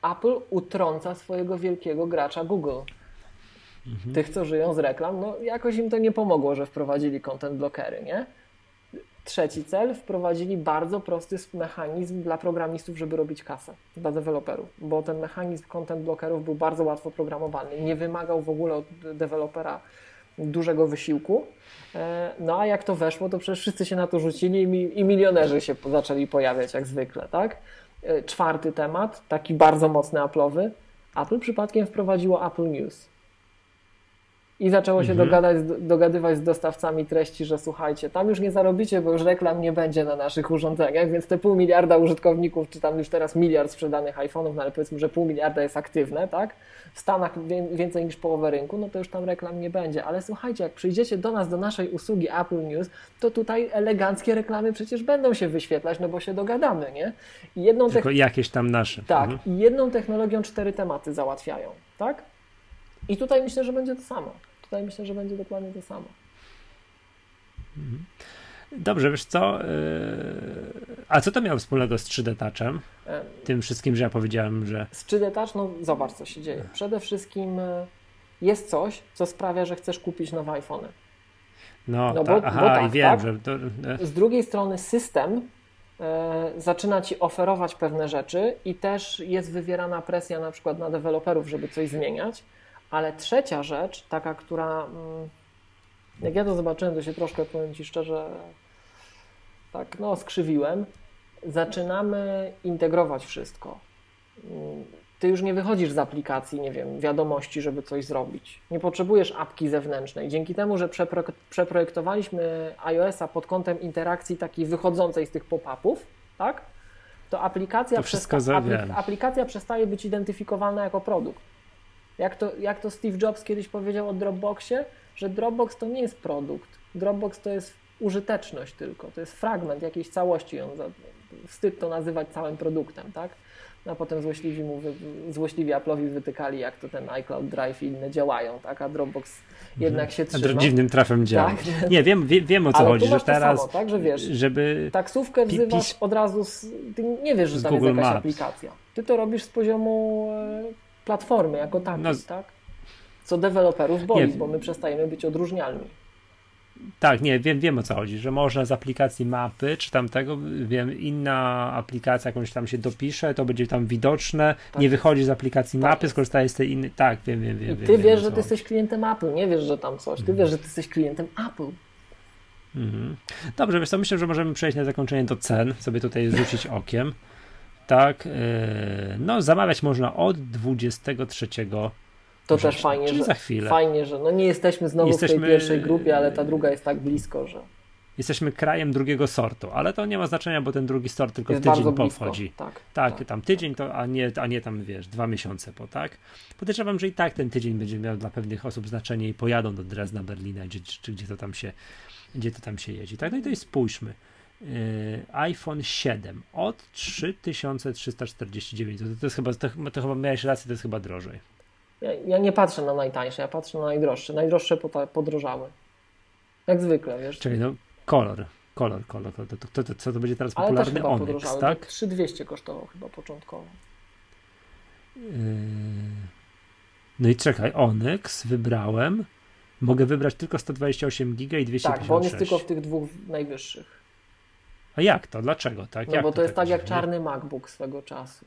Speaker 2: Apple utrąca swojego wielkiego gracza Google. Mhm. Tych, co żyją z reklam, no jakoś im to nie pomogło, że wprowadzili content blockery, nie? Trzeci cel, wprowadzili bardzo prosty mechanizm dla programistów, żeby robić kasę, dla deweloperów, bo ten mechanizm content blockerów był bardzo łatwo programowany, nie wymagał w ogóle od dewelopera dużego wysiłku. E, no a jak to weszło, to przecież wszyscy się na to rzucili i milionerzy się zaczęli pojawiać jak zwykle, tak? Czwarty temat, taki bardzo mocny Apple'owy. Apple przypadkiem wprowadziło Apple News i zaczęło się mhm. dogadać, dogadywać z dostawcami treści, że słuchajcie, tam już nie zarobicie, bo już reklam nie będzie na naszych urządzeniach, więc te pół miliarda użytkowników, czy tam już teraz miliard sprzedanych iPhone'ów, no ale powiedzmy, że pół miliarda jest aktywne, tak? W Stanach więcej niż połowę rynku, no to już tam reklam nie będzie. Ale słuchajcie, jak przyjdziecie do nas, do naszej usługi Apple News, to tutaj eleganckie reklamy przecież będą się wyświetlać, no bo się dogadamy, nie?
Speaker 1: I jedną Tylko jakieś tam nasze.
Speaker 2: Tak, mhm. i jedną technologią cztery tematy załatwiają, tak? I tutaj myślę, że będzie to samo. Tutaj myślę, że będzie dokładnie to samo.
Speaker 1: Mhm. Dobrze, wiesz co? Yy, a co to miało wspólnego z 3D Touchem? Tym wszystkim, że ja powiedziałem, że.
Speaker 2: Z 3D Touch, no zobacz, co się dzieje. Przede wszystkim y, jest coś, co sprawia, że chcesz kupić nowe iPhony.
Speaker 1: No, no bo, ta, aha, bo tak, i wiem, tak? że. To...
Speaker 2: Z drugiej strony system y, zaczyna ci oferować pewne rzeczy i też jest wywierana presja na przykład na deweloperów, żeby coś zmieniać. Ale trzecia rzecz, taka, która mm, jak ja to zobaczyłem, to się troszkę, powiem Ci szczerze, tak, no, skrzywiłem. Zaczynamy integrować wszystko. Mm, ty już nie wychodzisz z aplikacji, nie wiem, wiadomości, żeby coś zrobić. Nie potrzebujesz apki zewnętrznej. Dzięki temu, że przeprojektowaliśmy iOS-a pod kątem interakcji takiej wychodzącej z tych pop-upów, tak? To aplikacja,
Speaker 1: to przesta
Speaker 2: aplikacja przestaje być identyfikowana jako produkt. Jak to, jak to Steve Jobs kiedyś powiedział o Dropboxie, że Dropbox to nie jest produkt. Dropbox to jest użyteczność tylko, to jest fragment jakiejś całości. On, wstyd to nazywać całym produktem, tak? No, a potem złośliwi, mu, złośliwi Apple'owi wytykali, jak to ten iCloud Drive i inne działają, tak? A Dropbox jednak się trzyma.
Speaker 1: A dziwnym trafem działa. Tak? Nie, wiem, wiem, wiem o co
Speaker 2: Ale
Speaker 1: chodzi, że teraz,
Speaker 2: samo, tak? że wiesz, żeby taksówkę wzywasz od razu, z, ty nie wiesz, że tam jest jakaś Maps. aplikacja. Ty to robisz z poziomu e, platformy jako takiej, no, tak? Co deweloperów boli, nie, bo my przestajemy być odróżnialni.
Speaker 1: Tak, nie, wiem, wiem o co chodzi, że można z aplikacji mapy, czy tamtego, wiem, inna aplikacja jakąś tam się dopisze, to będzie tam widoczne, tak. nie wychodzi z aplikacji tak mapy, skorzystaje z tej innej, tak, wiem, wiem, wiem.
Speaker 2: I ty wiem, wiesz, że ty jesteś klientem Apple, nie wiesz, że tam coś, ty mhm. wiesz, że ty jesteś klientem Apple.
Speaker 1: Mhm. Dobrze, więc to myślę, że możemy przejść na zakończenie do cen, sobie tutaj rzucić okiem. Tak, yy, no zamawiać można od 23
Speaker 2: to też fajnie, że,
Speaker 1: za chwilę.
Speaker 2: fajnie, że no nie jesteśmy znowu jesteśmy... w tej pierwszej grupie, ale ta druga jest tak blisko, że
Speaker 1: Jesteśmy krajem drugiego sortu, ale to nie ma znaczenia, bo ten drugi sort tylko jest w tydzień po wchodzi.
Speaker 2: Tak,
Speaker 1: tak, tak, tam tydzień to, a nie, a nie tam wiesz, dwa miesiące po, tak? Podejrzewam, że i tak ten tydzień będzie miał dla pewnych osób znaczenie i pojadą do Dresna, Berlina, gdzie, czy gdzie to tam się, gdzie to tam się jedzie. Tak, no i to jest spójrzmy. Yy, iPhone 7 od 3349 to, to jest chyba, to, to chyba miałeś rację, to jest chyba drożej.
Speaker 2: Ja, ja, nie patrzę na najtańsze, ja patrzę na najdroższe. Najdroższe podrożały. Jak zwykle, wiesz.
Speaker 1: Czyli no, kolor, kolor, kolor. To, to, to, co to będzie teraz popularny Ale Onyx, tak?
Speaker 2: 3200 kosztował chyba początkowo. Yy...
Speaker 1: No i czekaj, Onyx wybrałem. Mogę wybrać tylko 128 giga i 256.
Speaker 2: Tak, bo on jest tylko w tych dwóch najwyższych.
Speaker 1: A jak to? Dlaczego tak?
Speaker 2: No
Speaker 1: jak
Speaker 2: bo
Speaker 1: to,
Speaker 2: jest tak, tak jak czarny MacBook swego czasu.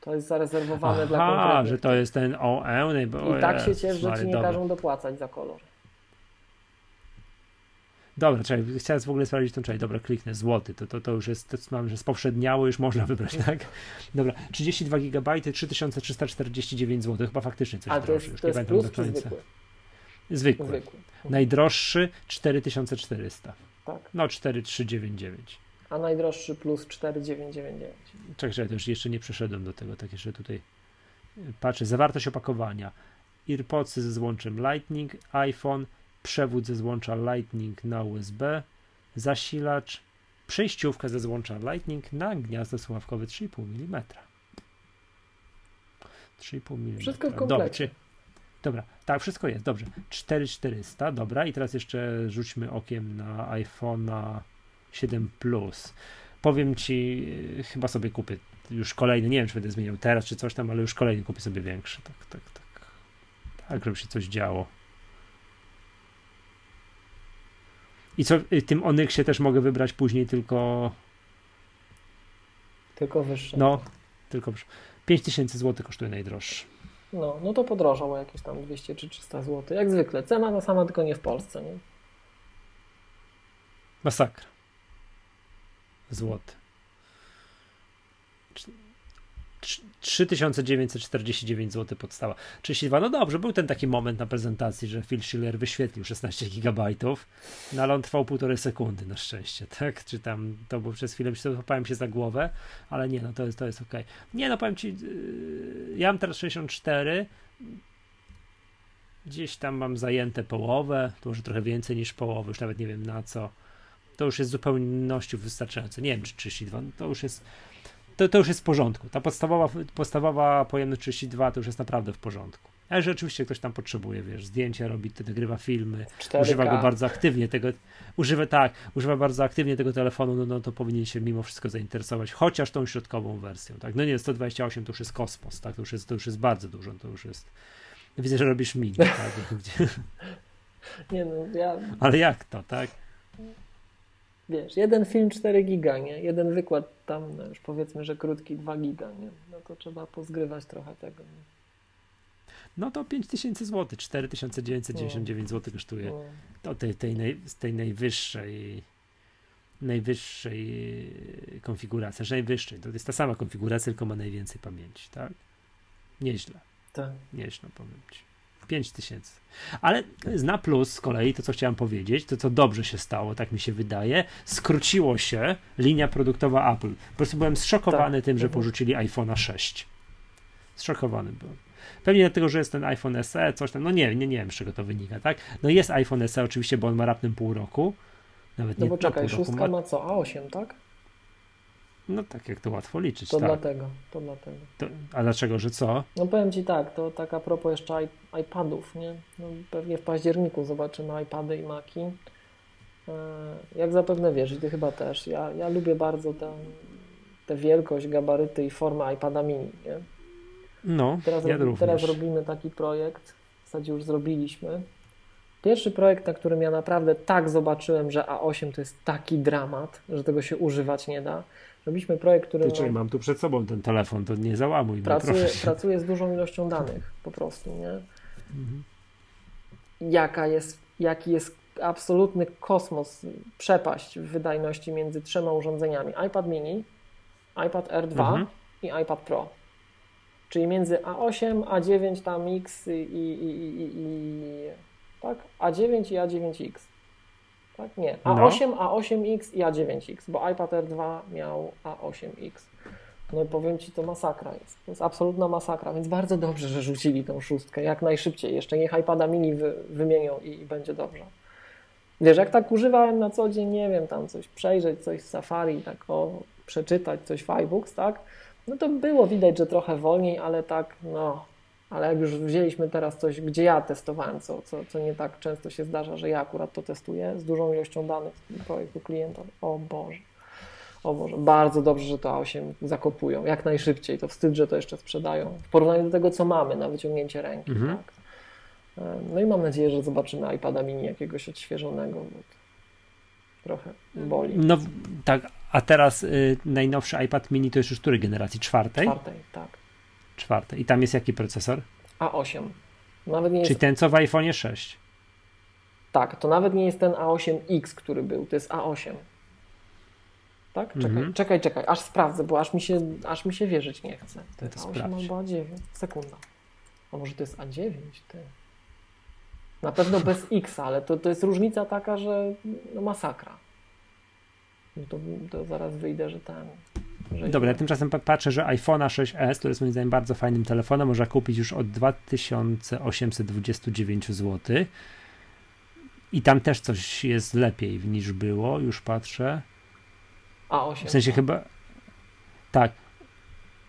Speaker 2: To jest zarezerwowane
Speaker 1: Aha,
Speaker 2: dla konkretnych.
Speaker 1: że to jest ten OE.
Speaker 2: I tak się ciesz, że ci nie dobra. każą dopłacać za kolor.
Speaker 1: Dobra, czekaj, chciałem w ogóle sprawdzić tą czekaj, dobra, kliknę, złoty, to, to, to już jest, to mam, że spowszedniało, już można wybrać, tak? Dobra, 32 GB, 3349 zł, chyba faktycznie coś
Speaker 2: A
Speaker 1: to
Speaker 2: jest, to jest plus czy zwykły?
Speaker 1: Zwykły. zwykły. Najdroższy 4400.
Speaker 2: Tak.
Speaker 1: No 4399.
Speaker 2: A najdroższy plus 4999.
Speaker 1: Czekaj, czekaj, to już jeszcze nie przeszedłem do tego, tak jeszcze tutaj patrzę. Zawartość opakowania. AirPodsy ze złączem Lightning, iPhone, przewód ze złącza Lightning na USB, zasilacz, przejściówka ze złącza Lightning na gniazdo słuchawkowe 3,5 mm. 3,5 mm.
Speaker 2: Wszystko w komplecie.
Speaker 1: Dobra, tak, wszystko jest, dobrze. 4400, dobra, i teraz jeszcze rzućmy okiem na iPhone'a 7 Plus. Powiem ci, chyba sobie kupię już kolejny, nie wiem, czy będę zmieniał teraz, czy coś tam, ale już kolejny kupię sobie większy. Tak, tak, tak. Tak, żeby się coś działo. I co, y, tym Onyxie też mogę wybrać później tylko...
Speaker 2: Tylko wyższe.
Speaker 1: No, tylko wyższe. 5000 zł kosztuje najdroższy.
Speaker 2: No, no to podrożał o jakieś tam 200 czy 300 zł. Jak zwykle. Cena ta sama, tylko nie w Polsce, nie?
Speaker 1: Masakra. Złoty. 3949 zł podstawa. 32, no dobrze, był ten taki moment na prezentacji, że Phil Schiller wyświetlił 16 GB, no ale on trwał półtorej sekundy na szczęście, tak? Czy tam, to było przez chwilę, złapałem się za głowę, ale nie, no to jest, to jest ok. Nie, no powiem Ci, yy, ja mam teraz 64, gdzieś tam mam zajęte połowę, to może trochę więcej niż połowę, już nawet nie wiem na co. To już jest w zupełności wystarczające. Nie wiem, czy 32, no to już jest to, to już jest w porządku. Ta podstawowa, podstawowa pojemność 32 to już jest naprawdę w porządku. Ale że oczywiście ktoś tam potrzebuje, wiesz, zdjęcia robi, nagrywa filmy, 4K. używa go bardzo aktywnie tego, używa tak, używa bardzo aktywnie tego telefonu, no, no to powinien się mimo wszystko zainteresować, chociaż tą środkową wersją, tak. No nie, 128 to już jest kosmos, tak, to już jest, to już jest bardzo dużo, to już jest, widzę, że robisz miny, tak.
Speaker 2: nie no, ja...
Speaker 1: Ale jak to, tak?
Speaker 2: Wiesz, jeden film 4 giga, nie? Jeden wykład tam, no już powiedzmy, że krótki 2 giga, nie? No to trzeba pozgrywać trochę tego, nie?
Speaker 1: No to 5000 zł, 4999 zł kosztuje no. to tej, tej, naj, z tej najwyższej najwyższej konfiguracji, znaczy najwyższej, to jest ta sama konfiguracja, tylko ma najwięcej pamięci, tak? Nieźle.
Speaker 2: Tak.
Speaker 1: Nieźle powiem ci. 5 tysięcy. Ale na plus z kolei to, co chciałem powiedzieć, to co dobrze się stało, tak mi się wydaje, skróciło się linia produktowa Apple. Po prostu byłem zszokowany tak. tym, że mhm. porzucili iPhone'a 6. Zszokowany byłem. Pewnie dlatego, że jest ten iPhone SE, coś tam, no nie, nie, nie wiem z czego to wynika, tak? No jest iPhone SE oczywiście, bo on ma raptem pół roku. Nawet
Speaker 2: no
Speaker 1: nie
Speaker 2: bo czekaj, szóstka ma... ma co, A8, tak?
Speaker 1: No tak, jak to łatwo liczyć.
Speaker 2: To
Speaker 1: tak.
Speaker 2: dlatego, to dlatego. To,
Speaker 1: a dlaczego, że co?
Speaker 2: No powiem Ci tak, to tak a propos jeszcze iPadów, nie? No, pewnie w październiku zobaczymy iPady i Maki. E, jak zapewne wiesz, i Ty chyba też, ja, ja lubię bardzo tę wielkość, gabaryty i formę iPada mini, nie?
Speaker 1: No,
Speaker 2: teraz,
Speaker 1: ja
Speaker 2: rob, teraz robimy taki projekt, w zasadzie już zrobiliśmy. Pierwszy projekt, na którym ja naprawdę tak zobaczyłem, że A8 to jest taki dramat, że tego się używać nie da, Robiliśmy projekt, który.
Speaker 1: Ty, mam tu przed sobą ten telefon, to nie załamuj.
Speaker 2: Pracuję, pracuję z dużą ilością danych po prostu, nie? Mhm. Jaka jest, jaki jest absolutny kosmos, przepaść w wydajności między trzema urządzeniami: iPad mini, iPad R2 mhm. i iPad Pro. Czyli między A8, A9, tam X i, i, i, i tak? A9 i A9X. Tak? Nie, A8, no. A8X i A9X, bo iPad R2 miał A8X. No i powiem Ci, to masakra jest. To jest absolutna masakra, więc bardzo dobrze, że rzucili tą szóstkę jak najszybciej. Jeszcze niech iPada mini wy, wymienią i, i będzie dobrze. Wiesz, jak tak używałem na co dzień, nie wiem, tam coś przejrzeć, coś z Safari, tak o, przeczytać coś w iBooks, tak? No to było widać, że trochę wolniej, ale tak, no, ale jak już wzięliśmy teraz coś, gdzie ja testowałem, co, co, co nie tak często się zdarza, że ja akurat to testuję z dużą ilością danych projektu klienta, o Boże. O Boże, bardzo dobrze, że to A8 zakopują, jak najszybciej. To wstyd, że to jeszcze sprzedają. W porównaniu do tego, co mamy na wyciągnięcie ręki. Mhm. Tak. No i mam nadzieję, że zobaczymy iPada mini jakiegoś odświeżonego, bo trochę boli.
Speaker 1: No tak, a teraz y, najnowszy iPad mini to jest już której generacji? Czwartej?
Speaker 2: Czwartej, tak.
Speaker 1: Czwartej. I tam jest jaki procesor?
Speaker 2: A8. Nawet nie
Speaker 1: Czyli
Speaker 2: jest...
Speaker 1: ten, co w iPhone 6.
Speaker 2: Tak, to nawet nie jest ten A8X, który był, to jest A8. Tak? Czekaj, mhm. czekaj, czekaj, aż sprawdzę, bo aż mi się, aż mi się wierzyć nie chce. To jest A8 albo A9. Sekunda. A może to jest A9? Ty. Na pewno bez X, ale to, to jest różnica taka, że no masakra. No to, to zaraz wyjdę, że ten.
Speaker 1: Dobra, ja tymczasem patrzę, że iPhone'a 6s, który jest moim zdaniem bardzo fajnym telefonem, można kupić już od 2829 zł. I tam też coś jest lepiej niż było, już patrzę.
Speaker 2: A8.
Speaker 1: W sensie chyba. Tak.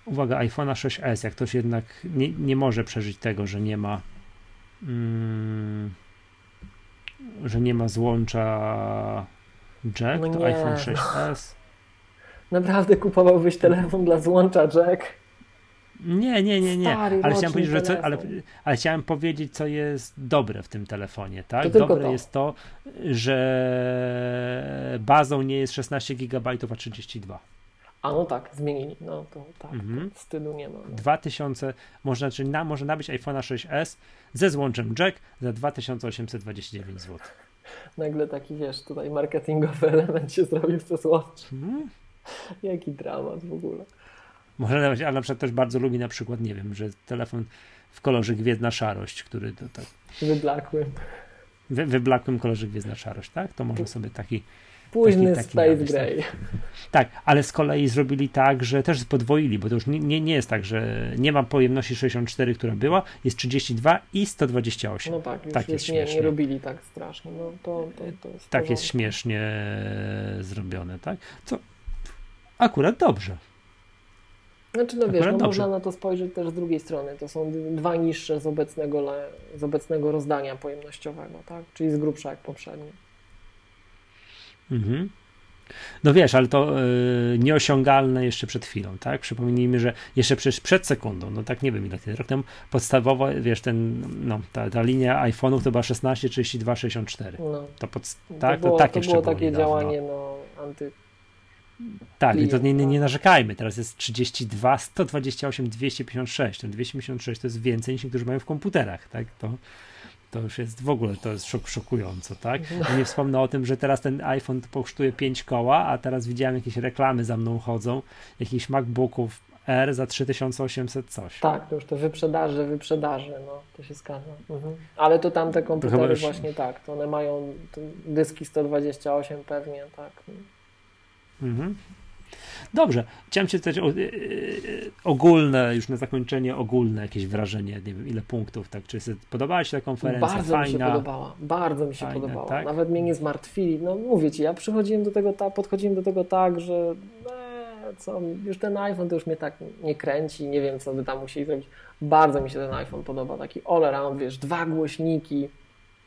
Speaker 1: Uwaga, iPhone'a 6s, jak ktoś jednak nie, nie może przeżyć tego, że nie ma. Mm, że nie ma złącza jack, no to iPhone 6s.
Speaker 2: Naprawdę kupowałbyś telefon dla złącza jack?
Speaker 1: Nie, nie, nie, nie. Stary, ale chciałem powiedzieć, że co, ale, ale, chciałem powiedzieć, co jest dobre w tym telefonie, tak?
Speaker 2: To
Speaker 1: dobre
Speaker 2: to.
Speaker 1: jest to, że bazą nie jest 16 GB, a 32.
Speaker 2: A no tak, zmienili. No to tak, mhm. wstydu nie ma. No.
Speaker 1: 2000, można, czyli na, można nabyć iPhone'a 6s ze złączem jack za 2829 zł.
Speaker 2: Nagle taki, wiesz, tutaj marketingowy element się zrobił z złącz. Mhm. Jaki dramat w ogóle.
Speaker 1: Może nawet, ale na przykład też bardzo lubi na przykład, nie wiem, że telefon w kolorze gwiezdna szarość, który to tak...
Speaker 2: Wyblakłym.
Speaker 1: Wy, wyblakłym kolorze gwiezdna szarość, tak? To może sobie taki
Speaker 2: Późny taki, taki Space Gray.
Speaker 1: Tak. tak, ale z kolei zrobili tak, że też podwoili, bo to już nie, nie, nie jest tak, że nie ma pojemności 64, która była, jest 32 i 128.
Speaker 2: No tak, już, tak jest nie, nie robili tak strasznie. No to, to, to jest
Speaker 1: tak jest śmiesznie zrobione, tak? Co akurat dobrze.
Speaker 2: Znaczy, no wiesz, no można na to spojrzeć też z drugiej strony. To są dwa niższe z obecnego, z obecnego rozdania pojemnościowego, tak? Czyli z grubsza jak poprzednie.
Speaker 1: Mhm. No wiesz, ale to yy, nieosiągalne jeszcze przed chwilą, tak? Przypomnijmy, że jeszcze przecież przed sekundą, no tak nie wiem ile rok temu, podstawowo, wiesz, ten, no, ta, ta linia iPhone'ów to była 16, 32, 64. No. To, pod, tak,
Speaker 2: to, było,
Speaker 1: to tak
Speaker 2: to było takie niedawno. działanie, no, anty...
Speaker 1: Tak, i to nie, nie, nie, narzekajmy. Teraz jest 32, 128, 256. Ten 256 to jest więcej niż niektórzy mają w komputerach, tak? To, to już jest w ogóle to jest szok, szokująco, tak? No nie wspomnę o tym, że teraz ten iPhone kosztuje 5 koła, a teraz widziałem jakieś reklamy za mną chodzą, jakichś MacBooków R za 3800 coś.
Speaker 2: Tak, to już to wyprzedaży, wyprzedaży, no to się zgadza. Mhm. Ale to tamte komputery już... właśnie tak, to one mają dyski 128 pewnie, tak.
Speaker 1: Mhm. Dobrze, chciałem Cię y, y, ogólne, już na zakończenie, ogólne jakieś wrażenie, nie wiem ile punktów, tak? Czy podobała Ci ta konferencja?
Speaker 2: Bardzo
Speaker 1: Fajna?
Speaker 2: mi się podobała, bardzo mi się Fajne, podobała. Tak? Nawet mnie nie zmartwili. No mówię Ci, ja przychodziłem do tego, ta, podchodziłem do tego tak, że e, co, już ten iPhone to już mnie tak nie kręci, nie wiem co by tam musieli zrobić. Bardzo mi się ten iPhone podoba, taki all around, wiesz, dwa głośniki,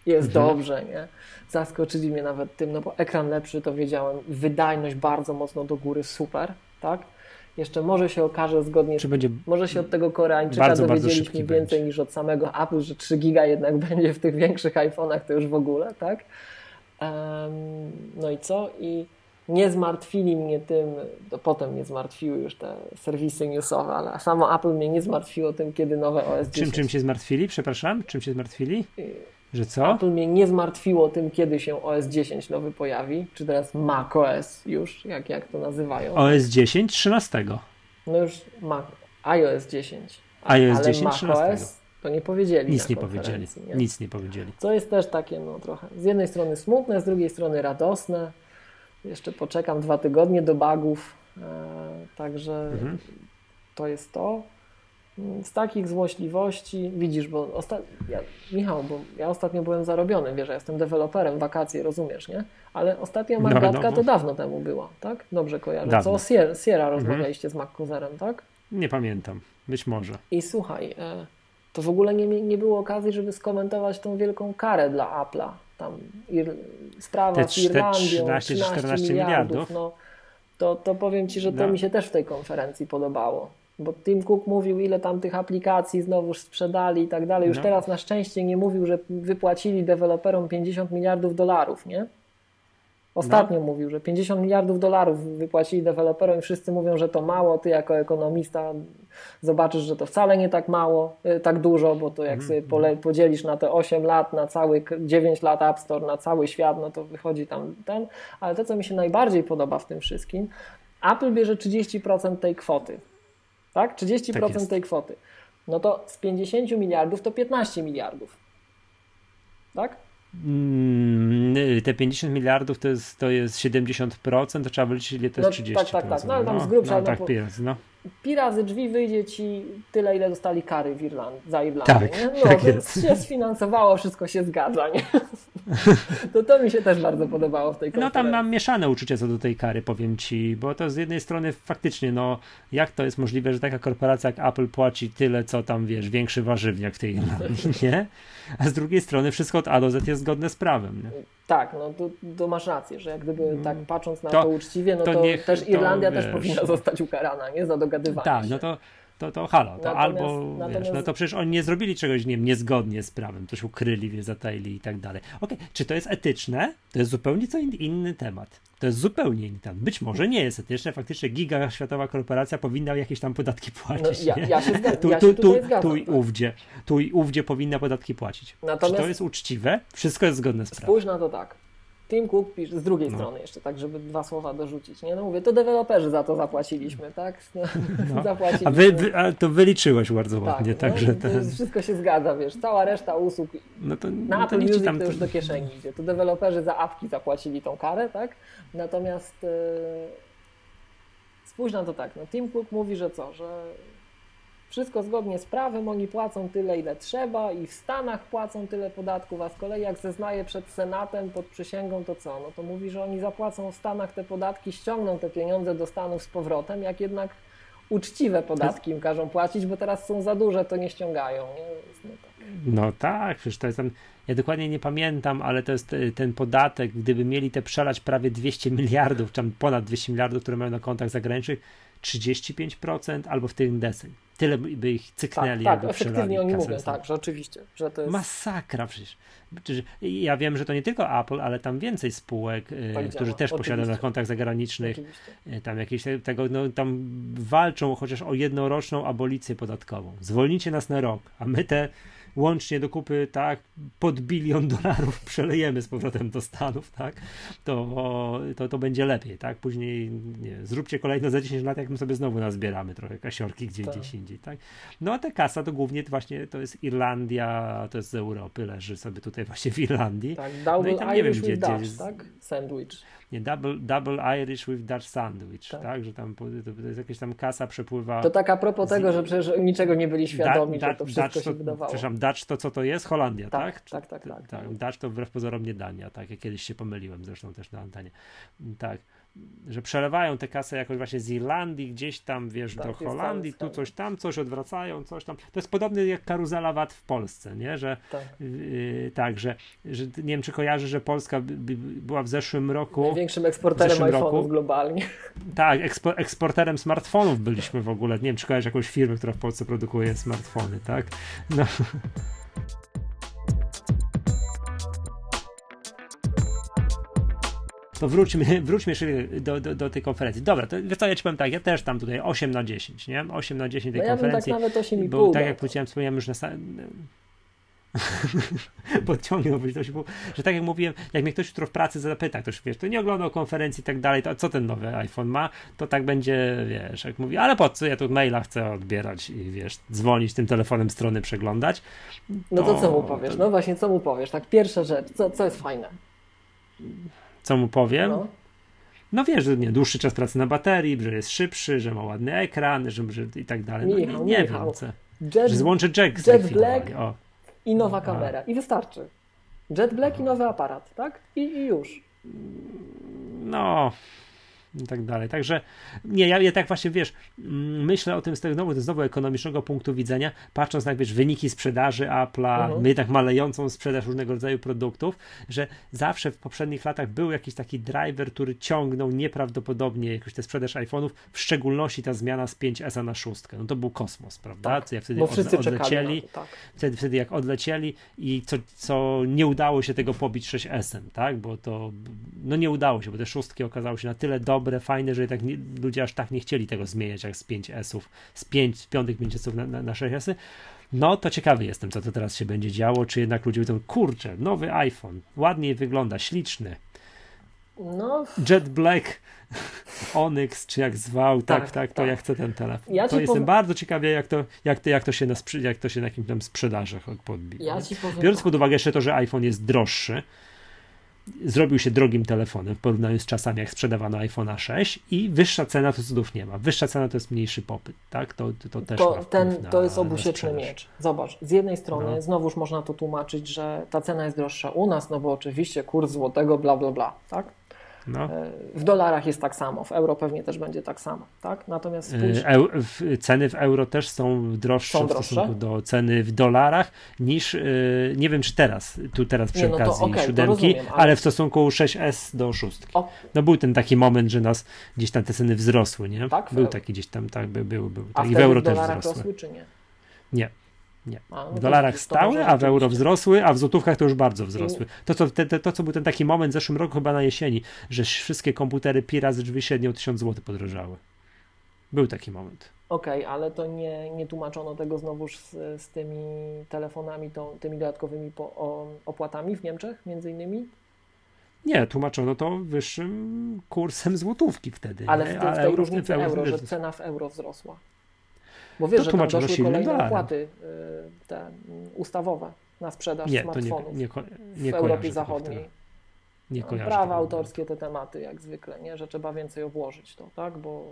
Speaker 2: jest mhm. dobrze, nie? Zaskoczyli mnie nawet tym, no bo ekran lepszy, to wiedziałem, wydajność bardzo mocno do góry, super, tak? Jeszcze może się okaże zgodnie, Czy będzie może się od tego Koreańczyka bardzo, dowiedzieliśmy bardzo więcej będzie. niż od samego Apple, że 3 giga jednak będzie w tych większych iPhone'ach, to już w ogóle, tak? Um, no i co? I nie zmartwili mnie tym, to potem mnie zmartwiły już te serwisy newsowe, ale samo Apple mnie nie zmartwiło tym, kiedy nowe OS 10.
Speaker 1: Czym, czym się zmartwili? Przepraszam, czym się zmartwili? Że co?
Speaker 2: Apple mnie nie zmartwiło tym, kiedy się OS 10 nowy pojawi, czy teraz macOS już, jak, jak to nazywają.
Speaker 1: OS 10 13.
Speaker 2: No już Mac, iOS 10.
Speaker 1: iOS ale 10
Speaker 2: macOS To nie powiedzieli.
Speaker 1: Nic nie powiedzieli. Nie? Nic nie powiedzieli.
Speaker 2: Co jest też takie, no trochę z jednej strony smutne, z drugiej strony radosne. Jeszcze poczekam dwa tygodnie do bagów, e, także mhm. to jest to. Z takich złośliwości, widzisz, bo osta- ja, Michał, bo ja ostatnio byłem zarobiony, wiesz, ja jestem deweloperem, wakacje, rozumiesz, nie? Ale ostatnia no, Magatka no, no, to dawno temu była, tak? Dobrze kojarzę. Dawno. Co o Sierra, Sierra mhm. rozmawialiście z MacCuserem, tak?
Speaker 1: Nie pamiętam, być może.
Speaker 2: I słuchaj, e, to w ogóle nie, nie było okazji, żeby skomentować tą wielką karę dla Apple'a. Tam Ir, sprawa te, z Irlandią, 13, 14 miliardów. miliardów. No, to, to powiem Ci, że to no. mi się też w tej konferencji podobało. Bo Tim Cook mówił, ile tam tych aplikacji znowuż sprzedali i tak dalej. Już no. teraz na szczęście nie mówił, że wypłacili deweloperom 50 miliardów dolarów, nie? Ostatnio no. mówił, że 50 miliardów dolarów wypłacili deweloperom i wszyscy mówią, że to mało. Ty jako ekonomista zobaczysz, że to wcale nie tak mało, y, tak dużo, bo to jak mm, sobie pole, podzielisz na te 8 lat, na cały 9 lat App Store, na cały świat, no to wychodzi tam ten. Ale to, co mi się najbardziej podoba w tym wszystkim, Apple bierze 30% tej kwoty. Tak? 30% tak tej kwoty. No to z 50 miliardów to 15 miliardów. Tak?
Speaker 1: Mm, te 50 miliardów to jest, to jest 70%, to trzeba wyliczyć ile to jest no, 30%.
Speaker 2: Tak, tak, tak. No ale tam no, z grubsza. No,
Speaker 1: tak,
Speaker 2: no,
Speaker 1: no
Speaker 2: pi razy drzwi wyjdzie ci tyle, ile dostali kary w Irlandii, za Irlandię.
Speaker 1: Tak,
Speaker 2: nie? No,
Speaker 1: tak
Speaker 2: jest. się sfinansowało, wszystko się zgadza. Nie? To to mi się też bardzo podobało w tej konferencji.
Speaker 1: No tam mam mieszane uczucia co do tej kary, powiem ci, bo to z jednej strony faktycznie, no jak to jest możliwe, że taka korporacja jak Apple płaci tyle, co tam, wiesz, większy warzywniak w tej Irlandii, nie? A z drugiej strony wszystko od A do Z jest zgodne z prawem, nie?
Speaker 2: Tak, no to, to masz rację, że jak gdyby mm. tak patrząc na to, to uczciwie, no to, to niech, też Irlandia to, też powinna zostać ukarana, nie? Za dogadywanie
Speaker 1: Tak,
Speaker 2: się.
Speaker 1: no to to, to halo, to natomiast, albo, natomiast... wiesz, no to przecież oni nie zrobili czegoś, nie wiem, niezgodnie z prawem, coś ukryli, wie, zatajili i tak dalej. Okej, okay. czy to jest etyczne? To jest zupełnie co in, inny temat. To jest zupełnie inny temat. Być może nie jest etyczne, faktycznie giga światowa korporacja powinna jakieś tam podatki płacić.
Speaker 2: No, ja, ja, się zgadzam,
Speaker 1: tu,
Speaker 2: ja
Speaker 1: tu,
Speaker 2: tu,
Speaker 1: zgadzam, tu i tak. ówdzie, tu i ówdzie powinna podatki płacić. Natomiast... Czy to jest uczciwe? Wszystko jest zgodne z prawem.
Speaker 2: Spójrz na to tak. Tim Cook pisze z drugiej no. strony jeszcze, tak żeby dwa słowa dorzucić, nie? No mówię, to deweloperzy za to zapłaciliśmy, tak? No, no.
Speaker 1: zapłaciliśmy. A, wy, wy, a to wyliczyłeś bardzo tak, ładnie, tak, także
Speaker 2: no, ten... Wszystko się zgadza, wiesz, cała reszta usług no to, na no Apple to Music tam... to już do kieszeni idzie. To deweloperzy za apki zapłacili tą karę, tak? Natomiast yy, spójrz na to tak, no Tim Cook mówi, że co, że wszystko zgodnie z prawem, oni płacą tyle, ile trzeba i w Stanach płacą tyle podatków, a z kolei jak zeznaje przed Senatem, pod przysięgą, to co? No to mówi, że oni zapłacą w Stanach te podatki, ściągną te pieniądze do Stanów z powrotem, jak jednak uczciwe podatki im każą płacić, bo teraz są za duże, to nie ściągają. Nie?
Speaker 1: No, tak. no tak, przecież to jest tam, ja dokładnie nie pamiętam, ale to jest e, ten podatek, gdyby mieli te przelać prawie 200 miliardów, czy ponad 200 miliardów, które mają na kontach zagranicznych, 35% albo w tym deseń. Tyle by ich cyknęli,
Speaker 2: tak, tak, efektywnie oni mówią, tak, że oczywiście. Że to jest...
Speaker 1: Masakra przecież. Ja wiem, że to nie tylko Apple, ale tam więcej spółek, y, tak którzy też posiadają na kontach zagranicznych, oczywiście. Y, tam jakieś tego, no, tam walczą chociaż o jednoroczną abolicję podatkową. Zwolnijcie nas na rok, a my te łącznie do kupy, tak, pod bilion dolarów przelejemy z powrotem do Stanów, tak, to, to, to będzie lepiej, tak, później nie, zróbcie kolejno za 10 lat, jak my sobie znowu nazbieramy trochę kasiorki gdzie, tak. gdzieś indziej, tak. No a ta kasa to głównie właśnie to jest Irlandia, to jest z Europy, leży sobie tutaj właśnie w Irlandii.
Speaker 2: Tak, no i tam nie wiem, gdzie, Dutch, gdzie tak? Sandwich
Speaker 1: nie, double, double Irish with Dutch sandwich, tak. tak? Że tam to, to jest jakaś tam kasa przepływa.
Speaker 2: To tak a propos z... tego, że przecież niczego nie byli świadomi, da, da, że to wszystko Dutch się
Speaker 1: to,
Speaker 2: wydawało.
Speaker 1: Przepraszam, Dutch to co to jest? Holandia,
Speaker 2: tak? Tak, tak, tak. tak,
Speaker 1: tak. Dutch to wbrew pozorom nie Dania, tak? Ja kiedyś się pomyliłem zresztą też na antenie. Tak że przelewają te kasy jakoś właśnie z Irlandii gdzieś tam, wiesz, tak, do Holandii, tu coś tam, coś odwracają, coś tam. To jest podobne jak karuzela VAT w Polsce, nie? Że tak, yy, tak że, że nie wiem, czy kojarzy, że Polska była w zeszłym roku
Speaker 2: największym eksporterem iPhone'ów globalnie.
Speaker 1: Tak, ekspo, eksporterem smartfonów byliśmy w ogóle. Nie wiem, czy kojarzysz jakąś firmę, która w Polsce produkuje smartfony, tak? No. To wróćmy, wróćmy jeszcze do, do, do tej konferencji. Dobra, to wiesz co, ja ci powiem tak, ja też tam tutaj 8 na 10, nie? 8 na 10 tej
Speaker 2: no
Speaker 1: ja konferencji.
Speaker 2: Ja tak nawet 8,5. Bo
Speaker 1: tak jak powiedziałem, wspomniałem już na podciągnąłbyś to się, że tak jak mówiłem, jak mnie ktoś jutro w pracy zapyta, ktoś wiesz, to nie oglądał konferencji i tak dalej, to co ten nowy iPhone ma, to tak będzie, wiesz, jak mówi, ale po co, ja tu maila chcę odbierać i wiesz, dzwonić tym telefonem strony przeglądać.
Speaker 2: To, no to co mu powiesz? No właśnie, co mu powiesz? Tak pierwsza rzecz, co, co jest fajne?
Speaker 1: Co mu powiem? No. No wiesz, że nie, dłuższy czas pracy na baterii, że jest szybszy, że ma ładny ekran, że, że i tak dalej. No,
Speaker 2: Michał, nie, Michał.
Speaker 1: wiem, co. Jet, że złączę jack
Speaker 2: Jet Black o. i nowa kamera. I wystarczy. Jet Black i nowy aparat, tak? I, i już.
Speaker 1: No, i tak dalej. Także nie, ja, ja tak właśnie wiesz, mm, myślę o tym z tego znowu, znowu ekonomicznego punktu widzenia, patrząc na wiesz, wyniki sprzedaży Apple'a, my jednak malejącą sprzedaż różnego rodzaju produktów, że zawsze w poprzednich latach był jakiś taki driver, który ciągnął nieprawdopodobnie jakoś tę sprzedaż iPhone'ów, w szczególności ta zmiana z 5S na 6. No to był kosmos, prawda?
Speaker 2: Tak,
Speaker 1: co jak wtedy
Speaker 2: bo wszyscy od, odlecieli, to, tak.
Speaker 1: wtedy, wtedy jak odlecieli i co, co nie udało się tego pobić 6S-em, tak? Bo to no nie udało się, bo te szóstki okazały się na tyle dobre, dobre, fajne, że tak nie, ludzie aż tak nie chcieli tego zmieniać jak z 5S-ów, z 5, z piątych 5S-ów na, na, na 6S-y. No to ciekawy jestem, co to teraz się będzie działo, czy jednak ludzie mówią, kurczę, nowy iPhone, ładniej wygląda, śliczny.
Speaker 2: No.
Speaker 1: Jet Black, Onyx, czy jak zwał, tak, tak, tak to tak. ja chcę ten telefon. Ja to jestem bardzo ciekawy, jak to, jak, to, jak, to się na, jak to się na jakimś tam sprzedażach podbije.
Speaker 2: Ja.
Speaker 1: Biorąc pod uwagę jeszcze to, że iPhone jest droższy, zrobił się drogim telefonem w porównaniu z czasami, jak sprzedawano iPhone'a 6 i wyższa cena to cudów nie ma. Wyższa cena to jest mniejszy popyt, tak? To, to też
Speaker 2: to, ten, na, to jest obusieczny miecz. Zobacz, z jednej strony no. znowuż można to tłumaczyć, że ta cena jest droższa u nas, no bo oczywiście kurs złotego, bla, bla, bla, tak? No. E, w dolarach jest tak samo, w euro pewnie też będzie tak samo, tak? Natomiast
Speaker 1: spójrz... e, ceny w euro też są droższe, są droższe w stosunku do ceny w dolarach niż, e, nie wiem czy teraz, tu teraz przy nie, no okazji okay, siódemki, rozumiem, ale... ale... w stosunku 6S do 6. No był ten taki moment, że nas gdzieś tam te ceny wzrosły, nie?
Speaker 2: Tak,
Speaker 1: był taki gdzieś tam, tak, był, był. był
Speaker 2: tak.
Speaker 1: I
Speaker 2: w
Speaker 1: euro
Speaker 2: w
Speaker 1: też wzrosły.
Speaker 2: Rosły, czy nie?
Speaker 1: Nie. Nie. A, no w dolarach stały, a w euro wzrosły, a w złotówkach to już bardzo wzrosły. To co, te, te, to, co był ten taki moment w zeszłym roku, chyba na jesieni, że wszystkie komputery pi razy drzwi średnio 1000 zł podrożały. Był taki moment.
Speaker 2: Okej, okay, ale to nie, nie tłumaczono tego znowuż z, z tymi telefonami, to, tymi dodatkowymi po, o, opłatami w Niemczech między innymi?
Speaker 1: Nie, tłumaczono to wyższym kursem złotówki wtedy.
Speaker 2: Ale w, w tej różnicy euro, euro, że cena w euro wzrosła. Bo wiesz, to że tam doszły kolejne opłaty y, te mm, ustawowe na sprzedaż nie, smartfonów nie, nie, nie w Europie Zachodniej. Nie Prawa autorskie, te tematy jak zwykle, nie? że trzeba więcej obłożyć to, tak? Bo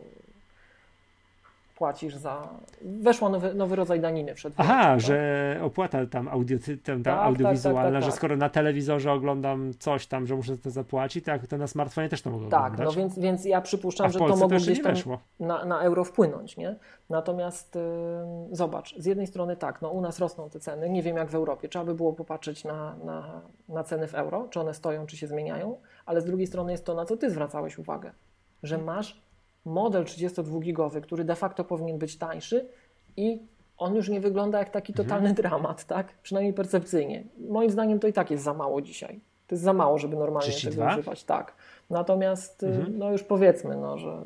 Speaker 2: płacisz za. Weszło nowy, nowy rodzaj daniny przed
Speaker 1: Aha, tak? że opłata tam, audio, tam, tak, audiowizualna, tak, tak, że tak. skoro na telewizorze oglądam coś tam, że muszę to zapłacić, tak to na smartfonie też to mogę
Speaker 2: tak,
Speaker 1: oglądać.
Speaker 2: Tak, no więc, więc ja przypuszczam, że to mogło gdzieś tam na, na euro wpłynąć, nie? Natomiast yy, zobacz, z jednej strony tak, no u nas rosną te ceny, nie wiem jak w Europie, trzeba by było popatrzeć na, na, na ceny w euro, czy one stoją, czy się zmieniają, ale z drugiej strony jest to, na co ty zwracałeś uwagę, że masz model 32-gigowy, który de facto powinien być tańszy i on już nie wygląda jak taki mhm. totalny mhm. dramat, tak? Przynajmniej percepcyjnie. Moim zdaniem to i tak jest za mało dzisiaj. To jest za mało, żeby normalnie 32? tego używać. Tak. Natomiast y, mhm. no już powiedzmy, no, że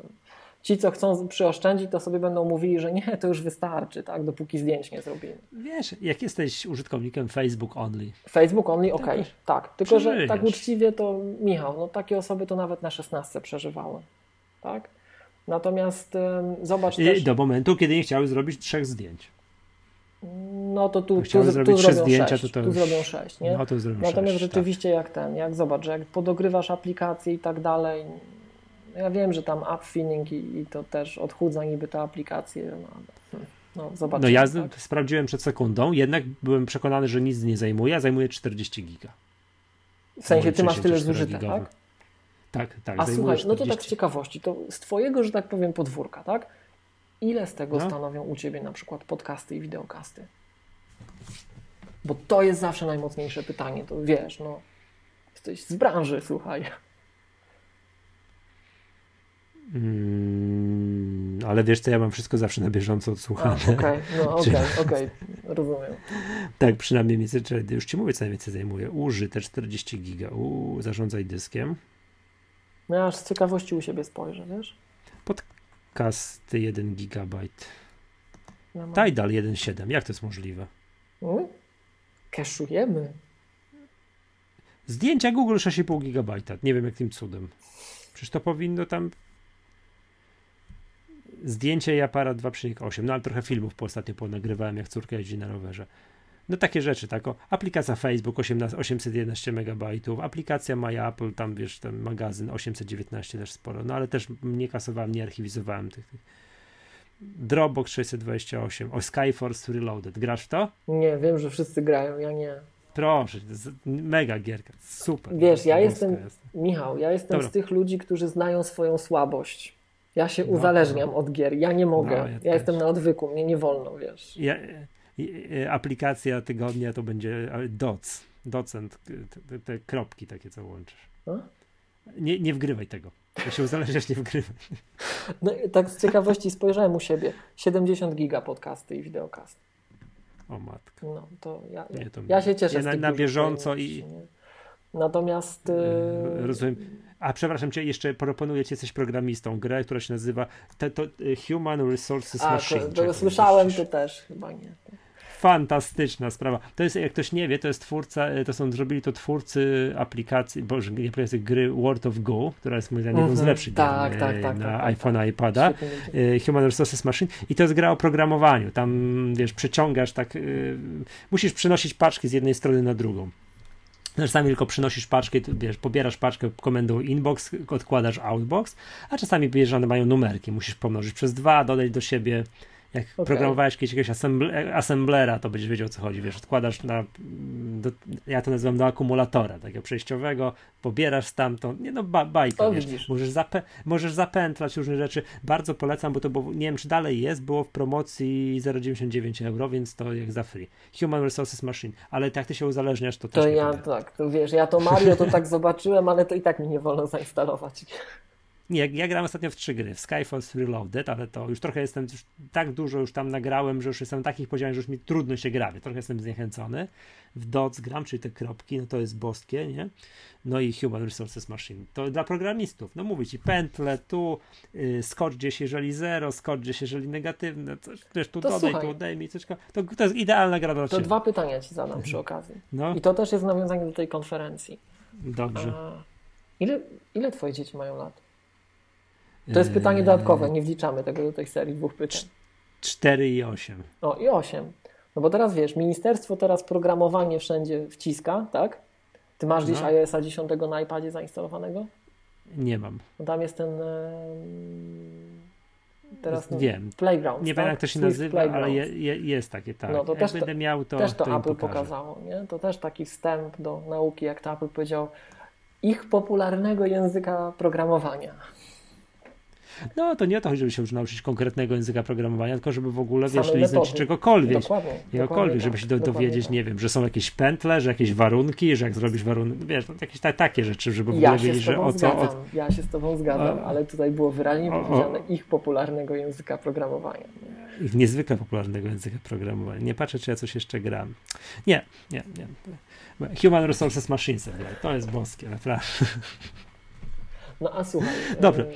Speaker 2: ci, co chcą przyoszczędzić, to sobie będą mówili, że nie, to już wystarczy, tak, dopóki zdjęć nie zrobimy.
Speaker 1: Wiesz, jak jesteś użytkownikiem Facebook Only.
Speaker 2: Facebook Only, okej, okay, tak. Tylko, że tak uczciwie to, Michał, no takie osoby to nawet na 16 przeżywały, tak? Natomiast zobacz I też...
Speaker 1: do momentu, kiedy nie chciały zrobić trzech zdjęć.
Speaker 2: No to tu, tu, tu, zrobią zdjęcia, sześć, to to tu zrobią sześć, nie? No, Natomiast sześć, rzeczywiście tak. jak ten, jak zobacz, jak podogrywasz aplikacje i tak dalej, ja wiem, że tam app finning i, i to też odchudza niby te aplikacje, no, no zobaczymy.
Speaker 1: No ja tak? sprawdziłem przed sekundą, jednak byłem przekonany, że nic nie zajmuje, a zajmuje 40 giga.
Speaker 2: W sensie ty masz tyle zużyte, tak?
Speaker 1: Tak, tak.
Speaker 2: A słuchaj, 40. no to tak z ciekawości, to z Twojego, że tak powiem, podwórka, tak? Ile z tego no. stanowią u Ciebie na przykład podcasty i wideokasty? Bo to jest zawsze najmocniejsze pytanie, to wiesz, no, jesteś z branży, słuchaj.
Speaker 1: Mm, ale wiesz co, ja mam wszystko zawsze na bieżąco odsłuchane.
Speaker 2: Okej, okay, no okej, okay, okej, okay. rozumiem.
Speaker 1: Tak, przynajmniej mniej więcej, już Ci mówię, co najwięcej zajmuje. Użyte 40 giga, u, zarządzaj dyskiem.
Speaker 2: No ja aż z ciekawości u siebie spojrzę, wiesz?
Speaker 1: Podcasty 1 GB. Ja Tidal 1.7. Jak to jest możliwe? Hmm?
Speaker 2: Keszujemy.
Speaker 1: Zdjęcia Google 6,5 GB. Nie wiem jakim cudem. Przecież to powinno tam zdjęcie i aparat 2,8. No ale trochę filmów po ostatnio ponagrywałem, jak córka jeździ na rowerze. No takie rzeczy, tak. O, aplikacja Facebook 18, 811 MB, aplikacja My Apple, tam wiesz, ten magazyn 819 też sporo, no ale też nie kasowałem, nie archiwizowałem tych. tych. Dropbox 628, o Skyforce Reloaded. Grasz w to?
Speaker 2: Nie, wiem, że wszyscy grają, ja nie.
Speaker 1: Proszę, to jest mega gierka, super.
Speaker 2: Wiesz, ja jestem, jest. Michał, ja jestem Dobra. z tych ludzi, którzy znają swoją słabość. Ja się no, uzależniam no. od gier, ja nie mogę. No, ja, ja jestem na odwyku, mnie nie wolno, wiesz.
Speaker 1: Ja, aplikacja tygodnia to będzie doc, docent, te, te kropki takie, co łączysz. Nie, nie wgrywaj tego. Ja się uzależniasz, nie wgrywaj.
Speaker 2: No tak z ciekawości spojrzałem u siebie. 70 giga podcasty i wideokast.
Speaker 1: O matka.
Speaker 2: No to ja, nie, to ja się cieszę.
Speaker 1: Ja na, na bieżąco i...
Speaker 2: Natomiast...
Speaker 1: Yy... Rozumiem. A przepraszam cię, jeszcze proponuję ci, jesteś programistą, grę, która się nazywa te, to, y, Human Resources A, Machine.
Speaker 2: To, to słyszałem, to też chyba nie
Speaker 1: fantastyczna sprawa. To jest, jak ktoś nie wie, to jest twórca, e, to są, zrobili to twórcy aplikacji, boże, nie pamiętam gry World of Go, która jest moim zdaniem jedną z mhm. lepszych
Speaker 2: tak,
Speaker 1: gier
Speaker 2: tak, tak,
Speaker 1: na
Speaker 2: tak,
Speaker 1: iPhone'a, tak, iPada. E, Human Resources Machine i to jest gra o programowaniu. Tam, wiesz, przeciągasz tak, y, musisz przenosić paczki z jednej strony na drugą. Czasami tylko przynosisz paczkę, wiesz, pobierasz paczkę komendą inbox, odkładasz outbox, a czasami bierzesz, one mają numerki. Musisz pomnożyć przez dwa, dodać do siebie jak okay. programowałeś kiedyś jakiegoś assemble, assemblera, to będziesz wiedział o co chodzi. Wiesz, odkładasz na, do, ja to nazywam do akumulatora, takiego przejściowego, pobierasz stamtąd, nie no, ba, bajka, wiesz, możesz, zapę, możesz zapętlać różne rzeczy. Bardzo polecam, bo to było, nie wiem czy dalej jest, było w promocji 0,99 euro, więc to jak za free. Human Resources Machine, ale jak ty się uzależniasz, to, to też
Speaker 2: ja, tak, to wiesz, ja to Mario to tak zobaczyłem, ale to i tak mi nie wolno zainstalować.
Speaker 1: Nie, ja grałem ostatnio w trzy gry, w Skyfall Reloaded, ale to już trochę jestem, już tak dużo już tam nagrałem, że już jestem na takich poziomach, że już mi trudno się gra, trochę jestem zniechęcony. W DOTS gram, czyli te kropki, no to jest boskie, nie? No i Human Resources Machine. To dla programistów, no mówię ci, pętle, tu yy, skocz gdzieś, jeżeli zero, skocz gdzieś, jeżeli negatywne, coś, wiesz, tu to dodaj, słuchaj, tu odejmij, coś, to, to jest idealna gra dla
Speaker 2: To
Speaker 1: ciebie.
Speaker 2: dwa pytania ci zadam przy okazji. No. I to też jest nawiązanie do tej konferencji.
Speaker 1: Dobrze. A,
Speaker 2: ile, ile twoje dzieci mają lat? To jest pytanie dodatkowe, nie wliczamy tego do tej serii dwóch pytań.
Speaker 1: 4 i 8.
Speaker 2: O, i 8. No bo teraz wiesz, ministerstwo teraz programowanie wszędzie wciska, tak? Ty masz gdzieś no. iOS 10 na iPadzie zainstalowanego?
Speaker 1: Nie mam.
Speaker 2: No tam jest ten teraz
Speaker 1: no, wiem.
Speaker 2: Playground.
Speaker 1: Nie tak? wiem jak to się nazywa, ale je, je, jest takie, tak. No, to jak też będę to, miał, to
Speaker 2: Też to,
Speaker 1: to
Speaker 2: Apple pokazało, nie? To też taki wstęp do nauki, jak to Apple powiedział, ich popularnego języka programowania.
Speaker 1: No to nie o to chodzi, żeby się już nauczyć konkretnego języka programowania, tylko żeby w ogóle, wiesz, liznąć czegokolwiek.
Speaker 2: Dokładnie.
Speaker 1: Czegokolwiek, żeby się do, dowiedzieć, tak. nie wiem, że są jakieś pętle, że jakieś warunki, że jak zrobisz warunki, wiesz, no, jakieś ta, takie rzeczy, żeby w ogóle
Speaker 2: ja
Speaker 1: wiedzieć, że o co... O...
Speaker 2: Ja się z tobą zgadzam, o... ale tutaj było wyraźnie powiedziane o... ich popularnego języka programowania.
Speaker 1: Ich niezwykle popularnego języka programowania. Nie patrzę, czy ja coś jeszcze gram. Nie, nie, nie. Human Resources Machines, to jest boskie, naprawdę.
Speaker 2: No a słuchaj.
Speaker 1: Dobrze.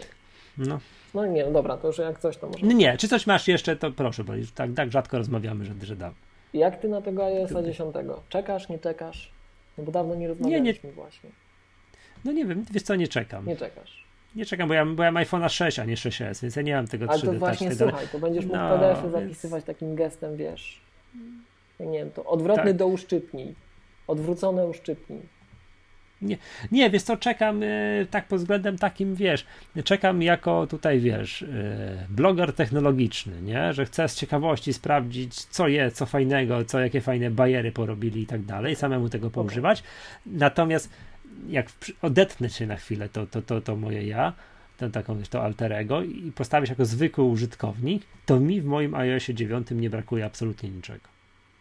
Speaker 1: No.
Speaker 2: No nie, no dobra, to już jak coś to może.
Speaker 1: Nie, nie, czy coś masz jeszcze, to proszę, bo tak, tak rzadko rozmawiamy, że, że dam.
Speaker 2: Jak ty na tego iOS 10? Czekasz, nie czekasz? No bo dawno nie rozmawialiśmy nie, nie. właśnie.
Speaker 1: No nie wiem, wiesz co, nie czekam.
Speaker 2: Nie czekasz.
Speaker 1: Nie czekam, bo ja, bo ja mam iPhone'a 6, a nie 6S, więc ja nie mam tego 3D
Speaker 2: Ale to właśnie, słuchaj, to będziesz mógł no, PDF-y zapisywać więc... takim gestem, wiesz, nie wiem, to odwrotny tak. do uszczypnij, odwrócone uszczypnij.
Speaker 1: Nie, nie, wiesz co, czekam y, tak pod względem takim, wiesz, czekam jako tutaj, wiesz, y, bloger technologiczny, nie, że chcę z ciekawości sprawdzić, co jest, co fajnego, co, jakie fajne bajery porobili i tak dalej, samemu tego poużywać. Natomiast jak odetnę się na chwilę, to, to, to, to moje ja, ten taką, to alterego i postawię się jako zwykły użytkownik, to mi w moim iOSie 9 nie brakuje absolutnie niczego.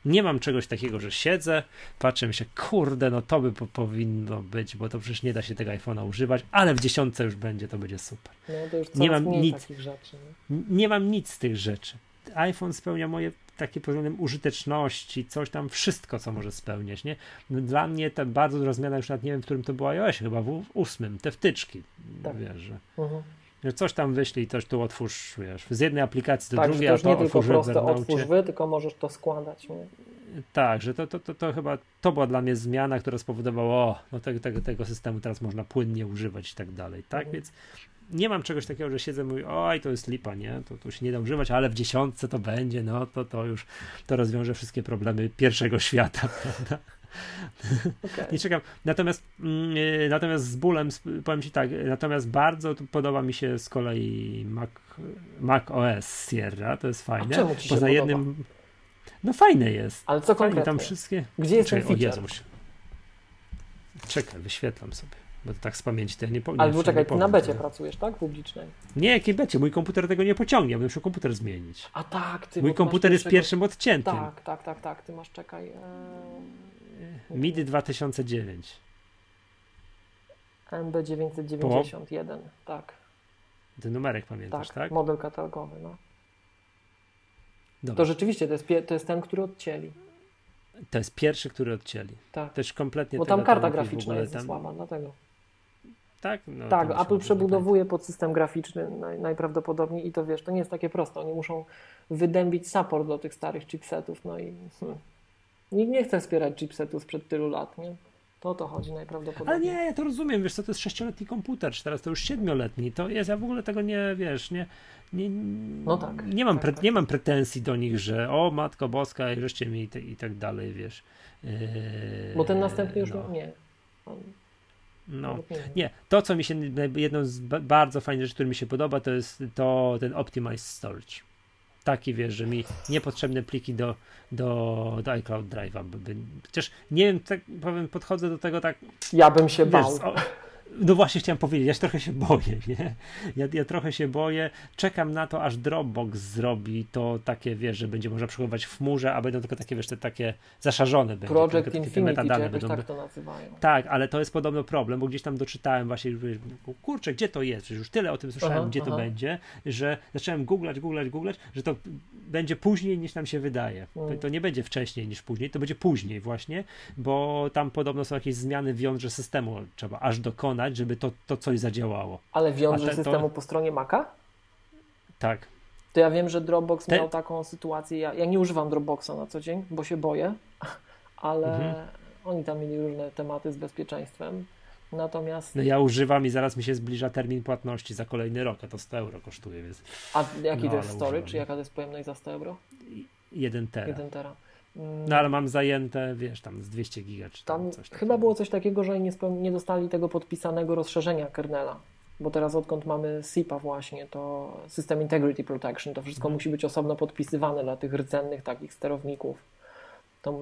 Speaker 1: Nie mam czegoś takiego, że siedzę, patrzę się, kurde, no to by po, powinno być, bo to przecież nie da się tego iPhone'a używać, ale w dziesiątce już będzie, to będzie super.
Speaker 2: No, to już nie mam nic, rzeczy,
Speaker 1: nie? nie mam nic z tych rzeczy. iPhone spełnia moje takie pod względem użyteczności, coś tam, wszystko, co może spełniać, nie? Dla mnie to bardzo duża zmiana, już nawet nie wiem, w którym to była iOS, chyba w ósmym, te wtyczki, tak. wiesz, że... Uh-huh że coś tam wyślij, coś tu otwórz, wiesz, z jednej aplikacji do
Speaker 2: tak,
Speaker 1: drugiej, a
Speaker 2: to nie tylko proste otwórz wy, tylko możesz to składać, nie?
Speaker 1: Tak, że to, to, to, to chyba to była dla mnie zmiana, która spowodowała, o, no tego, tego, tego systemu teraz można płynnie używać i tak dalej, tak? Mhm. Więc nie mam czegoś takiego, że siedzę i mówię, oj, to jest lipa, nie? To, to się nie da używać, ale w dziesiątce to będzie, no to, to już to rozwiąże wszystkie problemy pierwszego świata, prawda? Okay. Nie czekam. Natomiast, mm, y, natomiast z bólem powiem ci tak, natomiast bardzo podoba mi się z kolei Mac, Mac OS Sierra, to jest fajne. A
Speaker 2: czemu ci się Poza jednym.
Speaker 1: No fajne jest.
Speaker 2: Ale co konkretnie? Tam
Speaker 1: wszystkie.
Speaker 2: Gdzie jest Czekaj, ten feature?
Speaker 1: Czekaj, wyświetlam sobie. Bo to tak z pamięci ja nie powiem.
Speaker 2: Ale czekaj, ty na becie pracujesz, tak? Publicznej.
Speaker 1: Nie, jakiej becie? Mój komputer tego nie pociągnie, ja bym musiał komputer zmienić.
Speaker 2: A tak,
Speaker 1: ty. Mój komputer jest pierwszym odciętym.
Speaker 2: Tak, tak, tak, tak. Ty masz, czekaj.
Speaker 1: Ee... MIDI 2009.
Speaker 2: MB991, po... tak.
Speaker 1: Ten numerek pamiętasz, tak? tak?
Speaker 2: model katalogowy, no. Dobra. To rzeczywiście, to jest, to jest ten, który odcięli.
Speaker 1: To jest pierwszy, który odcięli.
Speaker 2: Tak.
Speaker 1: Też kompletnie
Speaker 2: Bo tam karta graficzna jest tam... słaba, dlatego.
Speaker 1: Tak, no,
Speaker 2: tak Apple przebudowuje pod system graficzny naj, najprawdopodobniej i to wiesz, to nie jest takie proste. Oni muszą wydębić support do tych starych chipsetów, no i hmm. Nikt nie chce wspierać chipsetów sprzed tylu lat, nie? To o to chodzi najprawdopodobniej.
Speaker 1: Ale nie, ja to rozumiem, wiesz co, to jest sześcioletni komputer, czy teraz to już siedmioletni, to jest, ja w ogóle tego nie, wiesz, nie, nie,
Speaker 2: no tak,
Speaker 1: nie, mam,
Speaker 2: tak,
Speaker 1: pre,
Speaker 2: tak.
Speaker 1: nie mam pretensji do nich, że o Matko Boska, i żeście mi i, te, i tak dalej, wiesz.
Speaker 2: Bo ten następny już
Speaker 1: no.
Speaker 2: nie.
Speaker 1: No, nie. To, co mi się, jedną z bardzo fajnych rzeczy, które mi się podoba, to jest to ten Optimized Storage. Taki, wiesz, że mi niepotrzebne pliki do, do, do iCloud Drive'a. Chociaż nie wiem, tak powiem, podchodzę do tego tak.
Speaker 2: Ja bym się wiesz, bał. O,
Speaker 1: no właśnie chciałem powiedzieć, ja się trochę się boję, nie? Ja, ja trochę się boję, czekam na to, aż Dropbox zrobi to takie, wiesz, że będzie można przechowywać w chmurze, a będą tylko takie, wiesz, te takie zaszarzone
Speaker 2: będzie. Project tylko, Infinity, metadane będą. tak to nazywają.
Speaker 1: Tak, ale to jest podobno problem, bo gdzieś tam doczytałem właśnie, kurczę, gdzie to jest? Przecież już tyle o tym słyszałem, aha, gdzie aha. to będzie, że zacząłem googlać, googlać, googlać, że to będzie później niż nam się wydaje. Hmm. To nie będzie wcześniej niż później, to będzie później właśnie, bo tam podobno są jakieś zmiany w jądrze systemu, trzeba aż dokonać żeby to, to coś zadziałało.
Speaker 2: Ale wiąże te, systemu to... po stronie Maca?
Speaker 1: Tak.
Speaker 2: To ja wiem, że Dropbox te... miał taką sytuację. Ja, ja, nie używam Dropboxa na co dzień, bo się boję, ale mhm. oni tam mieli różne tematy z bezpieczeństwem. Natomiast.
Speaker 1: No ja używam i zaraz mi się zbliża termin płatności za kolejny rok, a to 100 euro kosztuje, więc.
Speaker 2: A jaki no, to jest storage? Czy jaka to jest pojemność za 100 euro?
Speaker 1: 1 tera.
Speaker 2: 1 tera.
Speaker 1: No ale mam zajęte, wiesz, tam z 200 giga czy tam,
Speaker 2: tam
Speaker 1: coś
Speaker 2: Chyba takiego. było coś takiego, że nie, nie dostali tego podpisanego rozszerzenia kernela. Bo teraz odkąd mamy SIPA właśnie, to System Integrity Protection, to wszystko hmm. musi być osobno podpisywane dla tych rdzennych takich sterowników to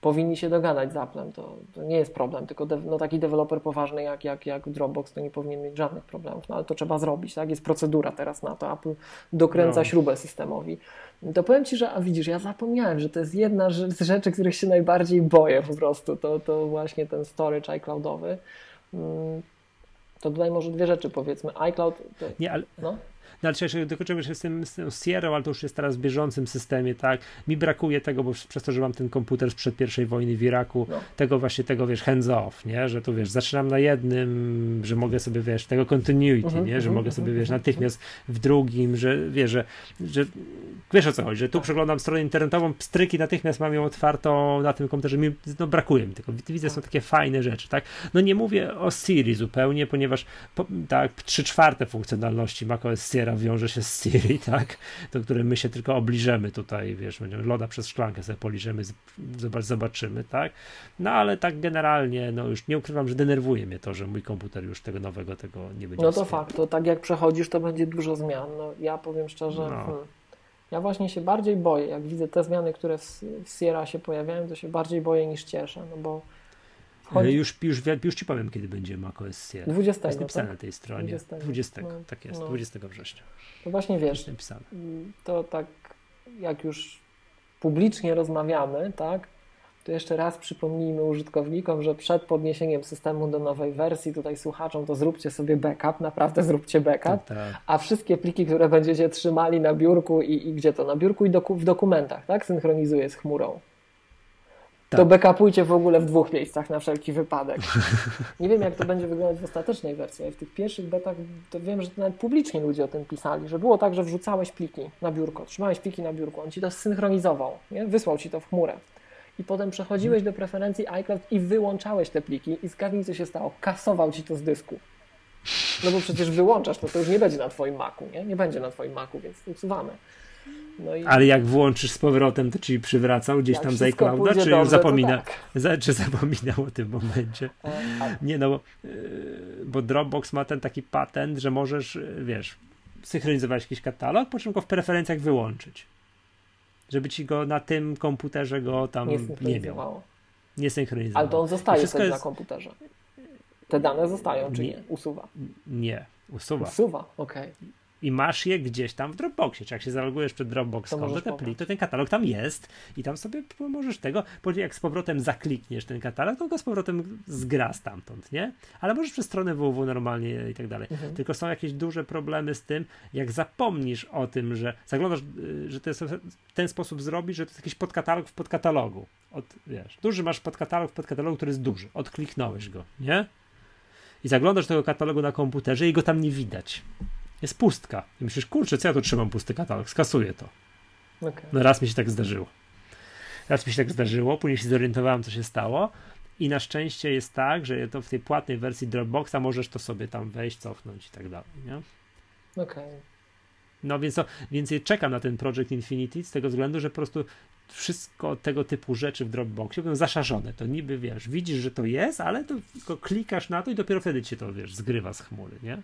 Speaker 2: powinni się dogadać z Applem, to, to nie jest problem, tylko de, no, taki deweloper poważny jak, jak, jak Dropbox to nie powinien mieć żadnych problemów, no ale to trzeba zrobić, tak? Jest procedura teraz na to, Apple dokręca no. śrubę systemowi. To powiem Ci, że a widzisz, ja zapomniałem, że to jest jedna z rzeczy, których się najbardziej boję po prostu, to, to właśnie ten storage iCloudowy. Mm, to tutaj może dwie rzeczy powiedzmy. iCloud. To,
Speaker 1: nie, ale. No? Ale czekaj, dokończymy się z tym, z tym Sierra, ale to już jest teraz w bieżącym systemie, tak? Mi brakuje tego, bo przez to, że mam ten komputer sprzed pierwszej wojny w Iraku, no. tego właśnie, tego wiesz, hands off, nie? Że tu wiesz, zaczynam na jednym, że mogę sobie, wiesz, tego continuity, uh-huh, nie? Że uh-huh, mogę sobie, uh-huh, wiesz, natychmiast w drugim, że wiesz, że, że wiesz o co chodzi, że tu tak. przeglądam stronę internetową, pstryki natychmiast mam ją otwartą na tym komputerze, mi, no brakuje mi tego, widzę, są tak. takie fajne rzeczy, tak? No nie mówię o Siri zupełnie, ponieważ po, tak, trzy czwarte funkcjonalności macOS Sierra wiąże się z Siri, tak? Do której my się tylko obliżemy tutaj, wiesz, będziemy loda przez szklankę sobie poliżemy, zobacz, zobaczymy, tak? No ale tak generalnie, no już nie ukrywam, że denerwuje mnie to, że mój komputer już tego nowego tego nie będzie
Speaker 2: No to fakt, to tak jak przechodzisz, to będzie dużo zmian. No, ja powiem szczerze, no. hmm, ja właśnie się bardziej boję, jak widzę te zmiany, które w, w Sierra się pojawiają, to się bardziej boję niż cieszę, no bo
Speaker 1: Chodzi... Już, już, już ci powiem, kiedy będzie macOS Sierra.
Speaker 2: 20.
Speaker 1: Jest napisane tak? na tej stronie. 20, 20 no, tak jest, no. 20 września.
Speaker 2: To właśnie wiesz, to tak jak już publicznie rozmawiamy, tak, to jeszcze raz przypomnijmy użytkownikom, że przed podniesieniem systemu do nowej wersji, tutaj słuchaczom, to zróbcie sobie backup, naprawdę zróbcie backup, tak, tak. a wszystkie pliki, które będziecie trzymali na biurku i, i gdzie to? Na biurku i doku, w dokumentach, tak, synchronizuje z chmurą tak. to backupujcie w ogóle w dwóch miejscach na wszelki wypadek. Nie wiem, jak to będzie wyglądać w ostatecznej wersji, ale w tych pierwszych betach to wiem, że nawet publicznie ludzie o tym pisali, że było tak, że wrzucałeś pliki na biurko, trzymałeś pliki na biurku, on ci to synchronizował, nie? wysłał ci to w chmurę. i potem przechodziłeś do preferencji iCloud i wyłączałeś te pliki i zgadnij co się stało, kasował ci to z dysku. No bo przecież wyłączasz, to to już nie będzie na twoim Macu, nie? Nie będzie na twoim Macu, więc usuwamy.
Speaker 1: No i... Ale jak włączysz z powrotem, to ci przywracał gdzieś jak tam z iClouda, czy
Speaker 2: dobrze,
Speaker 1: zapomina,
Speaker 2: tak.
Speaker 1: za, czy zapominał o tym momencie? E, nie no, bo, e, bo Dropbox ma ten taki patent, że możesz, e, wiesz, synchronizować jakiś katalog, po czym go w preferencjach wyłączyć. Żeby ci go na tym komputerze go tam nie, nie miał. Nie synchronizował.
Speaker 2: Ale to on zostaje wtedy jest... na komputerze. Te dane zostają, czy nie? nie? Usuwa.
Speaker 1: Nie, usuwa.
Speaker 2: Usuwa, okej. Okay
Speaker 1: i masz je gdzieś tam w Dropboxie. Czy jak się zalogujesz przed Dropboxem, to, to, to ten katalog tam jest i tam sobie możesz tego, później jak z powrotem zaklikniesz ten katalog, to go z powrotem zgra stamtąd, nie? Ale możesz przez stronę www normalnie i tak dalej. Mhm. Tylko są jakieś duże problemy z tym, jak zapomnisz o tym, że zaglądasz, y, że to jest w ten sposób zrobić, że to jest jakiś podkatalog w podkatalogu. Od, wiesz, duży masz podkatalog w podkatalogu, który jest duży. Odkliknąłeś go, nie? I zaglądasz do tego katalogu na komputerze i go tam nie widać jest pustka. I myślisz, kurczę, co ja tu trzymam pusty katalog? Skasuję to. Okay. No raz mi się tak zdarzyło. Raz mi się tak zdarzyło, później się zorientowałem, co się stało. I na szczęście jest tak, że to w tej płatnej wersji Dropboxa możesz to sobie tam wejść, cofnąć i tak dalej. Nie?
Speaker 2: Okej. Okay.
Speaker 1: No więc, to, więc czekam na ten Project Infinity z tego względu, że po prostu wszystko tego typu rzeczy w Dropboxie będą zaszarzone. To niby wiesz, widzisz, że to jest, ale to tylko klikasz na to i dopiero wtedy cię to wiesz, zgrywa z chmury, nie?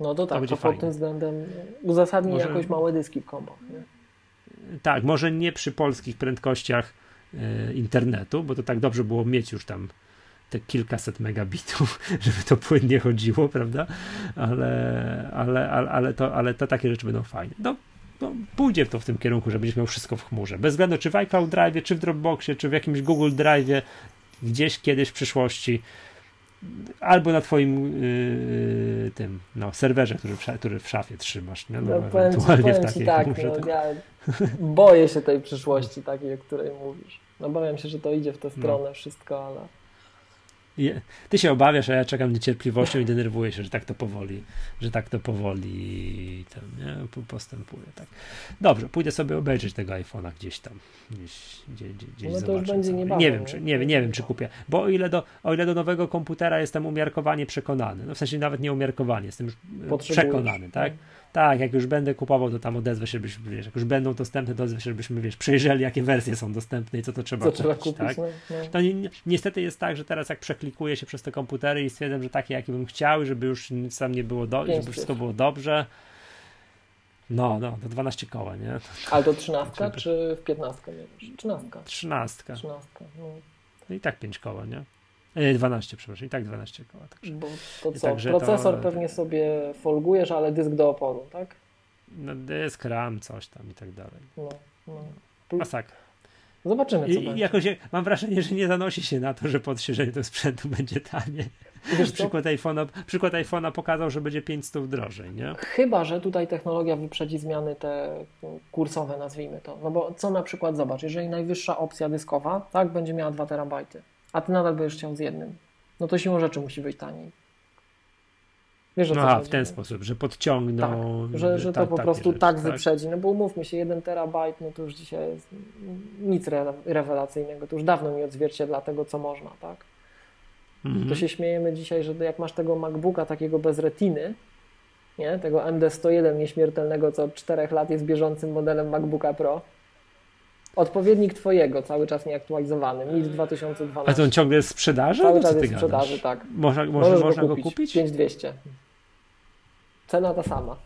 Speaker 2: No to tak, to, to pod tym względem uzasadni może... jakoś małe dyski w kombo. Nie?
Speaker 1: Tak, może nie przy polskich prędkościach e, internetu, bo to tak dobrze było mieć już tam te kilkaset megabitów, żeby to płynnie chodziło, prawda? Ale, ale, ale, ale, to, ale to takie rzeczy będą fajne. No, no, pójdzie to w tym kierunku, że będziesz miał wszystko w chmurze. Bez względu czy w iCloud Drive, czy w Dropboxie, czy w jakimś Google Drive, gdzieś kiedyś w przyszłości albo na twoim yy, tym no, serwerze, który w, który w szafie trzymasz. Nie? No,
Speaker 2: no, ewentualnie w takiej tak, no, ja boję się tej przyszłości takiej, o której mówisz. No bawiam się, że to idzie w tę no. stronę no. wszystko, ale
Speaker 1: ty się obawiasz, a ja czekam niecierpliwością i denerwuję się, że tak to powoli, że tak to powoli ten, nie, postępuje. Tak. Dobrze, pójdę sobie obejrzeć tego iPhone'a gdzieś tam. Gdzieś, gdzieś, gdzieś
Speaker 2: no będzie niebawem,
Speaker 1: nie wiem, czy, nie, nie, nie wiem, czy kupię. Bo o ile, do, o ile do nowego komputera jestem umiarkowanie przekonany, no w sensie nawet nie umiarkowanie, jestem już przekonany, tak? No. Tak, jak już będę kupował, to tam odezwę się, byśmy, wiesz, jak już będą dostępne, to odezwę się, żebyśmy, wiesz, przejrzeli, jakie wersje są dostępne i co to trzeba
Speaker 2: co
Speaker 1: kupić,
Speaker 2: trzeba kupić tak? No,
Speaker 1: no. To ni niestety jest tak, że teraz jak przeklikuję się przez te komputery i stwierdzam, że takie, jakie bym chciał, żeby już nic tam nie było, do żeby wszystko było dobrze, no, no, to 12 koła, nie?
Speaker 2: Ale to 13 czy w 15 mierzysz? 13.
Speaker 1: 13.
Speaker 2: 13. No.
Speaker 1: no i tak 5 koła, nie? 12, przepraszam, i tak 12 koła. Także,
Speaker 2: Bo to co, także procesor to, pewnie sobie folgujesz, ale dysk do oporu, tak?
Speaker 1: No dysk, RAM, coś tam i tak dalej. No, no. Masakra.
Speaker 2: Zobaczymy, co I,
Speaker 1: będzie. Jakoś mam wrażenie, że nie zanosi się na to, że podświeżenie tego sprzętu będzie tanie. Przykład iPhone'a, przykład iPhone'a pokazał, że będzie 500 drożej, nie?
Speaker 2: Chyba, że tutaj technologia wyprzedzi zmiany te kursowe, nazwijmy to. No bo co na przykład, zobacz, jeżeli najwyższa opcja dyskowa, tak, będzie miała 2 terabajty, a ty nadal będziesz chciał z jednym, no to siłą rzeczy musi być taniej.
Speaker 1: Wiesz, o co no, w ten sposób, że podciągną.
Speaker 2: Tak, że, że to po prostu tak, tak wyprzedzi. No bo umówmy się, jeden terabajt, no to już dzisiaj jest nic rewelacyjnego. To już dawno nie odzwierciedla tego, co można, tak? Mhm. To się śmiejemy dzisiaj, że jak masz tego MacBooka takiego bez retiny, nie? tego MD101 nieśmiertelnego, co od 4 lat jest bieżącym modelem MacBooka Pro, Odpowiednik twojego, cały czas nieaktualizowany, MIT 2012.
Speaker 1: A to on ciągle jest w sprzedaży?
Speaker 2: Cały czas jest w sprzedaży, tak.
Speaker 1: Można, można, można go, kupić? go kupić?
Speaker 2: 5200. Cena ta sama.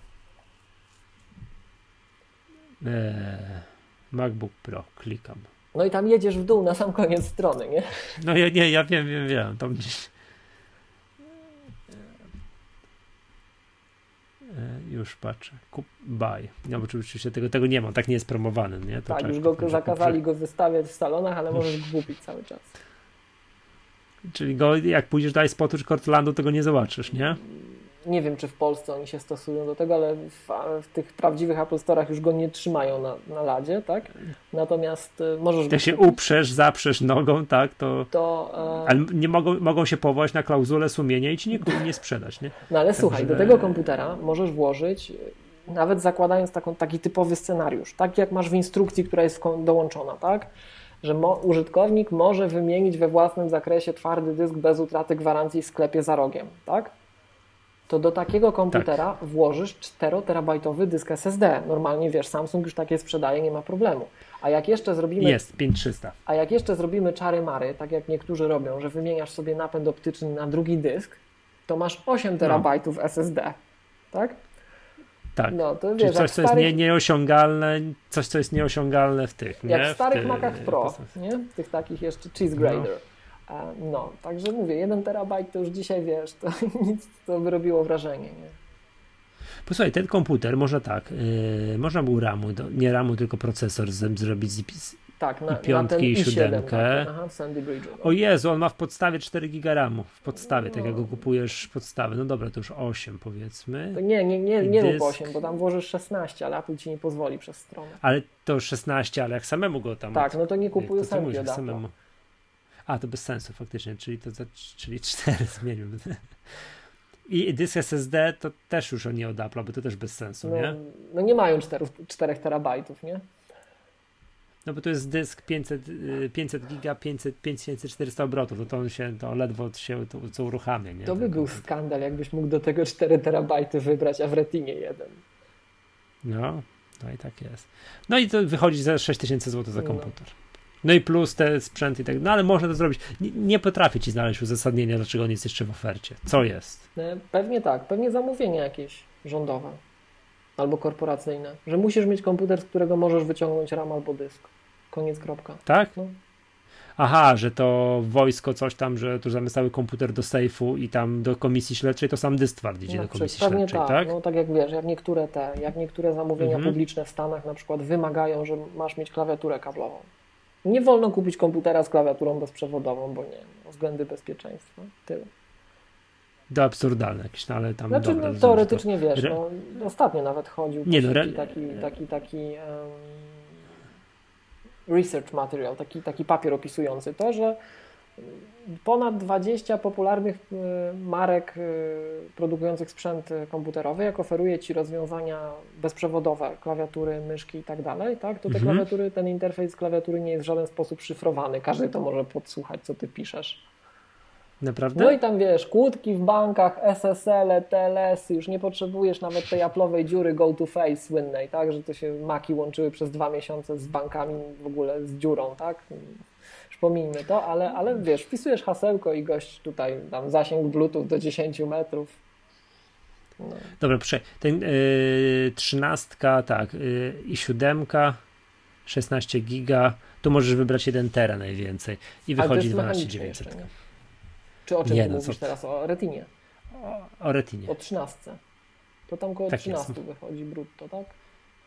Speaker 1: Eee, MacBook Pro, klikam.
Speaker 2: No i tam jedziesz w dół na sam koniec strony, nie?
Speaker 1: No ja, nie, ja wiem, wiem, wiem. Tam gdzieś... już patrzę. Kup, buy. No bo oczywiście tego, tego nie ma, tak nie jest promowany, nie?
Speaker 2: To tak, tak, już go zakazali go wystawiać w salonach, ale możesz go kupić cały czas.
Speaker 1: Czyli go, jak pójdziesz do iSpotu czy Cortlandu, tego nie zobaczysz, nie?
Speaker 2: Nie wiem, czy w Polsce oni się stosują do tego, ale w, w tych prawdziwych Apple Store'ach już go nie trzymają na, na ladzie, tak? Natomiast y, możesz...
Speaker 1: Jak się uprzesz, zaprzesz nogą, tak, to... to e... Ale nie mogą, mogą się powołać na klauzulę sumienia i ci nie, nie sprzedać, nie?
Speaker 2: No ale Także... słuchaj, do tego komputera możesz włożyć nawet zakładając taką, taki typowy scenariusz, tak jak masz w instrukcji, która jest dołączona, tak? że mo użytkownik może wymienić we własnym zakresie twardy dysk bez utraty gwarancji w sklepie za rogiem, tak? To do takiego komputera tak. włożysz 4-terabajtowy dysk SSD. Normalnie wiesz, Samsung już takie sprzedaje, nie ma problemu. A jak jeszcze zrobimy.
Speaker 1: Jest, 5300.
Speaker 2: A jak jeszcze zrobimy czary mary, tak jak niektórzy robią, że wymieniasz sobie napęd optyczny na drugi dysk, to masz 8 no. terabajtów no. SSD. Tak?
Speaker 1: Tak. No, to wiesz, Czyli coś, co starych... jest nie, nieosiągalne, coś, co jest nieosiągalne w tych.
Speaker 2: Jak
Speaker 1: nie?
Speaker 2: w starych ty... Macach Pro, nie? Tych takich jeszcze cheese grader. No. No, także mówię, 1 terabajt to już dzisiaj wiesz, to nic, to by robiło wrażenie. Nie?
Speaker 1: Posłuchaj, ten komputer można tak, yy, można był ramu, do, nie ramu, tylko procesor z, zrobić z,
Speaker 2: tak, na,
Speaker 1: i piątkę i siódemkę. Tak,
Speaker 2: aha, w Sandy Bridge.
Speaker 1: O Jezu, on ma w podstawie 4 giga RAMu. W podstawie, no. tak jak go kupujesz podstawy. No dobra, to już 8 powiedzmy.
Speaker 2: To nie, nie, nie, nie rób 8, bo tam włożysz 16, ale Apple ci nie pozwoli przez stronę.
Speaker 1: Ale to 16, ale jak samemu go tam...
Speaker 2: Tak, no to nie kupuj ósemki od samemu.
Speaker 1: A, to bez sensu faktycznie, czyli to czyli 4 zmienił. I dysk SSD to też już nie od Apple'a, bo to też bez sensu,
Speaker 2: no,
Speaker 1: nie?
Speaker 2: No nie mają 4, 4 terabajtów, nie?
Speaker 1: No bo to jest dysk 500, 500 y, giga, 500, 5400 obrotów, no to on się, to ledwo się to, co uruchamia, nie?
Speaker 2: To by był skandal, jakbyś mógł do tego 4 terabajty wybrać, a w Retinie jeden.
Speaker 1: No, no i tak jest. No i to wychodzi za 6000 zł za no. komputer. No. No i plus te sprzęty i tak No ale można to zrobić. Nie, nie potrafię ci znaleźć uzasadnienia, dlaczego on jest jeszcze w ofercie. Co jest?
Speaker 2: E, pewnie tak. Pewnie zamówienie jakieś rządowe albo korporacyjne. Że musisz mieć komputer, z którego możesz wyciągnąć RAM albo dysk. Koniec, kropka.
Speaker 1: Tak? No. Aha, że to wojsko coś tam, że tu zamiast cały komputer do sejfu i tam do komisji śledczej, to sam dysk idzie no, do komisji śledczej, tak, tak?
Speaker 2: No tak jak wiesz, jak niektóre te, jak niektóre zamówienia mhm. publiczne w Stanach na przykład wymagają, że masz mieć klawiaturę kablową. Nie wolno kupić komputera z klawiaturą bezprzewodową, bo nie, względy bezpieczeństwa. Tyle.
Speaker 1: Do absurdalne jakieś, no ale tam
Speaker 2: znaczy, dobre, no, teoretycznie to... wiesz, no, ostatnio nawet chodził nie, no, taki, taki, taki, taki um, research material, taki, taki papier opisujący to, że ponad 20 popularnych e, marek e, produkujących sprzęt komputerowy, jak oferuje Ci rozwiązania bezprzewodowe, klawiatury, myszki i tak dalej, tak, to te mhm. klawiatury, ten interfejs klawiatury nie jest w żaden sposób szyfrowany. Każdy to może podsłuchać, co Ty piszesz.
Speaker 1: Naprawdę?
Speaker 2: No i tam wiesz, kłódki w bankach, SSL, TLS, już nie potrzebujesz nawet tej Apple'owej dziury go to face słynnej, tak, że to się maki łączyły przez dwa miesiące z bankami w ogóle z dziurą, tak? Pomijmy to, ale, ale wiesz, wpisujesz hasełko i gość tutaj tam zasięg Bluetooth do 10 metrów.
Speaker 1: No. Dobra, proszę, ten yy, trzynastka, tak, yy, i siódemka, 16 giga, tu możesz wybrać 1 tera najwięcej i wychodzi 12900.
Speaker 2: Czy o czym nie, ty no, mówisz co... teraz? O Retinie?
Speaker 1: O, o Retinie.
Speaker 2: O 13. To tam około tak 13 jest. wychodzi brutto, tak?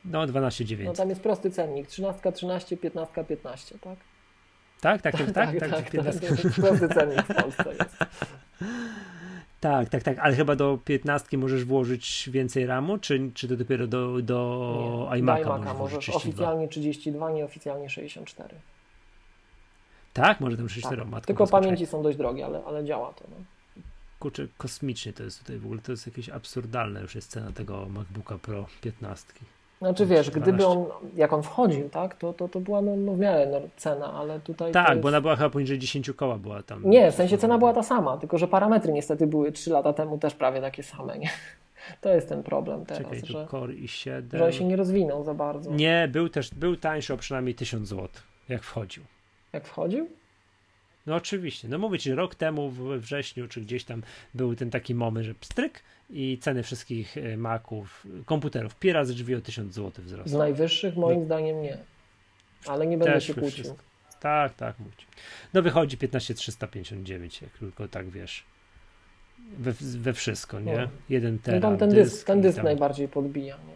Speaker 1: No 12,9.
Speaker 2: No tam jest prosty cennik. 13, 13, 15, 15, tak?
Speaker 1: Tak, tak, tak, tak. tak,
Speaker 2: tak, tak, tak, tak cennik w Polsce jest.
Speaker 1: Tak, tak, tak, ale chyba do 15 możesz włożyć więcej RAMu, czy, czy to dopiero do, do iMac'a,
Speaker 2: iMac'a możesz, możesz oficjalnie 32, nieoficjalnie 64.
Speaker 1: Tak? Może tam 64 tak.
Speaker 2: Tylko pamięci są dość drogie, ale, ale działa to. No.
Speaker 1: Kurczę, kosmicznie to jest tutaj w ogóle, to jest jakieś absurdalne już jest cena tego MacBooka Pro 15.
Speaker 2: Znaczy wiesz, gdyby on, jak on wchodził, tak, to, to, to była no, no w miarę no, cena, ale tutaj...
Speaker 1: Tak,
Speaker 2: jest...
Speaker 1: bo ona była chyba poniżej 10 koła była tam.
Speaker 2: Nie, w sensie cena była ta sama, tylko że parametry niestety były 3 lata temu też prawie takie same, nie? To jest ten problem teraz,
Speaker 1: Czekaj,
Speaker 2: że,
Speaker 1: Core i 7.
Speaker 2: że on się nie rozwinął za bardzo.
Speaker 1: Nie, był też, był tańszy o przynajmniej 1000 zł, jak wchodził.
Speaker 2: Jak wchodził?
Speaker 1: No oczywiście. No mówię ci, rok temu we wrześniu, czy gdzieś tam był ten taki moment, że pstryk i ceny wszystkich e, Maców, komputerów, pi razy drzwi o 1000 zł wzrosły.
Speaker 2: Z najwyższych moim no. zdaniem nie. Ale nie będę Też się kłócił. Wszystko.
Speaker 1: Tak, tak, mówię. No wychodzi 15359, jak tylko tak wiesz. We, we wszystko, nie? No. Jeden tera, no
Speaker 2: tam ten dysk, dysk ten dysk najbardziej podbija. Nie?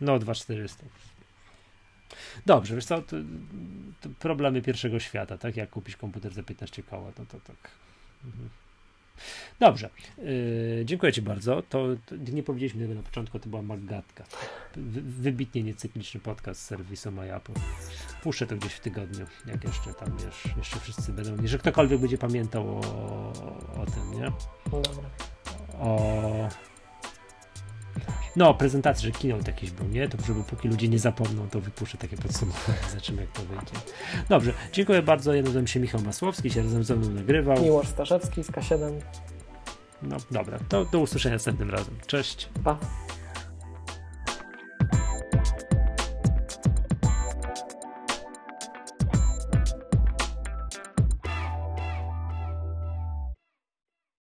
Speaker 1: No 2400. Dobrze, wiesz co, to, to problemy pierwszego świata, tak? Jak kupić komputer za 15 koła, to, to tak. Mhm. Dobrze, yy, dziękuję Ci bardzo. To, to, nie powiedzieliśmy tego na początku, to była Maggatka. Wy, wybitnie niecykliczny podcast z serwisu MyApple. Puszczę to gdzieś w tygodniu, jak jeszcze tam wiesz, jeszcze wszyscy będą, że ktokolwiek będzie pamiętał o, o tym, nie?
Speaker 2: Dobra.
Speaker 1: O No, prezentacja, że keynote jakiś był, nie? To żeby póki ludzie nie zapomną, to wypuszczę takie podsumowanie, zobaczymy jak to wyjdzie. Dobrze, dziękuję bardzo. Ja nazywam się Michał Masłowski, się razem ze mną nagrywał.
Speaker 2: Miłosz Staszewski z K7.
Speaker 1: No dobra, to do usłyszenia następnym razem. Cześć.
Speaker 2: Pa.